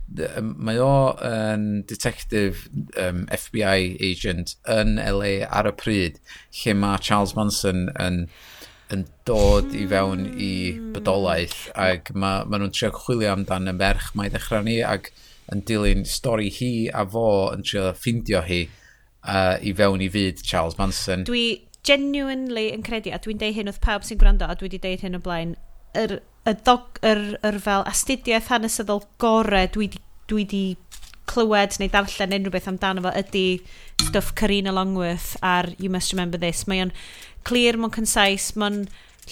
mae o um, detective um, FBI agent yn LA ar y pryd, lle mae Charles Manson yn... Um, yn dod i fewn i bydolaeth ac mae ma nhw'n trio chwilio amdan y merch mae ddechrau ni ac yn dilyn stori hi a fo yn trio ffindio hi uh, i fewn i fyd Charles Manson. Dwi genuinely yn credu, a dwi'n deud hyn wrth pawb sy'n gwrando, a dwi wedi deud hyn o blaen, yr, y dog, yr, yr fel astudiaeth hanesyddol gore dwi wedi dwi di clywed neu darllen unrhyw beth amdano fo ydy stuff Karina Longworth ar You Must Remember This. Mae o'n clir, mae'n concise, mae'n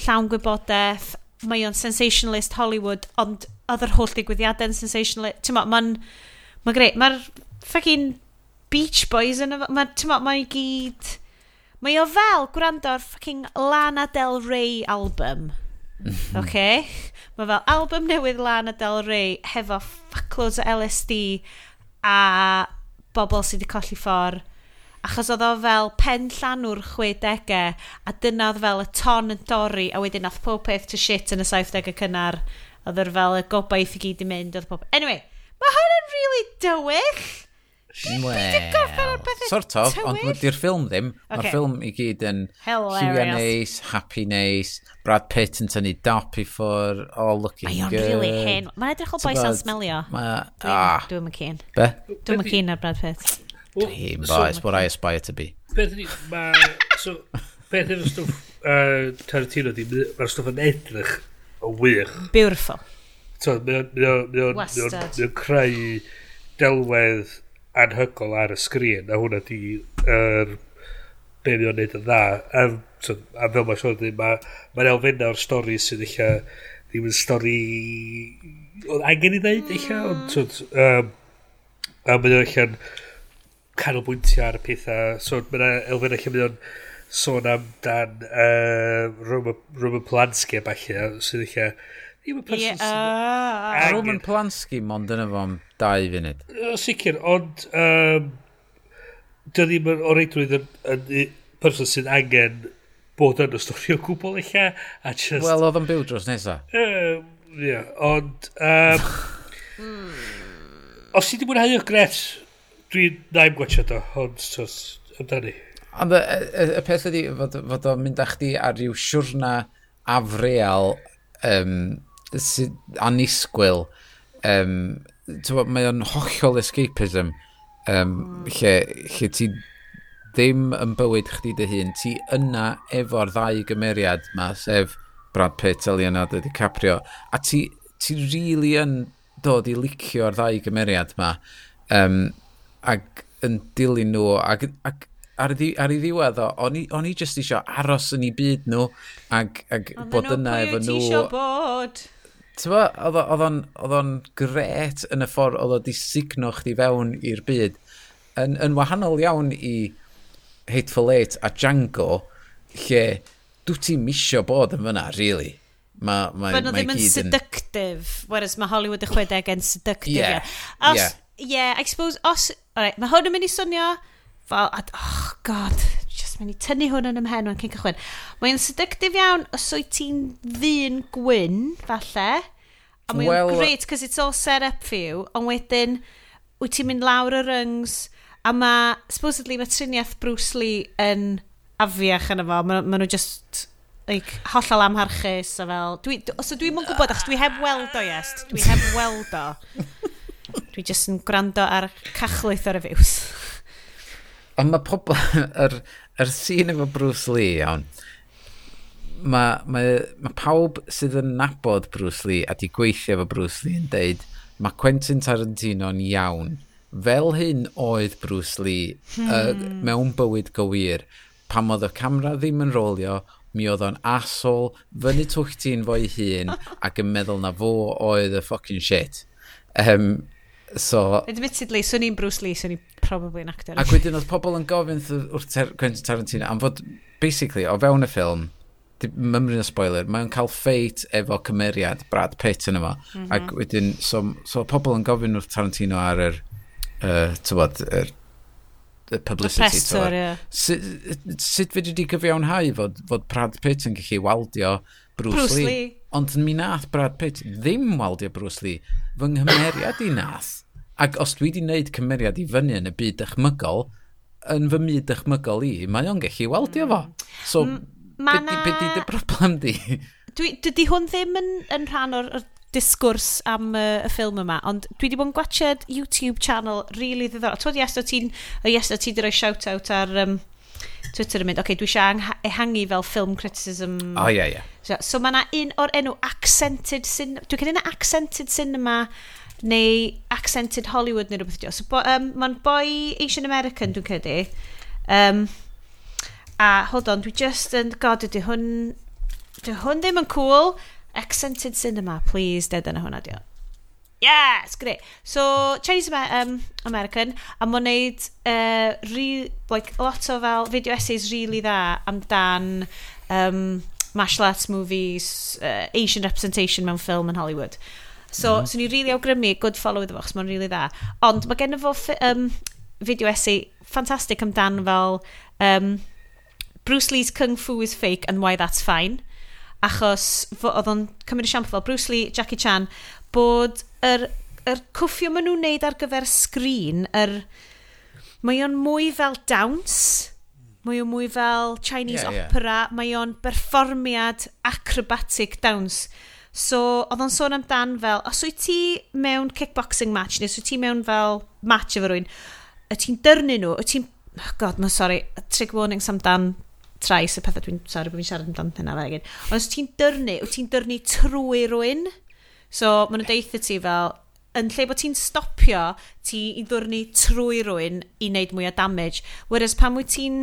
llawn gwybodaeth, mae o'n sensationalist Hollywood, ond oedd yr holl digwyddiadau'n sensationalist. Ti'n ma, Mae'n ma greu. Mae'r ffucking Beach Boys yn y... Mae'n... Ti'n ma'n... Mae'n gyd... Mae o fel gwrando ar ffucking Lana Del Rey album. OK? Mae fel album newydd Lana Del Rey hefo fuckloads o LSD a bobl sydd wedi colli ffordd achos oedd o fel pen llanw'r 60au a dyna oedd fel y ton yn dorri a wedyn nath pob peth to shit yn y 70au cynnar oedd yr fel y gobaith i gyd i mynd oedd pob anyway mae hwn yn really dywyll Wel, sort of, ond wedi'r ffilm ddim. Okay. Mae'r ffilm i gyd yn lliwia neis, happy neis, Brad Pitt yn tynnu dop i ffwr, All looking Mae good. Really hen. Mae'n edrych o boes a'n smelio. Dwi'n ah, dwi cyn. Be? Dwi'n cyn ar Brad Pitt. Dream so, boy, it's what I aspire to be. Beth ydy, mae... so, beth ydy'r stwff uh, Tarantino di, mae'r stwff yn edrych o wych. Beautiful. So, mae o'n creu delwedd anhygol ar y sgrin, a hwnna di er, be mae o'n neud yn dda. A, so, a fel mae Sean dweud, mae'n ma elfennau o'r stori sydd eich ddim yn stori oedd angen i ddeud eich ond So, um, a mae o'n eich canolbwyntio ar y pethau. So, mae yna elfennau lle mae o'n sôn am dan uh, Roman, Roman Polanski a falle, sydd eich Ddim yn person yeah, uh, Roman Polanski mond yn efo am dau funud. Sicr, ond um, dy ddim yn o reidrwydd yn, yn person sy'n angen bod yn y stori o gwbl eich a just... Wel, oedd yn byw dros nesaf. um, yeah, ond... Um, os ti wedi mwynhau o gret dwi na i'n gwachio do, ond sos, amdani. Ond y, y, y peth ydy fod, fod o'n mynd â chdi ar ryw siwrna afreal um, sydd anisgwyl. Um, bod, mae o'n hollol escapism um, lle, lle ti ddim yn bywyd chdi dy hun. Ti yna efo'r ddau gymeriad ma, sef Brad Pitt a Leonardo DiCaprio. A ti, ti rili really yn dod i licio'r ddau gymeriad ma. Um, ac yn dilyn nhw ac, ac ar, ddi, ar ei ddiwedd o, o'n i, on i jyst eisiau aros yn ei byd nhw ac, ac bod yna efo nhw. Ond bod. Tyfa, oedd o'n gret yn y ffordd oedd o di signo chdi fewn i'r byd. Yn, yn wahanol iawn i Hateful Eight a Django, lle dwi ti'n misio bod yn fyna, really. Mae ma, ma, ma, ma ddim yn seductive, whereas mae Hollywood y 60 yn seductive. Yeah, yeah. Os, yeah yeah, I suppose, os... Alright, mae hwn yn mynd i swnio fel... Ad, oh, god, just mynd i tynnu hwn yn ymhen o'n cyn cychwyn. Mae'n seductive iawn os wyt ti'n ddyn gwyn, falle. A mae'n well, great, cos it's all set up for you. Ond wedyn, wyt ti'n mynd lawr y ryngs, a mae, supposedly, mae triniaeth Bruce Lee yn afiach yn efo. Mae ma nhw just like, hollol amharchus a fel... Dwi, dwi, os dwi'n mwyn gwybod, achos dwi heb weld o, yes. Dwi heb weld o. Dwi jyst yn gwrando ar cachlwyth ar y fiws. Ond mae pobl... yr, yr sîn efo Bruce Lee, iawn, mae, ma, ma pawb sydd yn nabod Bruce Lee a di gweithio efo Bruce Lee yn deud mae Quentin Tarantino'n iawn. Fel hyn oedd Bruce Lee hmm. uh, mewn bywyd gywir. Pam oedd y camera ddim yn rolio, mi oedd o'n asol, fyny twch ti'n fo'i hun ac yn meddwl na fo oedd y fucking shit. Um, So... Admittedly, swn i'n Bruce Lee, swn i'n probably an actor. Ac wedyn oedd pobl yn gofyn wrth Quentin Tarantino am fod, basically, o fewn y ffilm, mymryn y spoiler, mae'n cael ffeit efo cymeriad Brad Pitt yn yma. Mm -hmm. Ac wedyn, so, so pobl yn gofyn wrth Tarantino ar yr, uh, tywod, yr y publicity. tour. pressor, ie. Yeah. Sut fe di gyfiawnhau fod, fod Brad Pitt yn gallu waldio Bruce, Bruce Lee. Lee. Ond mi nath Brad Pitt ddim waldio Bruce Lee. Fy nghymeriad i nath. Ac os dwi wedi gwneud cymeriad i fyny yn y byd dychmygol, yn fy myd dychmygol i, mae o'n gallu waldio fo. So, be di, be di dy broblem di? Dwi, dydy hwn ddim yn, yn rhan o'r, or disgwrs am uh, y ffilm yma, ond dwi wedi bod yn gwachod YouTube channel really ddiddorol. Twyd, yes, o ti'n yes, ti roi shout-out ar um, Twitter yn mynd, oce, okay, dwi eisiau ehangu fel film criticism. O, oh, ie, yeah, ie. Yeah. So, so mae yna un o'r enw Accented Cinema, dwi'n cael un Accented Cinema neu Accented Hollywood neu rhywbeth. So, bo, um, mae'n boi Asian American, dwi'n credu. Um, a, hold on, dwi just yn, god, ydy hwn, dwi hwn ddim yn cool. Accented Cinema, please, dead yna hwnna diolch yes, great. So, Chinese um, American, a mae'n neud uh, re, like, lot o fel video essays really dda amdan um, martial arts movies, uh, Asian representation mewn ffilm yn Hollywood. So, mm-hmm. mm. so ni'n rili really awgrymu, good follow iddo fo, chos mae'n rili really dda. Ond mae gen fo um, video essay ffantastig amdan fel um, Bruce Lee's Kung Fu is fake and why that's fine. Achos oedd o'n cymryd y siamp fel Bruce Lee, Jackie Chan, bod yr, yr cwffio maen nhw'n neud ar gyfer sgrin, yr, mae o'n mwy fel dawns, mae o'n mwy fel Chinese yeah, opera, yeah. mae o'n berfformiad acrobatic dawns. So, oedd o'n sôn amdan fel, os wyt ti mewn kickboxing match, neu os wyt ti mewn fel match efo rwy'n, y ti'n dyrnu nhw, y ti'n... Oh God, no, sorry, trig warnings amdan trais y pethau dwi'n... Sorry, bod fi'n siarad amdan hynna fe egin. Ond os ti'n dyrnu, wyt ti'n dyrnu trwy rwy'n, So, maen nhw'n deitha ti fel, yn lle bod ti'n stopio, ti i ddwrnu trwy rwy'n i wneud mwy o damage. Whereas pan wyt ti'n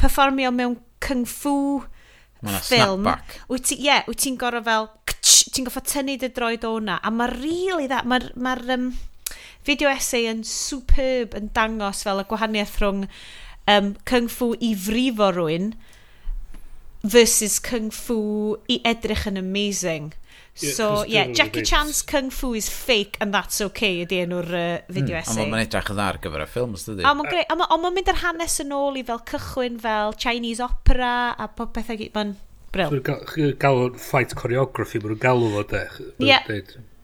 performio mewn kung fu ffilm, wyt ti'n yeah, ti gorau fel, ti'n goffa tynnu dy droed o'na. A mae really that, mae'r ma um, video essay yn superb yn dangos fel y gwahaniaeth rhwng um, kung fu i frifo rwy'n versus kung fu i edrych yn amazing So, yeah, Jackie Chan's Kung Fu is fake and that's okay ydy enw'r uh, hmm, video mm. essay. Ond mae'n edrych yn dda ar gyfer y ffilms, dydy. Ond mae'n mynd yr hanes yn ôl i fel cychwyn fel Chinese opera a pob pethau gyd. Mae'n bril. Chi'n gael fight choreography, mae'n galw fo, de. Ie.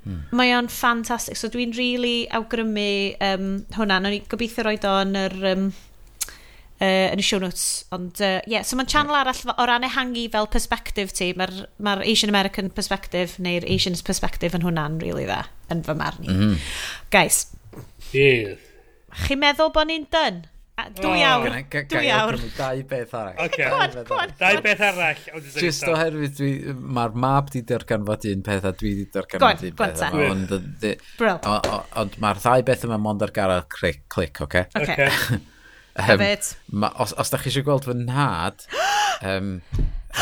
Hmm. Mae o'n ffantastig. So dwi'n really awgrymu um, hwnna. Nw'n gobeithio roed o yn yr... Um, uh, yn y show notes. Ond, uh, yeah, so mae'n channel arall o ran ehangu fel perspective ti. Mae'r ma Asian American perspective neu'r Asian's perspective yn hwnna'n really dda, yn fy marn i. Mm -hmm. Guys. Bydd. Chi'n meddwl bod ni'n dyn? Dwy oh. awr. Dwy awr. Dau beth arall. Okay. Dau beth arall. Just oherwydd, mae'r mab di darganfod un peth a dwi di darganfod un peth. Ond mae'r ddau beth yma mond ar garael clic, oce? Okay? Okay. Um, ma, os, os da chi eisiau gweld fy nhad, um,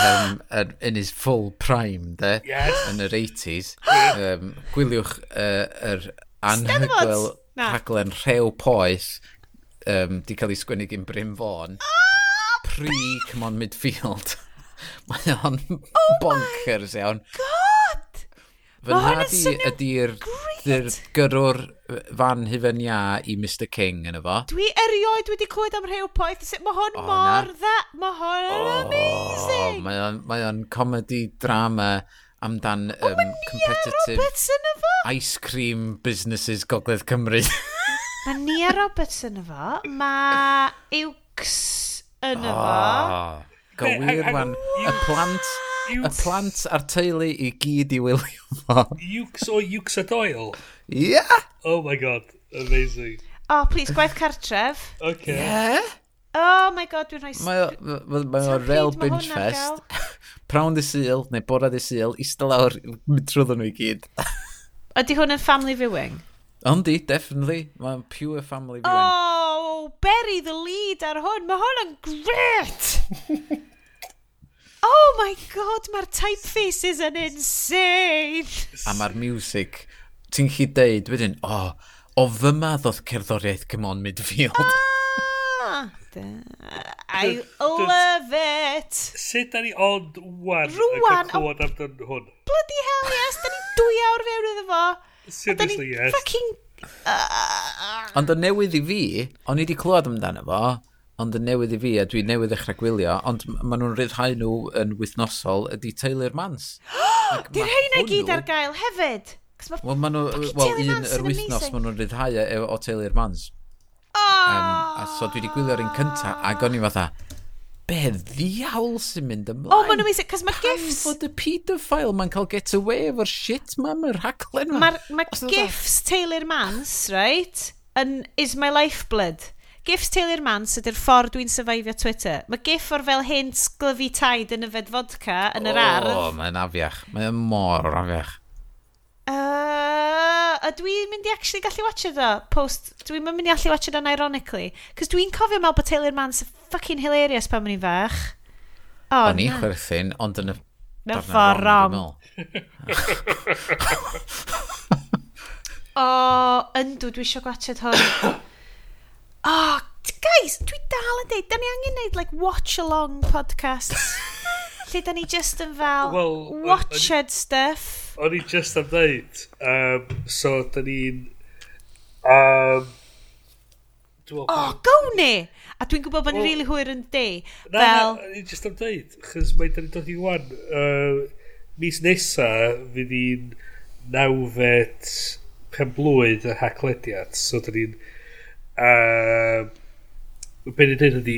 um, in his full prime, de, yes. yn yr 80s, um, gwyliwch uh, yr anhygoel rhaglen rhew poes um, di cael ei sgwennu gyn Bryn Fawn. Pre, come on, midfield. Mae o'n oh bonkers iawn. God. Fy nhad i ydy'r gyrwr fan hyfen ia i Mr King yn efo. Dwi erioed wedi clywed am rhyw poeth. Mae hwn oh, mor dda. Mae hwn oh, amazing. Mae o'n, mae on comedy drama amdan oh, um, competitive ice cream businesses Gogledd Cymru. mae Nia Roberts yn efo. Mae Iwcs yn efo. Oh, Gywir, wan. Y plant... Y plant a'r teulu i gyd i wylio fo. Iwks o Iwks a Doyle? Yeah! Oh my god, amazing. Oh, please, gwaith cartref. Okay. Yeah? Oh my god, dwi'n rhoi... Mae o, mae o rel binge fest. Prawn di syl, neu bora di syl, eistedd lawr trwyddo nhw i gyd. Ydy hwn yn family viewing? Yndi, definitely. Mae'n pure family viewing. Oh, bury the lead ar hwn. Mae hwn yn great! Oh my god, mae'r typefaces yn insane! A mae'r music, ti'n chi deud wedyn, o, oh, o fyma ddodd cerddoriaeth Come On Midfield. Ah, I love it! Sut da ni ond wan Rwan, yn cwad amdan hwn? Bloody hell yes, da ni dwy awr fewn iddo fo. Seriously yes. Fucking... Uh, Ond y newydd i fi, o'n i wedi clywed amdano fo, ond yn newydd i fi, a dwi newydd ddechrau gwylio, ond maen nhw'n rhyddhau nhw yn wythnosol ydy Taylor Mans. Di'r rhain ei gyd ar gael hefyd? Ma Wel, maen nhw, well, un yr wythnos maen nhw'n rhyddhau e, e, o Taylor Mans. Oh! Um, a so dwi wedi gwylio'r un cynta, ac o'n i fatha, be ddiawl sy'n mynd ymlaen. O, oh, maen nhw'n mysig, cos mae gifs... Pan fod y pedophile ma'n cael get away efo'r shit ma, mae'r rhaglen ma. Mae ma gifs Taylor Mans, right, yn Is My Lifeblood. Giffs Taylor Mans ydy'r ffordd dwi'n syfaifio Twitter. Mae gif o'r fel hyn sglyfu taid yn yfed fodca yn yr ardd. O, mae'n afiach. Mae'n mor afiach. Uh, a dwi'n mynd i actually gallu watch it o post dwi'n mynd i allu watch it o'n ironically cos dwi'n cofio mel bod Taylor Mans yn fucking hilarious pan mae'n i'n fach O, o'n i chwerthin ond yn y mewn ffordd wrong o yndw dwi eisiau gwachod hwn Oh, guys, dwi dal yn deud, da ni angen neud, like, watch-along podcasts. Lle da ni just yn fel, well, watched stuff. O'n i just am dweud, um, so da ni'n... Um, o, oh, ni! A dwi'n gwybod bod ni'n well, rili really hwyr yn di. Na, fel... na, na just am dweud, chys mae da ni'n dod i wan. Uh, mis nesa, fydd i'n nawfed pen blwydd y haglediad, so da ni'n Uh, Be'n i'n dweud ydi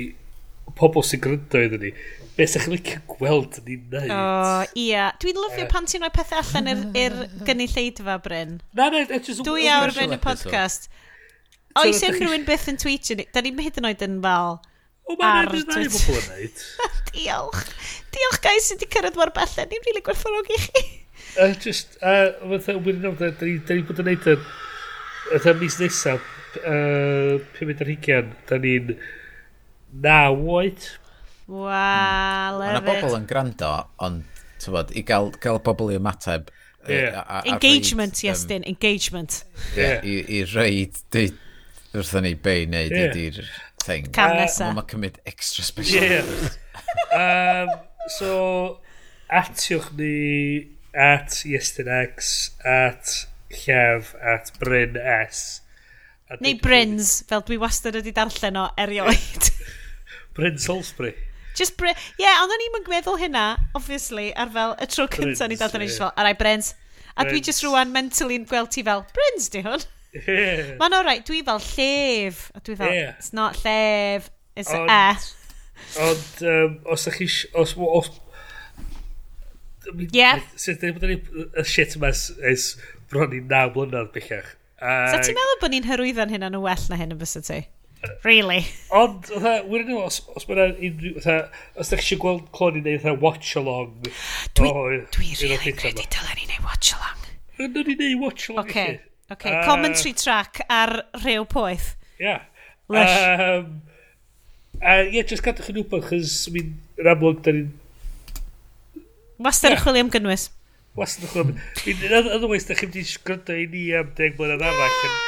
pobl sy'n gryndo iddyn ni, beth sy'ch chi'n licio gweld ni'n neud? O, oh, ia. Dwi'n lyfio uh, pan ti'n rhoi pethau allan i'r er, gynulleidfa, Bryn. Na, na, it's just... Dwy awr fewn y podcast. Oes unrhyw un beth yn tweetio ni? Da ni'n hyd yn oed yn fel... O, mae'n edrych na i bobl yn neud. Diolch. Diolch, guys, sydd wedi cyrraedd mor bellen. Ni'n rili gwerthfawrogi chi. Uh, just, uh, wedi'n amdano, da ni bod yn neud yn... Ydy mis nesaf, uh, 520, da ni'n naw oed. Wow, love Mae bobl yn gwrando, ond tyfod, i gael, gael bobl i ymateb. Yeah. A, a, a engagement, reid, yes, um, din, engagement. Yeah, yeah. I, I reid, dweud, wrthyn ni be i wneud yeah. ydy'r thing. Cam nesa. Mae'n cymryd extra special. Yeah. um, so, atiwch ni at yesterdag's, at llef, at Bryn S. Neu Bryns, fel dwi wastad wedi darllen o erioed. Bryn Salisbury. Just Bryn... Ie, yeah, ond o'n i'n meddwl hynna, obviously, ar fel y tro cynta ni dod yn eisiau fel, arai Bryns. A dwi just rwan mentally yn gweld ti fel, Bryns di hwn. Yeah. Mae'n no, dwi fel llef. A dwi fel, yeah. it's not llef, it's ond, a Ond, um, os ydych chi... Os, os, Ie. Sut ddim bod yn y shit yma ys bron i naw blynedd bellach. Uh, Sa ti'n meddwl bod ni'n hyrwyddo'n hyn yn well na hyn yn bysau ti? Really? Ond, wedyn nhw, os, os mae'n unrhyw, os ydych chi eisiau gweld clon i wneud watch-along... Dwi, oh, dwi really credu dylen ni neud watch-along. Rydyn ni neud watch-along okay. i okay. uh, commentary track ar rhyw poeth. Yeah. Lush. Um, a ie, yeah, just gadwch yn wybod, chys, mi'n amlwg, da ni'n... Wastad yeah. chwilio am gynnwys wastad yn chwilio. Otherwise, da chi'n wedi i sgrydo i ni am deg mlynedd arall yn,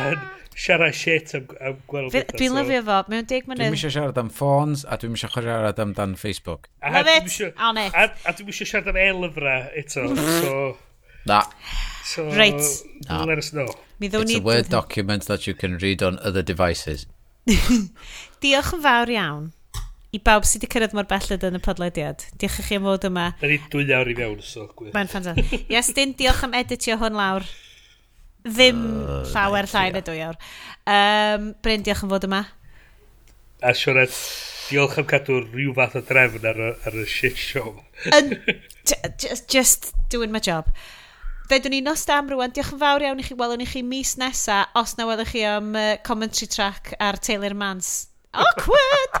yn siarad shit am, am gweld pethau. Dwi'n lyfio fo, mewn deg mynydd. Dwi'n eisiau siarad am ffons, a dwi'n eisiau siarad am dan Facebook. Love it, on it. A, a dwi'n eisiau siarad am elfra eto, so... Na. So, right. Na. let us know. It's a Word document that you can read on other devices. Diolch yn fawr iawn i bawb sydd wedi cyrraedd mor belled yn y podlediad. Diolch i chi am fod yma. Da ni dwy awr i fewn, so gwych. Mae'n ffantastig. Iestyn, diolch am editio hwn lawr. Ddim uh, llawer llai na dwy awr. Um, Bryn, diolch am fod yma. A Sionet, diolch am cadw rhyw fath o drefn ar, ar y shit show. um, just, just doing my job. Fedwn ni nos da am rwan. Diolch yn fawr iawn i chi. Welwn i chi mis nesa os na welwch chi am uh, commentary track ar Taylor Mans. Awkward!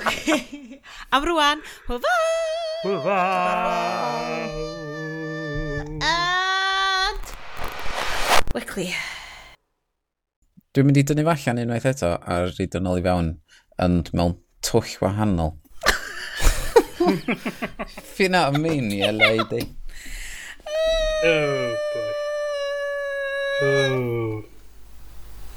okay. Am rwan, hwfa! Hwfa! And... Wickley. Dwi'n mynd i dynnu fallan unwaith eto a rhaid yn ôl i fewn ond mewn twll wahanol. Fi na mean i lady. Oh boy. Oh.